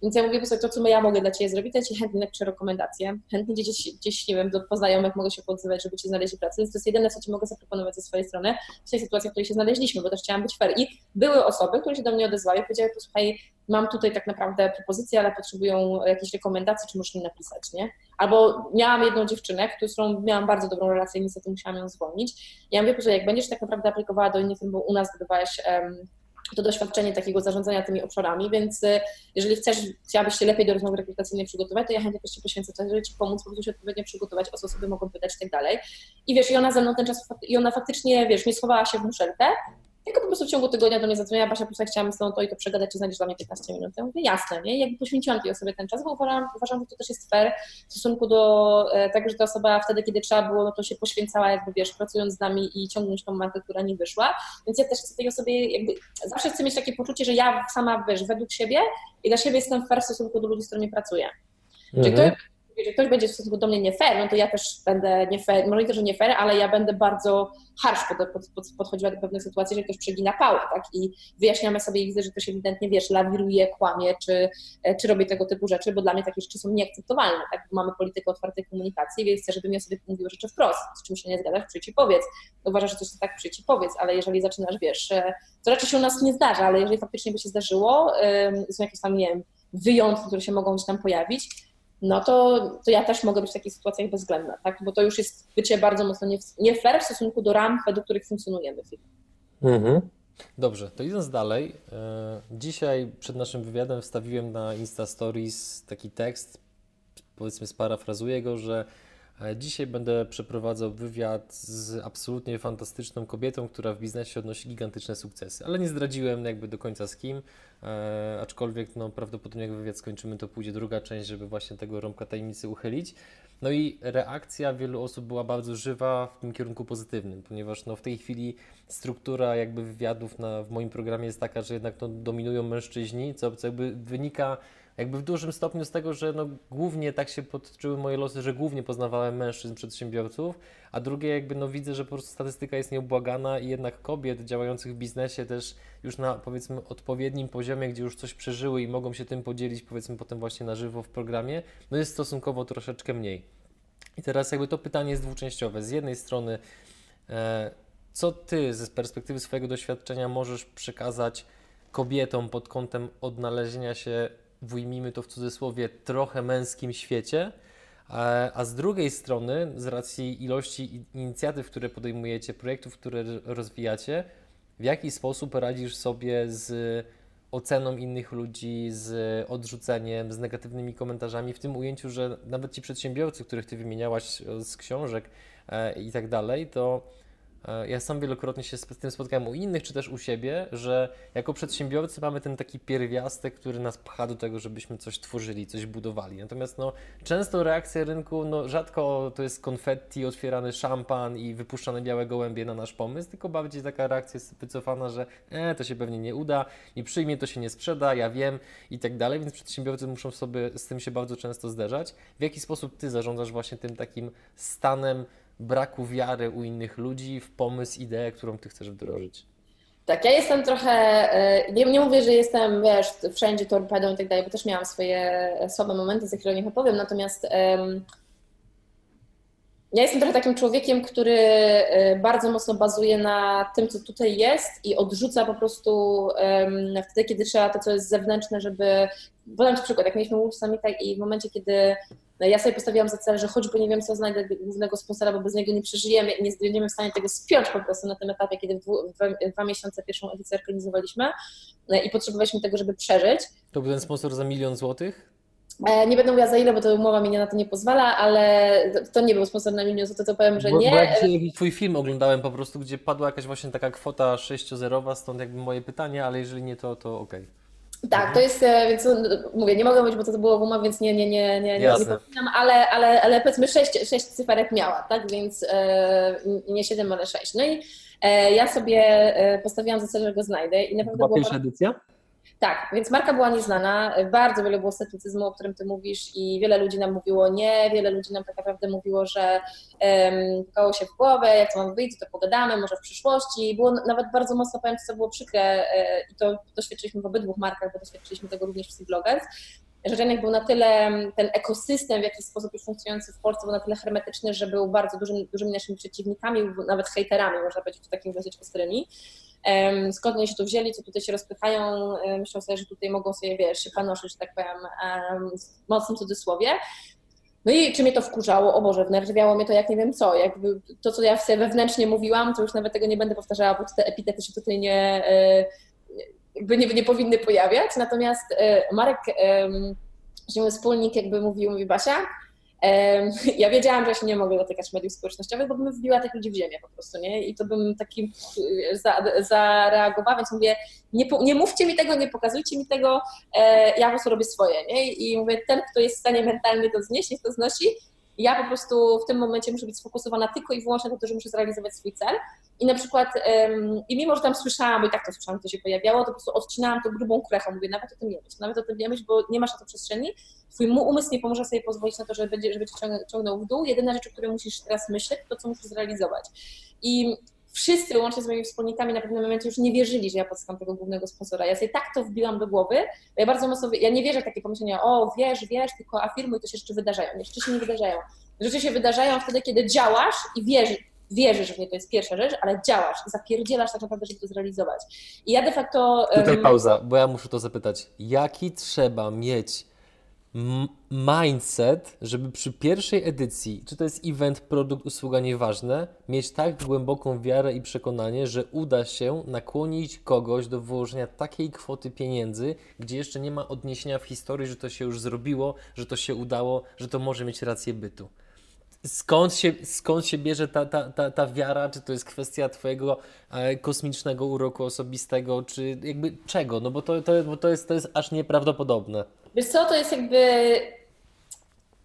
Więc ja mówię po prostu, to co ja mogę dla Ciebie zrobić, to ja Ci chętnie napiszę rekomendacje, chętnie gdzieś, gdzieś, nie wiem, do poznajomych mogę się podzywać, żeby Ci znaleźli pracę, więc to jest jedyne, co Ci mogę zaproponować ze swojej strony w tej sytuacji, w której się znaleźliśmy, bo też chciałam być fair. I były osoby, które się do mnie odezwały i powiedziały, posłuchaj, mam tutaj tak naprawdę propozycję, ale potrzebują jakiejś rekomendacji, czy możesz mi napisać, nie? Albo miałam jedną dziewczynę, którą miałam bardzo dobrą relację niestety musiałam ją zwolnić. Ja mówię, że jak będziesz tak naprawdę aplikowała do innych firm, bo u nas zdobywałaś um, to doświadczenie takiego zarządzania tymi obszarami, więc y, jeżeli chcesz, chciałabyś się lepiej do rozmowy rekrutacyjnej przygotować, to ja chętnie też Ci poświęcę czas, żeby Ci pomóc po prostu się odpowiednio przygotować, o co sobie mogą pytać i tak dalej. I wiesz, i ona ze mną ten czas, i ona faktycznie, wiesz, nie schowała się w muszelkę, tylko po prostu w ciągu tygodnia do mnie zadzwoniła, Basia, po chciałam z tą to i to przegadać, czy znajdziesz dla mnie 15 minut. Ja mówię, jasne, nie? jakby poświęciłam tej osobie ten czas, bo uważam, uważam, że to też jest fair w stosunku do e, tego, że ta osoba wtedy, kiedy trzeba było, no to się poświęcała, jakby wiesz, pracując z nami i ciągnąć tą markę, która nie wyszła. Więc ja też chcę tej osobie, jakby zawsze chcę mieć takie poczucie, że ja sama, wiesz, według siebie i dla siebie jestem fair w stosunku do ludzi, z którymi pracuję. Mhm. Czyli to jeżeli ktoś będzie w stosunku do mnie nie fair, no to ja też będę nie fair, może nie to, że nie fair, ale ja będę bardzo harsh pod, pod, pod, podchodziła do pewnych sytuacji, że ktoś przegina pałę, tak? I wyjaśniamy sobie i widzę, że ktoś ewidentnie, wiesz, lawiruje, kłamie, czy, czy robi tego typu rzeczy, bo dla mnie takie rzeczy są nieakceptowalne, tak? Mamy politykę otwartej komunikacji, więc chcę, żeby mi osoby mówiły rzeczy wprost, z czym się nie zgadzasz, przyjdź powiedz. Uważasz, że coś jest tak, przyjdź powiedz, ale jeżeli zaczynasz, wiesz, to raczej się u nas nie zdarza, ale jeżeli faktycznie by się zdarzyło, są jakieś tam, nie wiem, wyjątki, które się mogą gdzieś tam pojawić, no to, to ja też mogę być w takich sytuacjach bezwzględna, tak? Bo to już jest bycie bardzo mocno nie, nie fair w stosunku do ram, według których funkcjonujemy w firmie. Mhm.
Dobrze, to idąc dalej, e, dzisiaj przed naszym wywiadem wstawiłem na Insta Stories taki tekst, powiedzmy sparafrazuję go, że Dzisiaj będę przeprowadzał wywiad z absolutnie fantastyczną kobietą, która w biznesie odnosi gigantyczne sukcesy, ale nie zdradziłem jakby do końca z kim. E, aczkolwiek no, prawdopodobnie jak wywiad skończymy, to pójdzie druga część, żeby właśnie tego rąbka tajemnicy uchylić. No i reakcja wielu osób była bardzo żywa w tym kierunku pozytywnym, ponieważ no, w tej chwili struktura jakby wywiadów na, w moim programie jest taka, że jednak no, dominują mężczyźni, co, jakby wynika jakby w dużym stopniu z tego, że no, głównie tak się podczyły moje losy, że głównie poznawałem mężczyzn przedsiębiorców, a drugie jakby no widzę, że po prostu statystyka jest nieubłagana i jednak kobiet działających w biznesie też już na powiedzmy odpowiednim poziomie, gdzie już coś przeżyły i mogą się tym podzielić powiedzmy potem właśnie na żywo w programie, no jest stosunkowo troszeczkę mniej. I teraz jakby to pytanie jest dwuczęściowe. Z jednej strony e, co Ty z perspektywy swojego doświadczenia możesz przekazać kobietom pod kątem odnalezienia się w ujmijmy to w cudzysłowie, trochę męskim świecie, a z drugiej strony, z racji ilości inicjatyw, które podejmujecie, projektów, które rozwijacie, w jaki sposób radzisz sobie z oceną innych ludzi, z odrzuceniem, z negatywnymi komentarzami, w tym ujęciu, że nawet ci przedsiębiorcy, których ty wymieniałaś z książek e, i tak dalej, to E, ja sam wielokrotnie się z tym spotkałem u innych, czy też u siebie, że jako przedsiębiorcy mamy ten taki pierwiastek, który nas pcha do tego, żebyśmy coś tworzyli, coś budowali. Natomiast no, często reakcja rynku, no, rzadko to jest konfetti, otwierany szampan i wypuszczane białe gołębie na nasz pomysł, tylko bardziej taka reakcja jest wycofana, że e, to się pewnie nie uda, nie przyjmie, to się nie sprzeda, ja wiem i tak dalej, więc przedsiębiorcy muszą sobie z tym się bardzo często zderzać. W jaki sposób Ty zarządzasz właśnie tym takim stanem braku wiary u innych ludzi w pomysł, ideę, którą ty chcesz wdrożyć.
Tak, ja jestem trochę, e, nie, nie mówię, że jestem, wiesz, wszędzie torpedą i tak dalej, bo też miałam swoje słabe momenty, za chwilę o nich opowiem, natomiast um, ja jestem trochę takim człowiekiem, który e, bardzo mocno bazuje na tym, co tutaj jest i odrzuca po prostu um, wtedy, kiedy trzeba to, co jest zewnętrzne, żeby... Podam Ci przykład, jak mieliśmy Wolf Summit i w momencie, kiedy no ja sobie postawiłam za cel, że choćby nie wiem, co znajdę głównego sponsora, bo bez niego nie przeżyjemy i nie będziemy w stanie tego spiąć po prostu na tym etapie, kiedy w dwu, w dwa miesiące pierwszą edycję organizowaliśmy no i potrzebowaliśmy tego, żeby przeżyć.
To był ten sponsor za milion złotych?
E, nie będę mówiła za ile, bo to umowa mi na to nie pozwala, ale to nie był sponsor na milion złotych, to powiem, że nie. Bo
ja twój film oglądałem po prostu, gdzie padła jakaś właśnie taka kwota sześciozerowa, stąd jakby moje pytanie, ale jeżeli nie to, to okej. Okay.
Tak, to jest, e, więc no, mówię, nie mogę być, bo to było w umowie, więc nie, nie, nie, nie, nie, nie powinnam, ale, ale, ale powiedzmy sześć, sześć cyferek miała, tak, więc e, nie siedem, ale sześć. No i e, ja sobie e, postawiłam za cel, że go znajdę i naprawdę
Była
było
pierwsza edycja?
Tak, więc marka była nieznana, bardzo wiele było sceptycyzmu, o którym ty mówisz i wiele ludzi nam mówiło nie, wiele ludzi nam tak naprawdę mówiło, że um, się w głowę, jak to mam wyjść, to pogadamy, może w przyszłości. Było nawet bardzo mocno, powiem co było przykre e, i to doświadczyliśmy w obydwu markach, bo doświadczyliśmy tego również w Bloggers, że rynek był na tyle, ten ekosystem w jakiś sposób już funkcjonujący w Polsce był na tyle hermetyczny, że był bardzo dużym, dużymi naszymi przeciwnikami, nawet hejterami, można powiedzieć, takim dosyć ostrymi. Skąd oni się tu wzięli, co tutaj się rozpychają, myślą sobie, że tutaj mogą sobie, wiesz, się panoszyć, że tak powiem, em, w mocnym cudzysłowie. No i czy mnie to wkurzało? O Boże, wnerwiało mnie to jak nie wiem co. Jakby to, co ja sobie wewnętrznie mówiłam, to już nawet tego nie będę powtarzała, bo te epitety się tutaj nie, e, jakby nie, nie powinny pojawiać. Natomiast e, Marek, mój wspólnik jakby mówił, mówi Basia, [laughs] ja wiedziałam, że ja się nie mogę dotykać mediów społecznościowych, bo bym wbiła tych ludzi w ziemię po prostu, nie? I to bym taki e, za, zareagowała, więc mówię, nie, nie mówcie mi tego, nie pokazujcie mi tego, e, ja po prostu robię swoje, nie? I mówię, ten, kto jest w stanie mentalnie to znieść, niech to znosi. Ja po prostu w tym momencie muszę być sfokusowana tylko i wyłącznie na to, że muszę zrealizować swój cel. I na przykład, i mimo, że tam słyszałam, bo i tak to słyszałam, to się pojawiało, to po prostu odcinałam to grubą krechą. Mówię, nawet o tym nie myśl, nawet o tym nie myśl, bo nie masz na to przestrzeni. Twój umysł nie pomoże sobie pozwolić na to, żeby, będzie, żeby cię ciągnął w dół. Jedyna rzecz, o której musisz teraz myśleć, to co musisz zrealizować. I wszyscy, łącznie z moimi wspólnikami, na pewnym momencie już nie wierzyli, że ja pozyskam tego głównego sponsora. Ja sobie tak to wbiłam do głowy, bo ja bardzo mocno, ja nie wierzę w takie pomyślenia, o wiesz, wiesz, tylko afirmuj, to się rzeczy wydarzają. Nie, rzeczy się nie wydarzają. Rzeczy się wydarzają wtedy, kiedy działasz i wierzysz, wierzysz w nie, to jest pierwsza rzecz, ale działasz zapierdzielasz tak naprawdę, żeby to zrealizować. I ja de facto...
Tutaj
em,
pauza, bo ja muszę to zapytać. Jaki trzeba mieć mindset, żeby przy pierwszej edycji, czy to jest event, produkt, usługa, nieważne, mieć tak głęboką wiarę i przekonanie, że uda się nakłonić kogoś do wyłożenia takiej kwoty pieniędzy, gdzie jeszcze nie ma odniesienia w historii, że to się już zrobiło, że to się udało, że to może mieć rację bytu. Skąd się, skąd się bierze ta, ta, ta, ta wiara? Czy to jest kwestia Twojego e, kosmicznego uroku osobistego, czy jakby czego? No bo to, to, bo to, jest, to jest aż nieprawdopodobne.
Wiesz co, to jest jakby...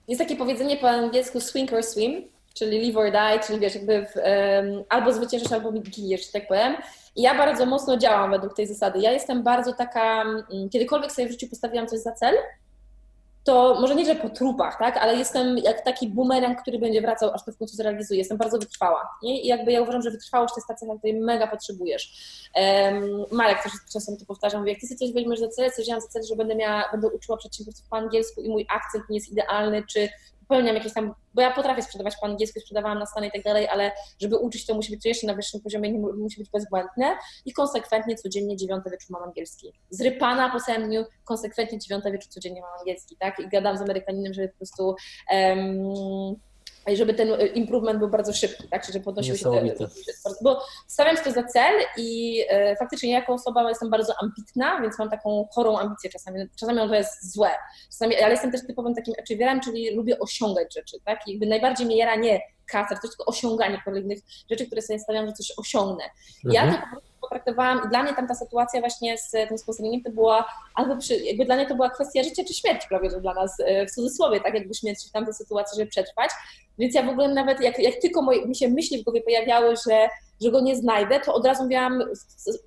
Jest takie powiedzenie po angielsku swing or swim, czyli live or die, czyli wiesz, jakby w, em, albo zwyciężysz, albo giniesz, że tak powiem. I ja bardzo mocno działam według tej zasady. Ja jestem bardzo taka, mm, kiedykolwiek sobie w życiu postawiłam coś za cel, to może nie, że po trupach, tak, ale jestem jak taki bumerang, który będzie wracał, aż to w końcu zrealizuje. Jestem bardzo wytrwała. Nie? I jakby ja uważam, że wytrwałość to jest ta cecha, której mega potrzebujesz. Um, Marek też czasem to powtarza, mówi, jak ty sobie coś weźmiesz za cel, coś wziąłem za cel, że będę miała, będę uczyła przedsiębiorców po angielsku i mój akcent nie jest idealny, czy popełniam jakieś tam, bo ja potrafię sprzedawać po angielsku, sprzedawałam na Stany i tak dalej, ale żeby uczyć to musi być to jeszcze na wyższym poziomie, nie mu- musi być bezbłędne i konsekwentnie codziennie dziewiąte wieczór mam angielski. Z rypana po dniu konsekwentnie dziewiąte wieczór codziennie mam angielski, tak? I gadam z Amerykaninem, żeby po prostu em, i żeby ten improvement był bardzo szybki, tak? Czyli żeby podnosił się te, bo stawiam to za cel i e, faktycznie ja jako osoba jestem bardzo ambitna, więc mam taką chorą ambicję czasami. Czasami to jest złe, czasami, ale jestem też typowym takim achieverem, czyli lubię osiągać rzeczy, tak? I jakby najbardziej mnie jara nie kasa, to tylko osiąganie kolejnych rzeczy, które sobie stawiam, że coś osiągnę. Ja
Mhm.
to po prostu potraktowałam i dla mnie tam ta sytuacja właśnie z tym sponsoringiem to była albo przy, jakby dla mnie to była kwestia życia czy śmierci prawie, że dla nas e, w cudzysłowie, tak jakby śmierć w tamtej sytuacji, żeby przetrwać. Więc ja w ogóle nawet jak, jak tylko moje, mi się myśli w głowie pojawiały, że, że go nie znajdę, to od razu miałam,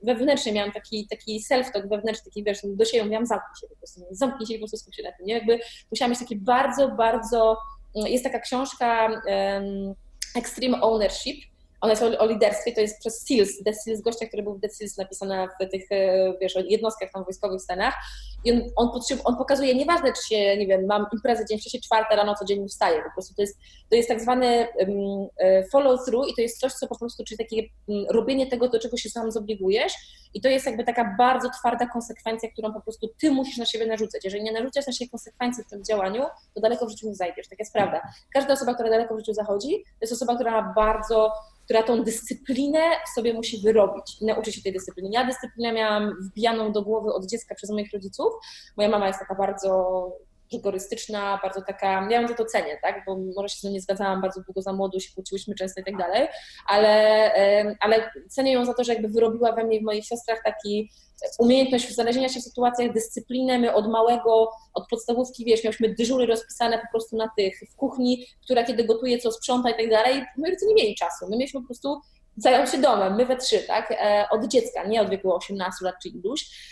wewnętrznie miałam taki, taki self-talk wewnętrzny, taki wiesz, do siebie mówiłam zamknij się po prostu, zamknij się i po prostu skup się na tym, nie? Jakby musiałam mieć taki bardzo, bardzo, jest taka książka um, Extreme Ownership, ona jest o, o liderstwie, to jest przez SEALS, The SEALS, gościa, który był w The SEALS napisana w tych, e, wiesz, jednostkach tam wojskowych Stanach i on, on, potrzeb, on pokazuje, nieważne czy się, nie wiem, mam imprezę dzień wcześniej, czwarta rano, codziennie wstaję, po prostu to jest, to jest tak zwany um, follow through i to jest coś, co po prostu, czyli takie um, robienie tego, do czego się sam zobligujesz i to jest jakby taka bardzo twarda konsekwencja, którą po prostu ty musisz na siebie narzucać. Jeżeli nie narzucasz na siebie konsekwencji w tym działaniu, to daleko w życiu nie zajdziesz, tak jest prawda. Każda osoba, która daleko w życiu zachodzi, to jest osoba, która ma bardzo która tą dyscyplinę sobie musi wyrobić i nauczyć się tej dyscypliny. Ja dyscyplinę miałam wbijaną do głowy od dziecka przez moich rodziców. Moja mama jest taka bardzo rygorystyczna, bardzo taka, ja ją za to cenię, tak, bo może się z nią nie zgadzałam bardzo długo za młodu, się kłóciłyśmy często i tak dalej, ale, ale cenię ją za to, że jakby wyrobiła we mnie i w moich siostrach taki umiejętność znalezienia się w sytuacjach, dyscyplinę, my od małego, od podstawówki, wiesz, mieliśmy dyżury rozpisane po prostu na tych, w kuchni, która kiedy gotuje, co sprząta i tak dalej, moi rodzice nie mieli czasu, my mieliśmy po prostu zająć się domem, my we trzy, tak, e, od dziecka, nie od wieku 18 lat czy iluś.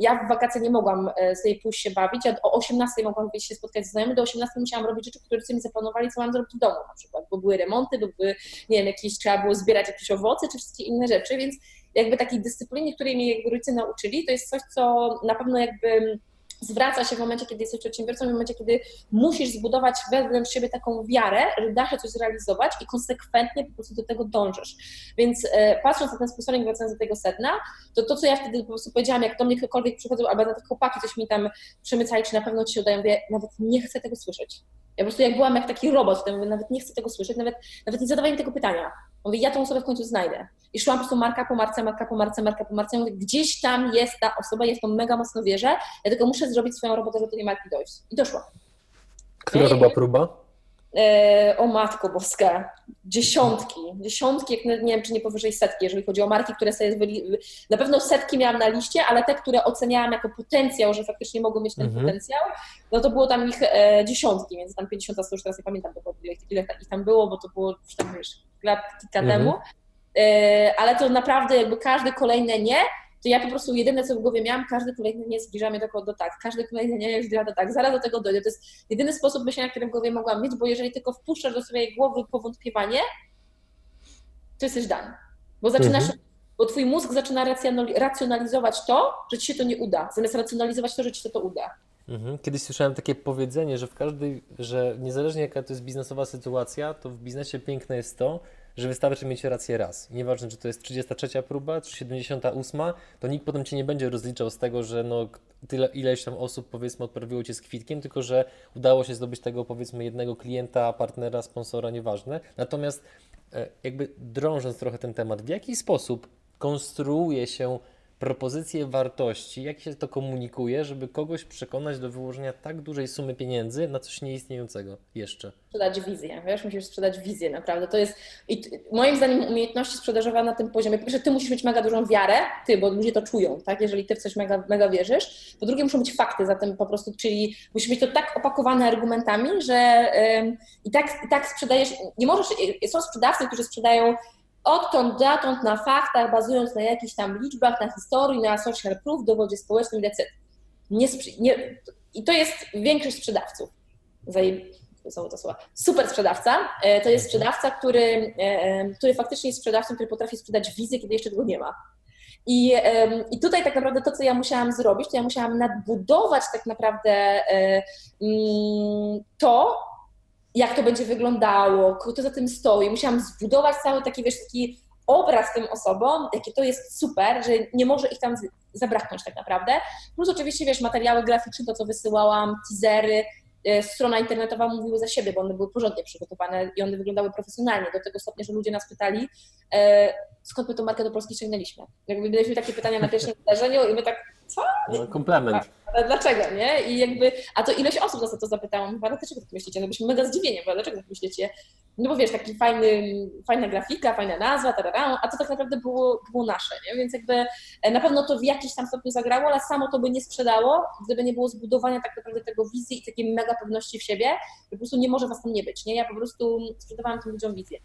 Ja w wakacje nie mogłam sobie pójść się bawić, a o 18 mogłam się spotkać z znajomymi, do 18 musiałam robić rzeczy, które sobie zaplanowali, co mam zrobić w domu na przykład, bo były remonty, bo były, nie wiem, jakieś, trzeba było zbierać jakieś owoce, czy wszystkie inne rzeczy, więc jakby takiej dyscypliny, której mnie jakby rodzice nauczyli, to jest coś, co na pewno jakby zwraca się w momencie, kiedy jesteś przedsiębiorcą, w momencie, kiedy musisz zbudować wewnątrz siebie taką wiarę, że da się coś zrealizować i konsekwentnie po prostu do tego dążysz. Więc e, patrząc na ten sponsoring, wracając do tego sedna, to to, co ja wtedy po prostu powiedziałam, jak do mnie ktokolwiek przychodził, albo na tych chłopaki coś mi tam przemycali, czy na pewno ci się udają, mówię, nawet nie chcę tego słyszeć. Ja po prostu jak byłam jak taki robot, to mówię, nawet nie chcę tego słyszeć, nawet, nawet nie zadawaj mi tego pytania. Mówię, ja tą osobę w końcu znajdę. I szłam po prostu marka po marce, marka po marce, marka po marce. Mówię, gdzieś tam jest ta osoba, jest to mega mocno wierzę, ja tylko muszę zrobić swoją robotę, żeby do tej marki dojść. I doszłam.
Która to była próba?
E, o matko boska, dziesiątki, dziesiątki, jak nie wiem, czy nie powyżej setki, jeżeli chodzi o marki, które sobie wyli... na pewno setki miałam na liście, ale te, które oceniałam jako potencjał, że faktycznie mogą mieć ten mhm. potencjał, no to było tam ich e, dziesiątki, więc tam 50 100, już teraz nie pamiętam ile, ile ich tam było, bo to było już tam wiesz, lat kilka mhm. temu, e, ale to naprawdę jakby każde kolejne nie, to ja po prostu jedyne, co w głowie miałam, każdy kolejny nie zbliża mnie do, do tak, każdy kolejny nie zbliża do tak, zaraz do tego dojdę. To jest jedyny sposób myślenia, który w głowie mogłam mieć, bo jeżeli tylko wpuszczasz do swojej głowy powątpiewanie, to jesteś dany. Bo zaczynasz, mhm. bo twój mózg zaczyna racjonalizować to, że ci się to nie uda, zamiast racjonalizować to, że ci się to uda.
Mhm. Kiedyś słyszałem takie powiedzenie, że w każdej, że niezależnie jaka to jest biznesowa sytuacja, to w biznesie piękne jest to, że wystarczy mieć rację raz. Nieważne, czy to jest 33 próba, czy 78, to nikt potem Cię nie będzie rozliczał z tego, że no, tyle, ileś tam osób powiedzmy odprawiło Cię z kwitkiem, tylko że udało się zdobyć tego powiedzmy jednego klienta, partnera, sponsora, nieważne. Natomiast e, jakby drążąc trochę ten temat, w jaki sposób konstruuje się propozycje wartości, jak się to komunikuje, żeby kogoś przekonać do wyłożenia tak dużej sumy pieniędzy na coś nieistniejącego jeszcze?
Sprzedać wizję, wiesz, musisz sprzedać wizję, naprawdę. To jest, i moim zdaniem umiejętności sprzedażowe na tym poziomie, po pierwsze ty musisz mieć mega dużą wiarę, ty, bo ludzie to czują, tak, jeżeli ty w coś mega, mega wierzysz, po drugie muszą być fakty za tym po prostu, czyli musisz mieć to tak opakowane argumentami, że i, tak, i tak sprzedajesz, nie możesz, są sprzedawcy, którzy sprzedają odtąd datąd na faktach, bazując na jakichś tam liczbach, na historii, na social proof, dowodzie społecznym, etc. Nie, nie, I to jest większość sprzedawców. są to słowa. Super sprzedawca e, to jest mhm. sprzedawca, który, e, e, który faktycznie jest sprzedawcą, który potrafi sprzedać wizję, kiedy jeszcze tego nie ma. I, I tutaj tak naprawdę to, co ja musiałam zrobić, to ja musiałam nadbudować tak naprawdę mm, to, jak to będzie wyglądało, kto za tym stoi. Musiałam zbudować cały taki, wiesz, taki obraz tym osobom, jakie to jest super, że nie może ich tam zabraknąć tak naprawdę. Plus oczywiście, wiesz, materiały graficzne, to co wysyłałam, teasery, e, strona internetowa mówiły za siebie, bo one były porządnie przygotowane i one wyglądały profesjonalnie, do tego stopnia, że ludzie nas pytali, e, skąd my tą markę do Polski ściągnęliśmy. Jakby mieliśmy takie pytania na pierwszym zdarzeniu i my tak, co?
No, komplement.
Ale dlaczego, nie? I jakby, a to ileś osób o to zapytało, ale dlaczego tak myślicie? No byliśmy mega zdziwieni, bo dlaczego tak myślicie? No bo wiesz, taki fajny, fajna grafika, fajna nazwa, tarara, a to tak naprawdę było, było nasze, nie? Więc jakby e, na pewno to w jakiś tam stopniu zagrało, ale samo to by nie sprzedało, gdyby nie było zbudowania tak naprawdę tego wizji i takiej mega pewności w siebie, po prostu nie może was tam nie być, nie? Ja po prostu sprzedawałam tym ludziom wizję.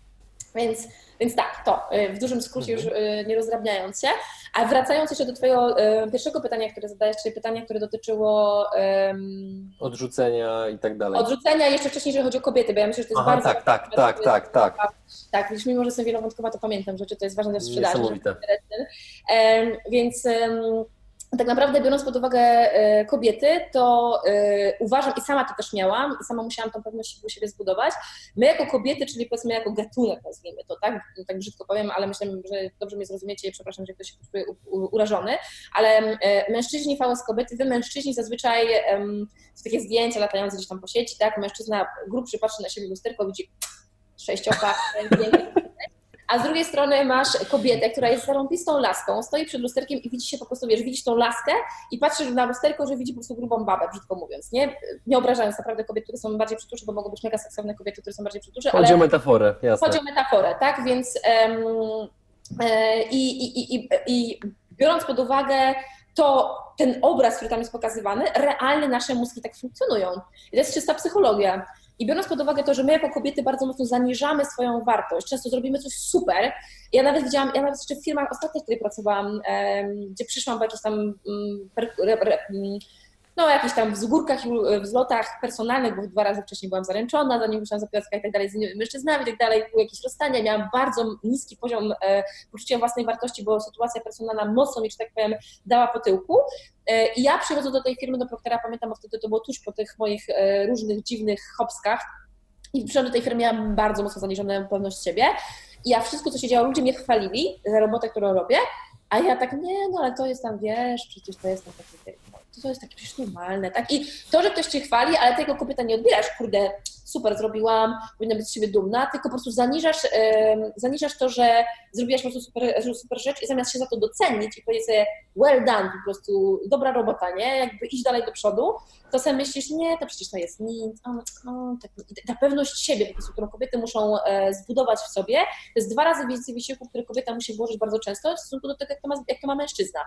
Więc, więc tak, to y, w dużym skrócie już mhm. y, nie rozdrabniając się. A wracając jeszcze do Twojego y, pierwszego pytania, które zadajesz, czyli pytania, które dotyczyło um,
odrzucenia i tak dalej.
Odrzucenia jeszcze wcześniej, jeżeli chodzi o kobiety, bo ja myślę, że to jest Aha, bardzo.
Tak, tak, tak, tak, tak.
Tak, już mimo, że jestem wielowątkowa, to pamiętam, że to jest ważne w sprzedaży.
Niesamowite.
Um, więc um, tak naprawdę biorąc pod uwagę e, kobiety, to e, uważam i sama to też miałam i sama musiałam tą pewność u siebie zbudować. My jako kobiety, czyli powiedzmy jako gatunek nazwijmy to, tak, tak brzydko powiem, ale myślę, że dobrze mnie zrozumiecie przepraszam, że ktoś się czuje urażony, ale e, mężczyźni z kobiety, wy mężczyźni zazwyczaj są takie zdjęcia latające gdzieś tam po sieci, tak, mężczyzna grubszy patrzy na siebie lusterko, widzi sześciopak, a z drugiej strony masz kobietę, która jest zarąbistą laską, stoi przed lusterkiem i widzi się po prostu, wiesz, widzisz tą laskę i patrzysz na lusterko, że widzi po prostu grubą babę, brzydko mówiąc, nie? Nie obrażając naprawdę kobiet, które są bardziej przytusze, bo mogą być mega seksowne kobiety, które są bardziej przytusze,
Chodzi
ale...
o metaforę, jasne.
Chodzi o metaforę, tak? Więc um, i, i, i, i biorąc pod uwagę to ten obraz, który tam jest pokazywany, realnie nasze mózgi tak funkcjonują. I to jest czysta psychologia. I biorąc pod uwagę to, że my jako kobiety bardzo mocno zaniżamy swoją wartość, często zrobimy coś super. Ja nawet widziałam, ja nawet jeszcze w firmach ostatnich, w której pracowałam, gdzie przyszłam po jakiejś tam mm, no jakichś tam wzgórkach i wzlotach personalnych, bo dwa razy wcześniej byłam zaręczona, zanim wyszłam za Piotrka i tak dalej, z innymi mężczyznami i tak dalej, były jakieś rozstania, miałam bardzo niski poziom e, poczucia własnej wartości, bo sytuacja personalna mocno mi, że tak powiem, dała po tyłku. E, I ja przychodzę do tej firmy, do Proktera, pamiętam, wtedy to było tuż po tych moich e, różnych dziwnych hopskach i przyszłam do tej firmy, miałam bardzo mocno zaniżoną pewność siebie. I ja wszystko, co się działo, ludzie mnie chwalili za robotę, którą robię, a ja tak, nie, no ale to jest tam, wiesz, przecież to jest tam taki to jest takie przecież normalne, tak? I to, że ktoś cię chwali, ale tego kobieta nie odbierasz, kurde, super zrobiłam, powinna być z siebie dumna, tylko po prostu zaniżasz, zaniżasz to, że zrobiłaś po prostu super, super rzecz i zamiast się za to docenić i powiedzieć sobie well done, po prostu dobra robota, nie? Jakby iść dalej do przodu, to sobie myślisz, nie, to przecież to jest nic, tak. ta pewność siebie, po prostu, którą kobiety muszą e, zbudować w sobie, to jest dwa razy więcej wysiłku, które kobieta musi włożyć bardzo często w stosunku do tego, jak to ma, jak to ma mężczyzna.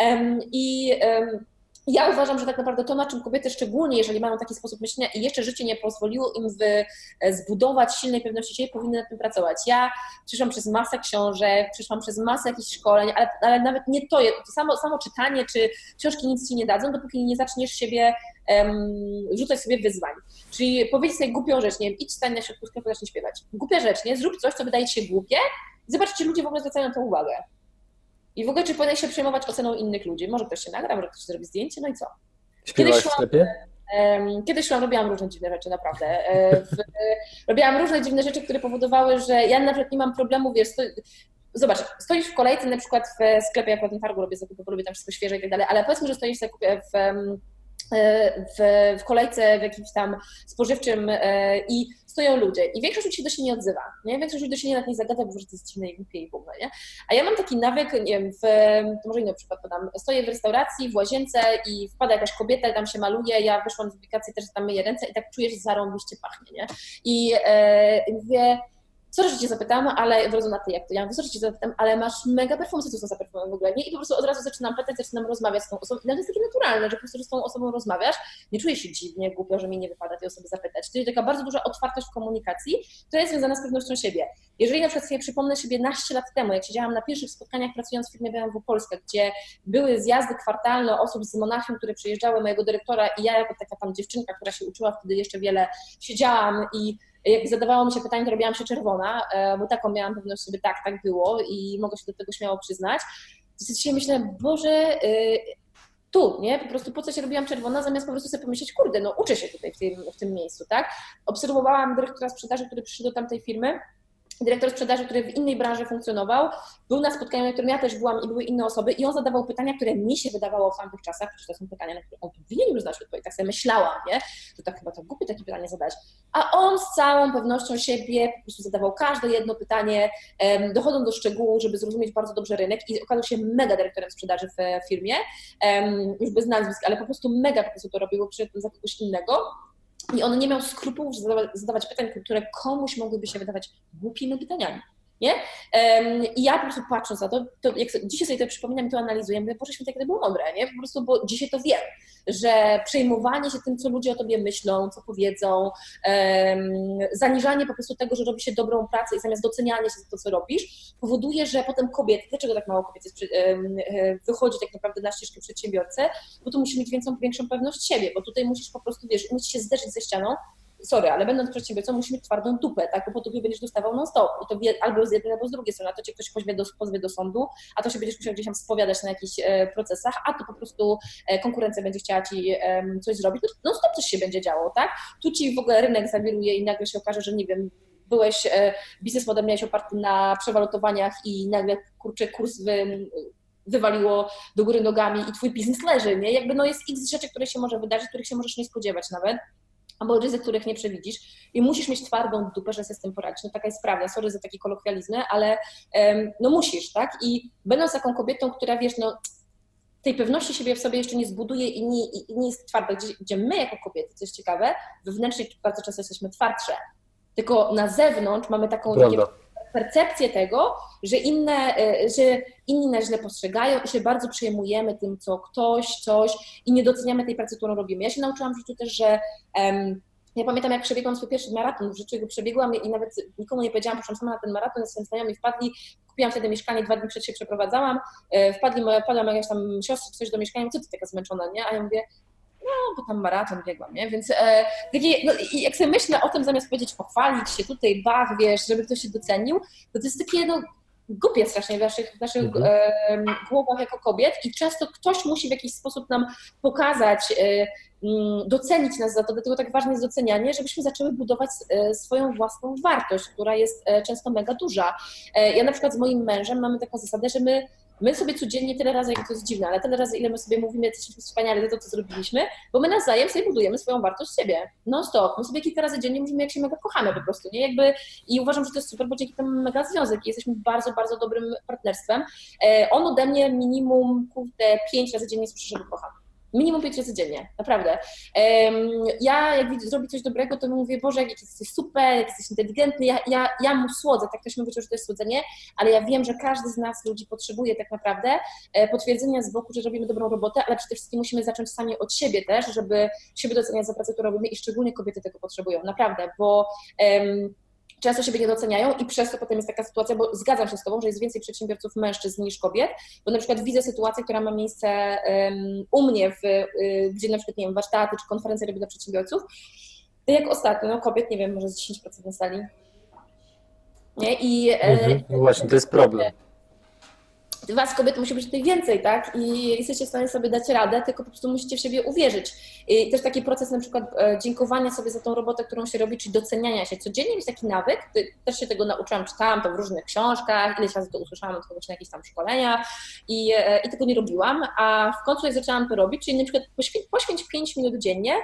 Um, I um, ja uważam, że tak naprawdę to, na czym kobiety, szczególnie jeżeli mają taki sposób myślenia i jeszcze życie nie pozwoliło im wy, e, zbudować silnej pewności siebie, powinny nad tym pracować. Ja przyszłam przez masę książek, przyszłam przez masę jakichś szkoleń, ale, ale nawet nie to, to samo, samo czytanie czy książki nic ci nie dadzą, dopóki nie zaczniesz siebie um, rzucać sobie wyzwań. Czyli powiedzieć sobie głupią rzecz, nie wiem, idź stań na środku sklepu, zacznij śpiewać. Głupia rzecz, nie? Zrób coś, co wydaje ci się głupie zobacz, czy ludzie w ogóle zwracają na to uwagę. I w ogóle, czy powinien się przejmować oceną innych ludzi? Może ktoś się nagra, może ktoś zrobi zdjęcie, no i co?
Śpiewałaś w sklepie?
Kiedyś szłam, robiłam różne dziwne rzeczy, naprawdę. E, w, [laughs] robiłam różne dziwne rzeczy, które powodowały, że ja na przykład nie mam problemu, wiesz, sto, zobacz, stoisz w kolejce na przykład w sklepie, jak na targu robię zakupy, bo lubię tam wszystko świeże i tak dalej, ale powiedzmy, że stoisz w, w w, w kolejce w jakimś tam spożywczym e, i stoją ludzie i większość ludzi się do siebie nie odzywa, nie? Większość ludzi do siebie nawet nie zagada, bo że to jest dziwne i głupie i w ogóle, nie? A ja mam taki nawyk, nie wiem, w, może inny przykład podam, stoję w restauracji, w łazience i wpada jakaś kobieta, tam się maluje, ja wyszłam z aplikacji, też tam myję ręce i tak czuję, że zarąbiście pachnie, nie? I e, mówię, co że cię zapytam, ale od razu na ty jak to. Ja mówię, co że cię zapytam, ale masz mega perfum, co są za perfumy w ogóle, nie? I po prostu od razu zaczynam pytać, zaczynam rozmawiać z tą osobą. I to jest takie naturalne, że po prostu z tą osobą rozmawiasz, nie czujesz się dziwnie, głupio, że mi nie wypada tej osoby zapytać. Jest taka bardzo duża otwartość w komunikacji, która jest związana z pewnością siebie. Jeżeli na przykład sobie przypomnę siebie naście lat temu, jak siedziałam na pierwszych spotkaniach pracując w firmie BMW Polska, gdzie były zjazdy kwartalne osób z Monachium, które przyjeżdżały, mojego dyrektora i ja jako taka tam dziewczynka, która się uczyła wtedy jeszcze wiele, siedziałam i jak zadawało mi się pytanie, to robiłam się czerwona, e, bo taką miałam pewność sobie, tak, tak było i mogę się do tego śmiało przyznać. To dzisiaj myślę, Boże, y, tu, nie? Po prostu po co się robiłam czerwona, zamiast po prostu sobie pomyśleć, kurde, no uczę się tutaj w tym, w tym miejscu, tak? Obserwowałam dyrektora sprzedaży, który przyszedł do tamtej firmy dyrektor sprzedaży, który w innej branży funkcjonował, był na spotkaniu, na którym ja też byłam i były inne osoby i on zadawał pytania, które mi się wydawało w tamtych czasach, przecież to są pytania, na które on powinien już znać odpowiedź, tak sobie myślałam, nie? że tak chyba to głupie takie pytanie zadać. A on z całą pewnością siebie po prostu zadawał każde jedno pytanie, dochodząc do szczegółu, żeby zrozumieć bardzo dobrze rynek i okazał się mega dyrektorem sprzedaży w firmie, już bez nazwisk, ale po prostu mega po prostu to robiło, przyszedł za kogoś innego i on nie miał skrupułów zadawać pytań, które komuś mogłyby się wydawać głupimi pytaniami. Nie? I ja po prostu patrząc na to, to jak dzisiaj sobie to przypominam i to analizuję, mówię, Boże Święte, to było mądre, nie? Po prostu, bo dzisiaj to wiem, że przejmowanie się tym, co ludzie o tobie myślą, co powiedzą, zaniżanie po prostu tego, że robi się dobrą pracę i zamiast doceniania się za to, co robisz, powoduje, że potem kobiety, dlaczego tak mało kobiet jest, um, wychodzi tak naprawdę na ścieżkę przedsiębiorcy, bo tu musi mieć większą, większą pewność siebie, bo tutaj musisz po prostu, wiesz, musisz się zderzyć ze ścianą, sorry, ale będąc przedsiębiorcą musi mieć twardą dupę, tak, bo po tupie będziesz dostawał non-stop. I to albo z jednej, albo z drugiej strony, a to cię ktoś pozwie do, pozwie do sądu, a to się będziesz musiał gdzieś tam spowiadać na jakichś e, procesach, a to po prostu e, konkurencja będzie chciała ci e, coś zrobić, no non-stop coś się będzie działo, tak, tu ci w ogóle rynek zawiruje i nagle się okaże, że nie wiem, byłeś, e, biznes model miałeś oparty na przewalutowaniach i nagle, kurczę, kurs wy, wywaliło do góry nogami i twój biznes leży, nie? Jakby no jest x rzeczy, które się może wydarzyć, których się możesz nie spodziewać nawet albo ryzyk, których nie przewidzisz i musisz mieć twardą dupę, że sobie z tym poradzić. No taka jest prawda, sorry za takie kolokwializmy, ale no musisz, tak? I będąc taką kobietą, która wiesz, no tej pewności siebie w sobie jeszcze nie zbuduje i nie, i nie jest twarda, gdzie, gdzie my jako kobiety, co jest ciekawe, wewnętrznie bardzo często jesteśmy twardsze, tylko na zewnątrz mamy taką percepcję tego, że, inne, e, że inni nas źle postrzegają i się bardzo przejmujemy tym, co ktoś, coś i nie doceniamy tej pracy, którą robimy. Ja się nauczyłam w życiu też, że um, ja pamiętam, jak przebiegłam swój pierwszy maraton w życiu, go przebiegłam i nawet nikomu nie powiedziałam, poszłam sama na ten maraton, swoimi znajomi wpadli, kupiłam wtedy mieszkanie, dwa dni przed się przeprowadzałam, e, wpadli moja, wpadła jakaś tam siostra coś do mieszkania, co ty taka zmęczona, nie? A ja mówię, no, bo tam maraton biegłam, nie? Więc e, takie, no, jak sobie myślę o tym, zamiast powiedzieć pochwalić się tutaj, bach, wiesz, żeby ktoś się docenił, to to jest takie, no, głupie strasznie w naszych, w naszych mhm. e, głowach jako kobiet i często ktoś musi w jakiś sposób nam pokazać, e, mm, docenić nas za to, dlatego tak ważne jest docenianie, żebyśmy zaczęły budować e, swoją własną wartość, która jest e, często mega duża. E, ja na przykład z moim mężem mamy taką zasadę, że my My sobie codziennie tyle razy, jak to jest dziwne, ale tyle razy, ile my sobie mówimy, jesteśmy wspaniali za to, co zrobiliśmy, bo my nawzajem sobie budujemy swoją wartość siebie. No stop. My sobie kilka razy dziennie mówimy, jak się mega kochamy po prostu, nie? Jakby, I uważam, że to jest super, bo dzięki temu mega związek i jesteśmy bardzo, bardzo dobrym partnerstwem. E, on ode mnie minimum, kurde, pięć razy dziennie słyszy, że go kocham. Minimum pięć razy dziennie, naprawdę. Ja jak widzę, zrobi coś dobrego, to mówię, Boże, jak jesteś super, jak jesteś inteligentny, ja, ja, ja mu słodzę, tak ktoś mi powiedział, że to jest słodzenie, ale ja wiem, że każdy z nas, ludzi, potrzebuje tak naprawdę e, potwierdzenia z boku, że robimy dobrą robotę, ale przede wszystkim musimy zacząć sami od siebie też, żeby siebie doceniać za pracę, którą robimy i szczególnie kobiety tego potrzebują, naprawdę, bo um, często siebie nie doceniają i przez to potem jest taka sytuacja, bo zgadzam się z Tobą, że jest więcej przedsiębiorców mężczyzn niż kobiet, bo na przykład widzę sytuację, która ma miejsce um, u mnie, w, y, gdzie na przykład, nie wiem, warsztaty czy konferencje robię dla przedsiębiorców, to jak ostatnio, no kobiet, nie wiem, może z 10% na sali. Nie? I, e,
mhm, no właśnie, to jest problem
was kobiet musi być tutaj więcej, tak? I jesteście w stanie sobie dać radę, tylko po prostu musicie w siebie uwierzyć. I też taki proces na przykład e, dziękowania sobie za tą robotę, którą się robi, czyli doceniania się. Codziennie jest taki nawyk, też się tego nauczyłam, czytałam to w różnych książkach, ileś razy to usłyszałam od kogoś na jakichś tam szkoleniach i, e, i tego nie robiłam, a w końcu jak zaczęłam to robić, czyli na przykład poświęć, poświęć 5 minut dziennie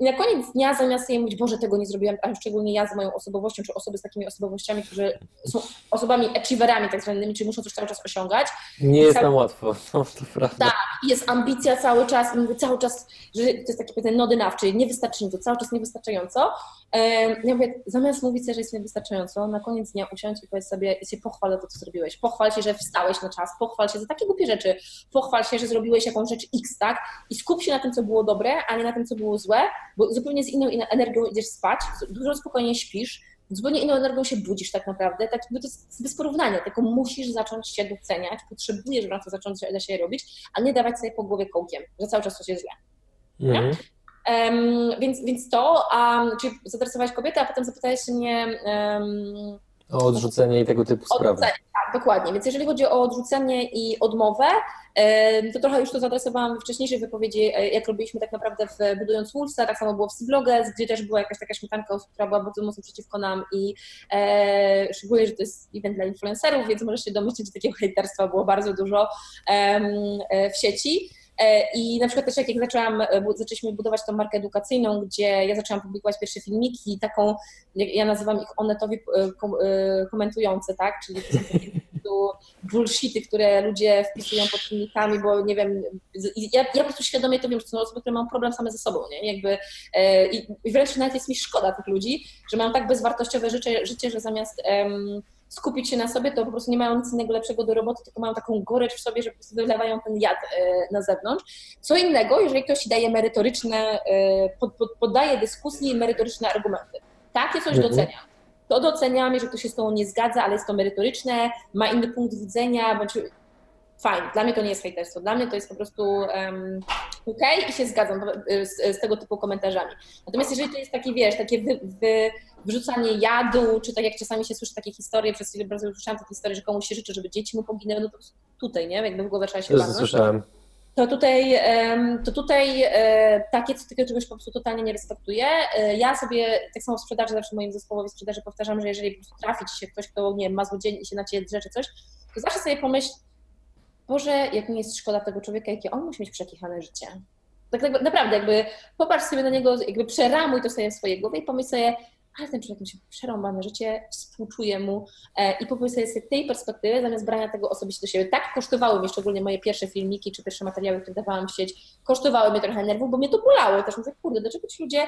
i na koniec dnia, zamiast sobie mówić, Boże, tego nie zrobiłam, a szczególnie ja z moją osobowością, czy osoby z takimi osobowościami, którzy są osobami achieverami tak zwanymi, czyli muszą coś cały czas osiągać.
Nie jest cały... nam łatwo, no, [laughs] to prawda.
Tak, jest ambicja cały czas, mówię cały czas, że to jest taki powiedzmy nody nawczy, niewystarczająco, cały czas niewystarczająco. Ja mówię, zamiast mówić sobie, że jest niewystarczająco, na koniec dnia usiądź i powiedz sobie, się pochwal za to, co zrobiłeś. Pochwal się, że wstałeś na czas, pochwal się za takie głupie rzeczy, pochwal się, że zrobiłeś jakąś rzecz X, tak? I skup się na tym, co było dobre, a nie na tym, co było złe, bo zupełnie z inną energią idziesz spać, dużo spokojniej śpisz, zupełnie inną energią się budzisz tak naprawdę, tak, bo to jest bez porównania, tylko musisz zacząć się doceniać, potrzebujesz wracać zacząć dla siebie robić, a nie dawać sobie po głowie kołkiem, że cały czas coś jest źle. Mm. Um, więc, więc to, um, czyli zainteresowałaś kobietę, a potem zapytałeś mnie... Um,
o odrzucenie i tego typu sprawy. Tak,
dokładnie. Więc jeżeli chodzi o odrzucenie i odmowę, to trochę już to zaadresowałam w wcześniejszej wypowiedzi, e, jak robiliśmy tak naprawdę w Budując Wolfsa, tak samo było w Sybloges, gdzie też była jakaś taka śmietanka, która była bardzo mocno przeciwko nam i e, szczególnie, że to jest event dla influencerów, więc możesz się domyślić, że takiego hejterstwa było bardzo dużo e, w sieci. E, I na przykład też jak, jak zaczęłam, zaczęliśmy budować tą markę edukacyjną, gdzie ja zaczęłam publikować pierwsze filmiki, taką, ja nazywam ich onetowi komentujące, tak, czyli to są takie bullshity, które ludzie wpisują pod filmikami, bo nie wiem, ja, ja po prostu świadomie to wiem, że to są osoby, które mają problem same ze sobą, nie? Jakby, e, i, wręcz nawet jest mi szkoda tych ludzi, że mają tak bezwartościowe życie, życie że zamiast skupić się na sobie, to po prostu nie mają nic innego lepszego do roboty, tylko mają taką gorycz w sobie, że po prostu wylewają ten jad e, na zewnątrz. Co innego, jeżeli ktoś daje merytoryczne, e, pod, pod, poddaje dyskusji merytoryczne argumenty. Takie coś mhm. doceniam to doceniam, jeżeli ktoś się z tą nie zgadza, ale jest to merytoryczne, ma inny punkt widzenia, bądź fajnie. Dla mnie to nie jest hejterstwo, dla mnie to jest po prostu um, ok i się zgadzam z, z, tego typu komentarzami. Natomiast jeżeli to jest takie, wiesz, takie wy, wy, wyrzucanie jadu, czy tak jak czasami się słyszy takie historie, przez chwilę bardzo słyszałam takie historie, że komuś się życzy, żeby dzieci mu poginęły, no to tutaj, nie? Jakby w głowę trzeba się
bawić. słyszałem
to tutaj, to tutaj e, takie takiego czegoś po prostu totalnie nie respektuję. E, ja sobie tak samo w sprzedaży, zawsze moim zespołowi sprzedaży powtarzam, że jeżeli trafi ci się ktoś, kto nie wiem, ma złodziej i się na ciebie drze czy coś, to zawsze sobie pomyśl, Boże, jak mi jest szkoda tego człowieka, jakie on musi mieć przekichane życie. Tak, tak naprawdę, jakby popatrz sobie na niego, jakby przeramuj to sobie w swojej głowie i pomyśl sobie, ale ten człowiek musi przerąbane życie, współczuję mu e, i pomyśl sobie z tej perspektywy, zamiast brania tego osobiście do siebie. Tak kosztowały mnie szczególnie moje pierwsze filmiki, czy pierwsze materiały, które dawałam w sieć, kosztowały mnie trochę nerwów, bo mnie to bolało. Też mówię, kurde, dlaczego ci ludzie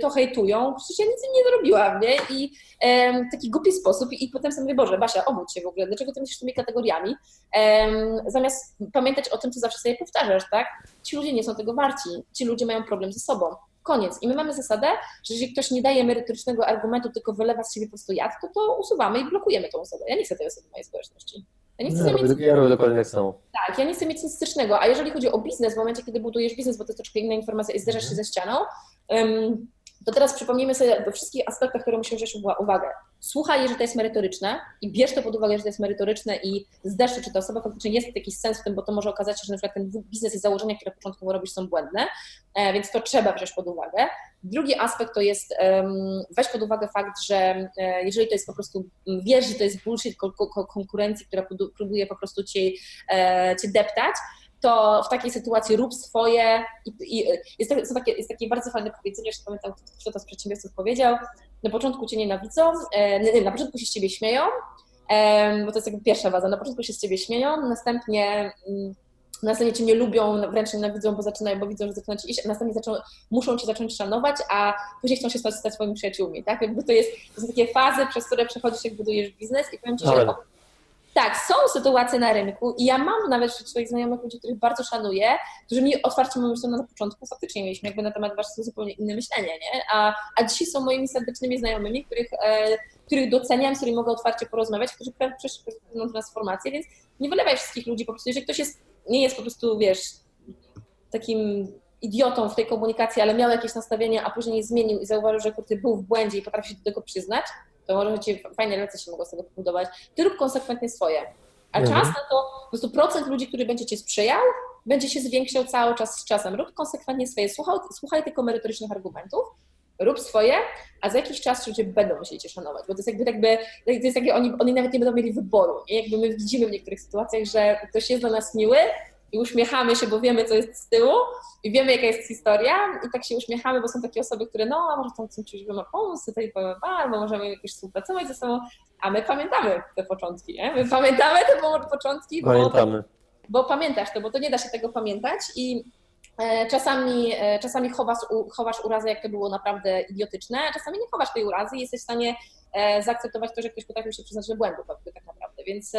to hejtują? Przecież ja nic im nie zrobiłam, nie? I e, taki głupi sposób i, potem sobie mówię, Boże, Basia, obudź się w ogóle, dlaczego ty myślisz tymi kategoriami? E, zamiast pamiętać o tym, co zawsze sobie powtarzasz, tak? Ci ludzie nie są tego warci, ci ludzie mają problem ze sobą Koniec. I my mamy zasadę, że jeżeli ktoś nie daje merytorycznego argumentu, tylko wylewa z siebie po prostu jad, to to usuwamy i blokujemy tą osobę. Ja nie chcę tej osoby w mojej społeczności.
Ja nie chcę no, mieć... ja robię dokładnie tak samo.
Tak, ja nie chcę mieć nic stycznego. A jeżeli chodzi o biznes, w momencie, kiedy budujesz biznes, bo to jest troszkę inna informacja i zderzasz się ze ścianą, um, to teraz przypomnijmy sobie we wszystkich aspektach, które musimy wziąć uwagę. Słuchaj, jeżeli to jest merytoryczne i bierz to pod uwagę, że to jest merytoryczne i zdasz się, czy ta osoba faktycznie jest jakiś sens w tym, bo to może okazać się, że na przykład ten biznes i założenia, które początkowo robisz są błędne, e, więc to trzeba wziąć pod uwagę. Drugi aspekt to jest weź pod uwagę fakt, że e, jeżeli to jest po prostu, wiesz, że to jest bullshit konkurencji, która próbuje po prostu cię, e, cię deptać, to w takiej sytuacji rób swoje. I, i jest, takie, jest takie bardzo fajne powiedzenie, że pamiętam, kto to z przedsiębiorców powiedział. Na początku cię nienawidzą, e, nie, na początku się z ciebie śmieją, e, bo to jest jakby pierwsza waza. Na początku się z ciebie śmieją, następnie. Mm, następnie cię nie lubią, wręcz nienawidzą, bo zaczynają, bo widzą, że zaczyna ci iść, a następnie zaczą, muszą cię zacząć szanować, a później chcą się stać, stać swoimi przyjaciółmi, tak? Jakby to jest, to są takie fazy, przez które przechodzisz, jak budujesz biznes i powiem ci, że tak, są sytuacje na rynku i ja mam nawet wśród swoich znajomych ludzi, których bardzo szanuję, którzy mi otwarcie mówią, że na początku faktycznie mieliśmy jakby na temat warstwy zupełnie inne myślenie, nie? A, a dzisiaj są moimi serdecznymi znajomymi, których, e, których doceniam, z którymi mogę otwarcie porozmawiać, którzy przeszli pewną transformację, więc nie wylewaj wszystkich ludzi po prostu, jeżeli ktoś jest, nie jest po prostu, wiesz, takim idiotą w tej komunikacji, ale miał jakieś nastawienie, a później zmienił i zauważył, że kurty był w błędzie i potrafi się do tego przyznać, to może ci fajne relacje się mogą z tego pobudować. Ty rób konsekwentnie swoje. A mhm. czas na to, po prostu procent ludzi, który będzie ci sprzyjał, będzie się zwiększał cały czas z czasem. Rób konsekwentnie swoje, słuchaj, słuchaj tylko merytorycznych argumentów, rób swoje, a za jakiś czas ludzie będą musieli cię szanować, bo to jest jakby, jakby to jest takie, oni, oni nawet nie będą mieli wyboru, nie? Jakby my widzimy w niektórych sytuacjach, że ktoś jest dla nas miły, i uśmiechamy się, bo wiemy, co jest z tyłu i wiemy, jaka jest historia i tak się uśmiechamy, bo są takie osoby, które no, a może tam coś ma pomóc, tutaj albo możemy jakoś współpracować ze sobą, a my pamiętamy te początki, nie? My pamiętamy te początki,
pamiętamy.
Bo, bo pamiętasz to, bo to nie da się tego pamiętać i e, Czasami, e, czasami chowasz, chowasz urazy, jak to było naprawdę idiotyczne, a czasami nie chowasz tej urazy i jesteś w stanie E, zaakceptować to, że ktoś potrafił się przyznać do błędów tak naprawdę. Więc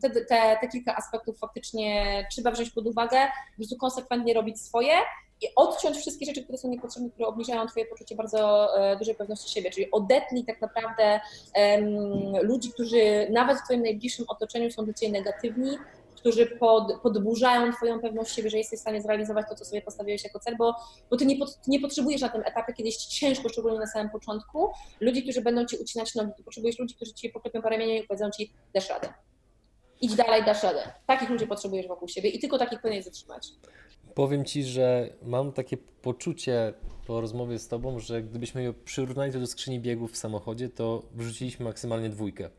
te, te, te kilka aspektów faktycznie trzeba wziąć pod uwagę, po prostu konsekwentnie robić swoje i odciąć wszystkie rzeczy, które są niepotrzebne, które obniżają Twoje poczucie bardzo e, dużej pewności siebie. Czyli odetnij tak naprawdę um, ludzi, którzy nawet w Twoim najbliższym otoczeniu są dla Ciebie negatywni, którzy pod, podburzają Twoją pewność siebie, że jesteś w stanie zrealizować to, co sobie postawiłeś jako cel, bo, bo ty, nie, ty nie potrzebujesz na tym etapie, kiedy jest ciężko, szczególnie na samym początku, ludzi, którzy będą Ci ucinać nogi. Ty potrzebujesz ludzi, którzy Ci poklepią po ramieniu i powiedzą Ci, dasz radę. Idź dalej, dasz radę. Takich ludzi potrzebujesz wokół siebie i tylko takich powinieneś zatrzymać.
Powiem Ci, że mam takie poczucie po rozmowie z Tobą, że gdybyśmy ją przyrównali do skrzyni biegów w samochodzie, to wrzuciliśmy maksymalnie dwójkę.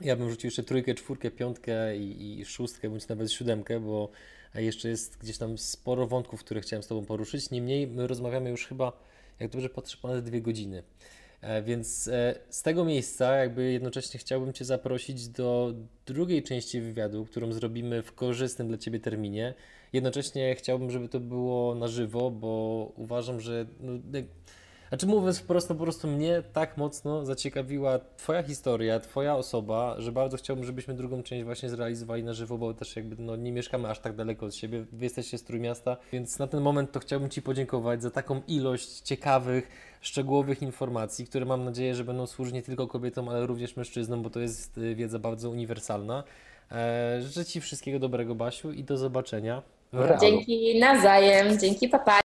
Ja bym rzucił jeszcze trójkę, czwórkę, piątkę i, i szóstkę, bądź nawet siódemkę, bo jeszcze jest gdzieś tam sporo wątków, które chciałem z Tobą poruszyć. Niemniej my rozmawiamy już chyba, jak dobrze patrzę, ponad dwie godziny. E, więc e, z tego miejsca jakby jednocześnie chciałbym Cię zaprosić do drugiej części wywiadu, którą zrobimy w korzystnym dla Ciebie terminie. Jednocześnie chciałbym, żeby to było na żywo, bo uważam, że no, znaczy mówiąc wprost, no po prostu mnie tak mocno zaciekawiła Twoja historia, Twoja osoba, że bardzo chciałbym, żebyśmy drugą część właśnie zrealizowali na żywo, bo też jakby no, nie mieszkamy aż tak daleko od siebie, Wy jesteście z Trójmiasta, więc na ten moment to chciałbym Ci podziękować za taką ilość ciekawych, szczegółowych informacji, które mam nadzieję, że będą służyć nie tylko kobietom, ale również mężczyznom, bo to jest y, wiedza bardzo uniwersalna. Eee, życzę Ci wszystkiego dobrego, Basiu, i do zobaczenia.
Dzięki nawzajem, dzięki papa.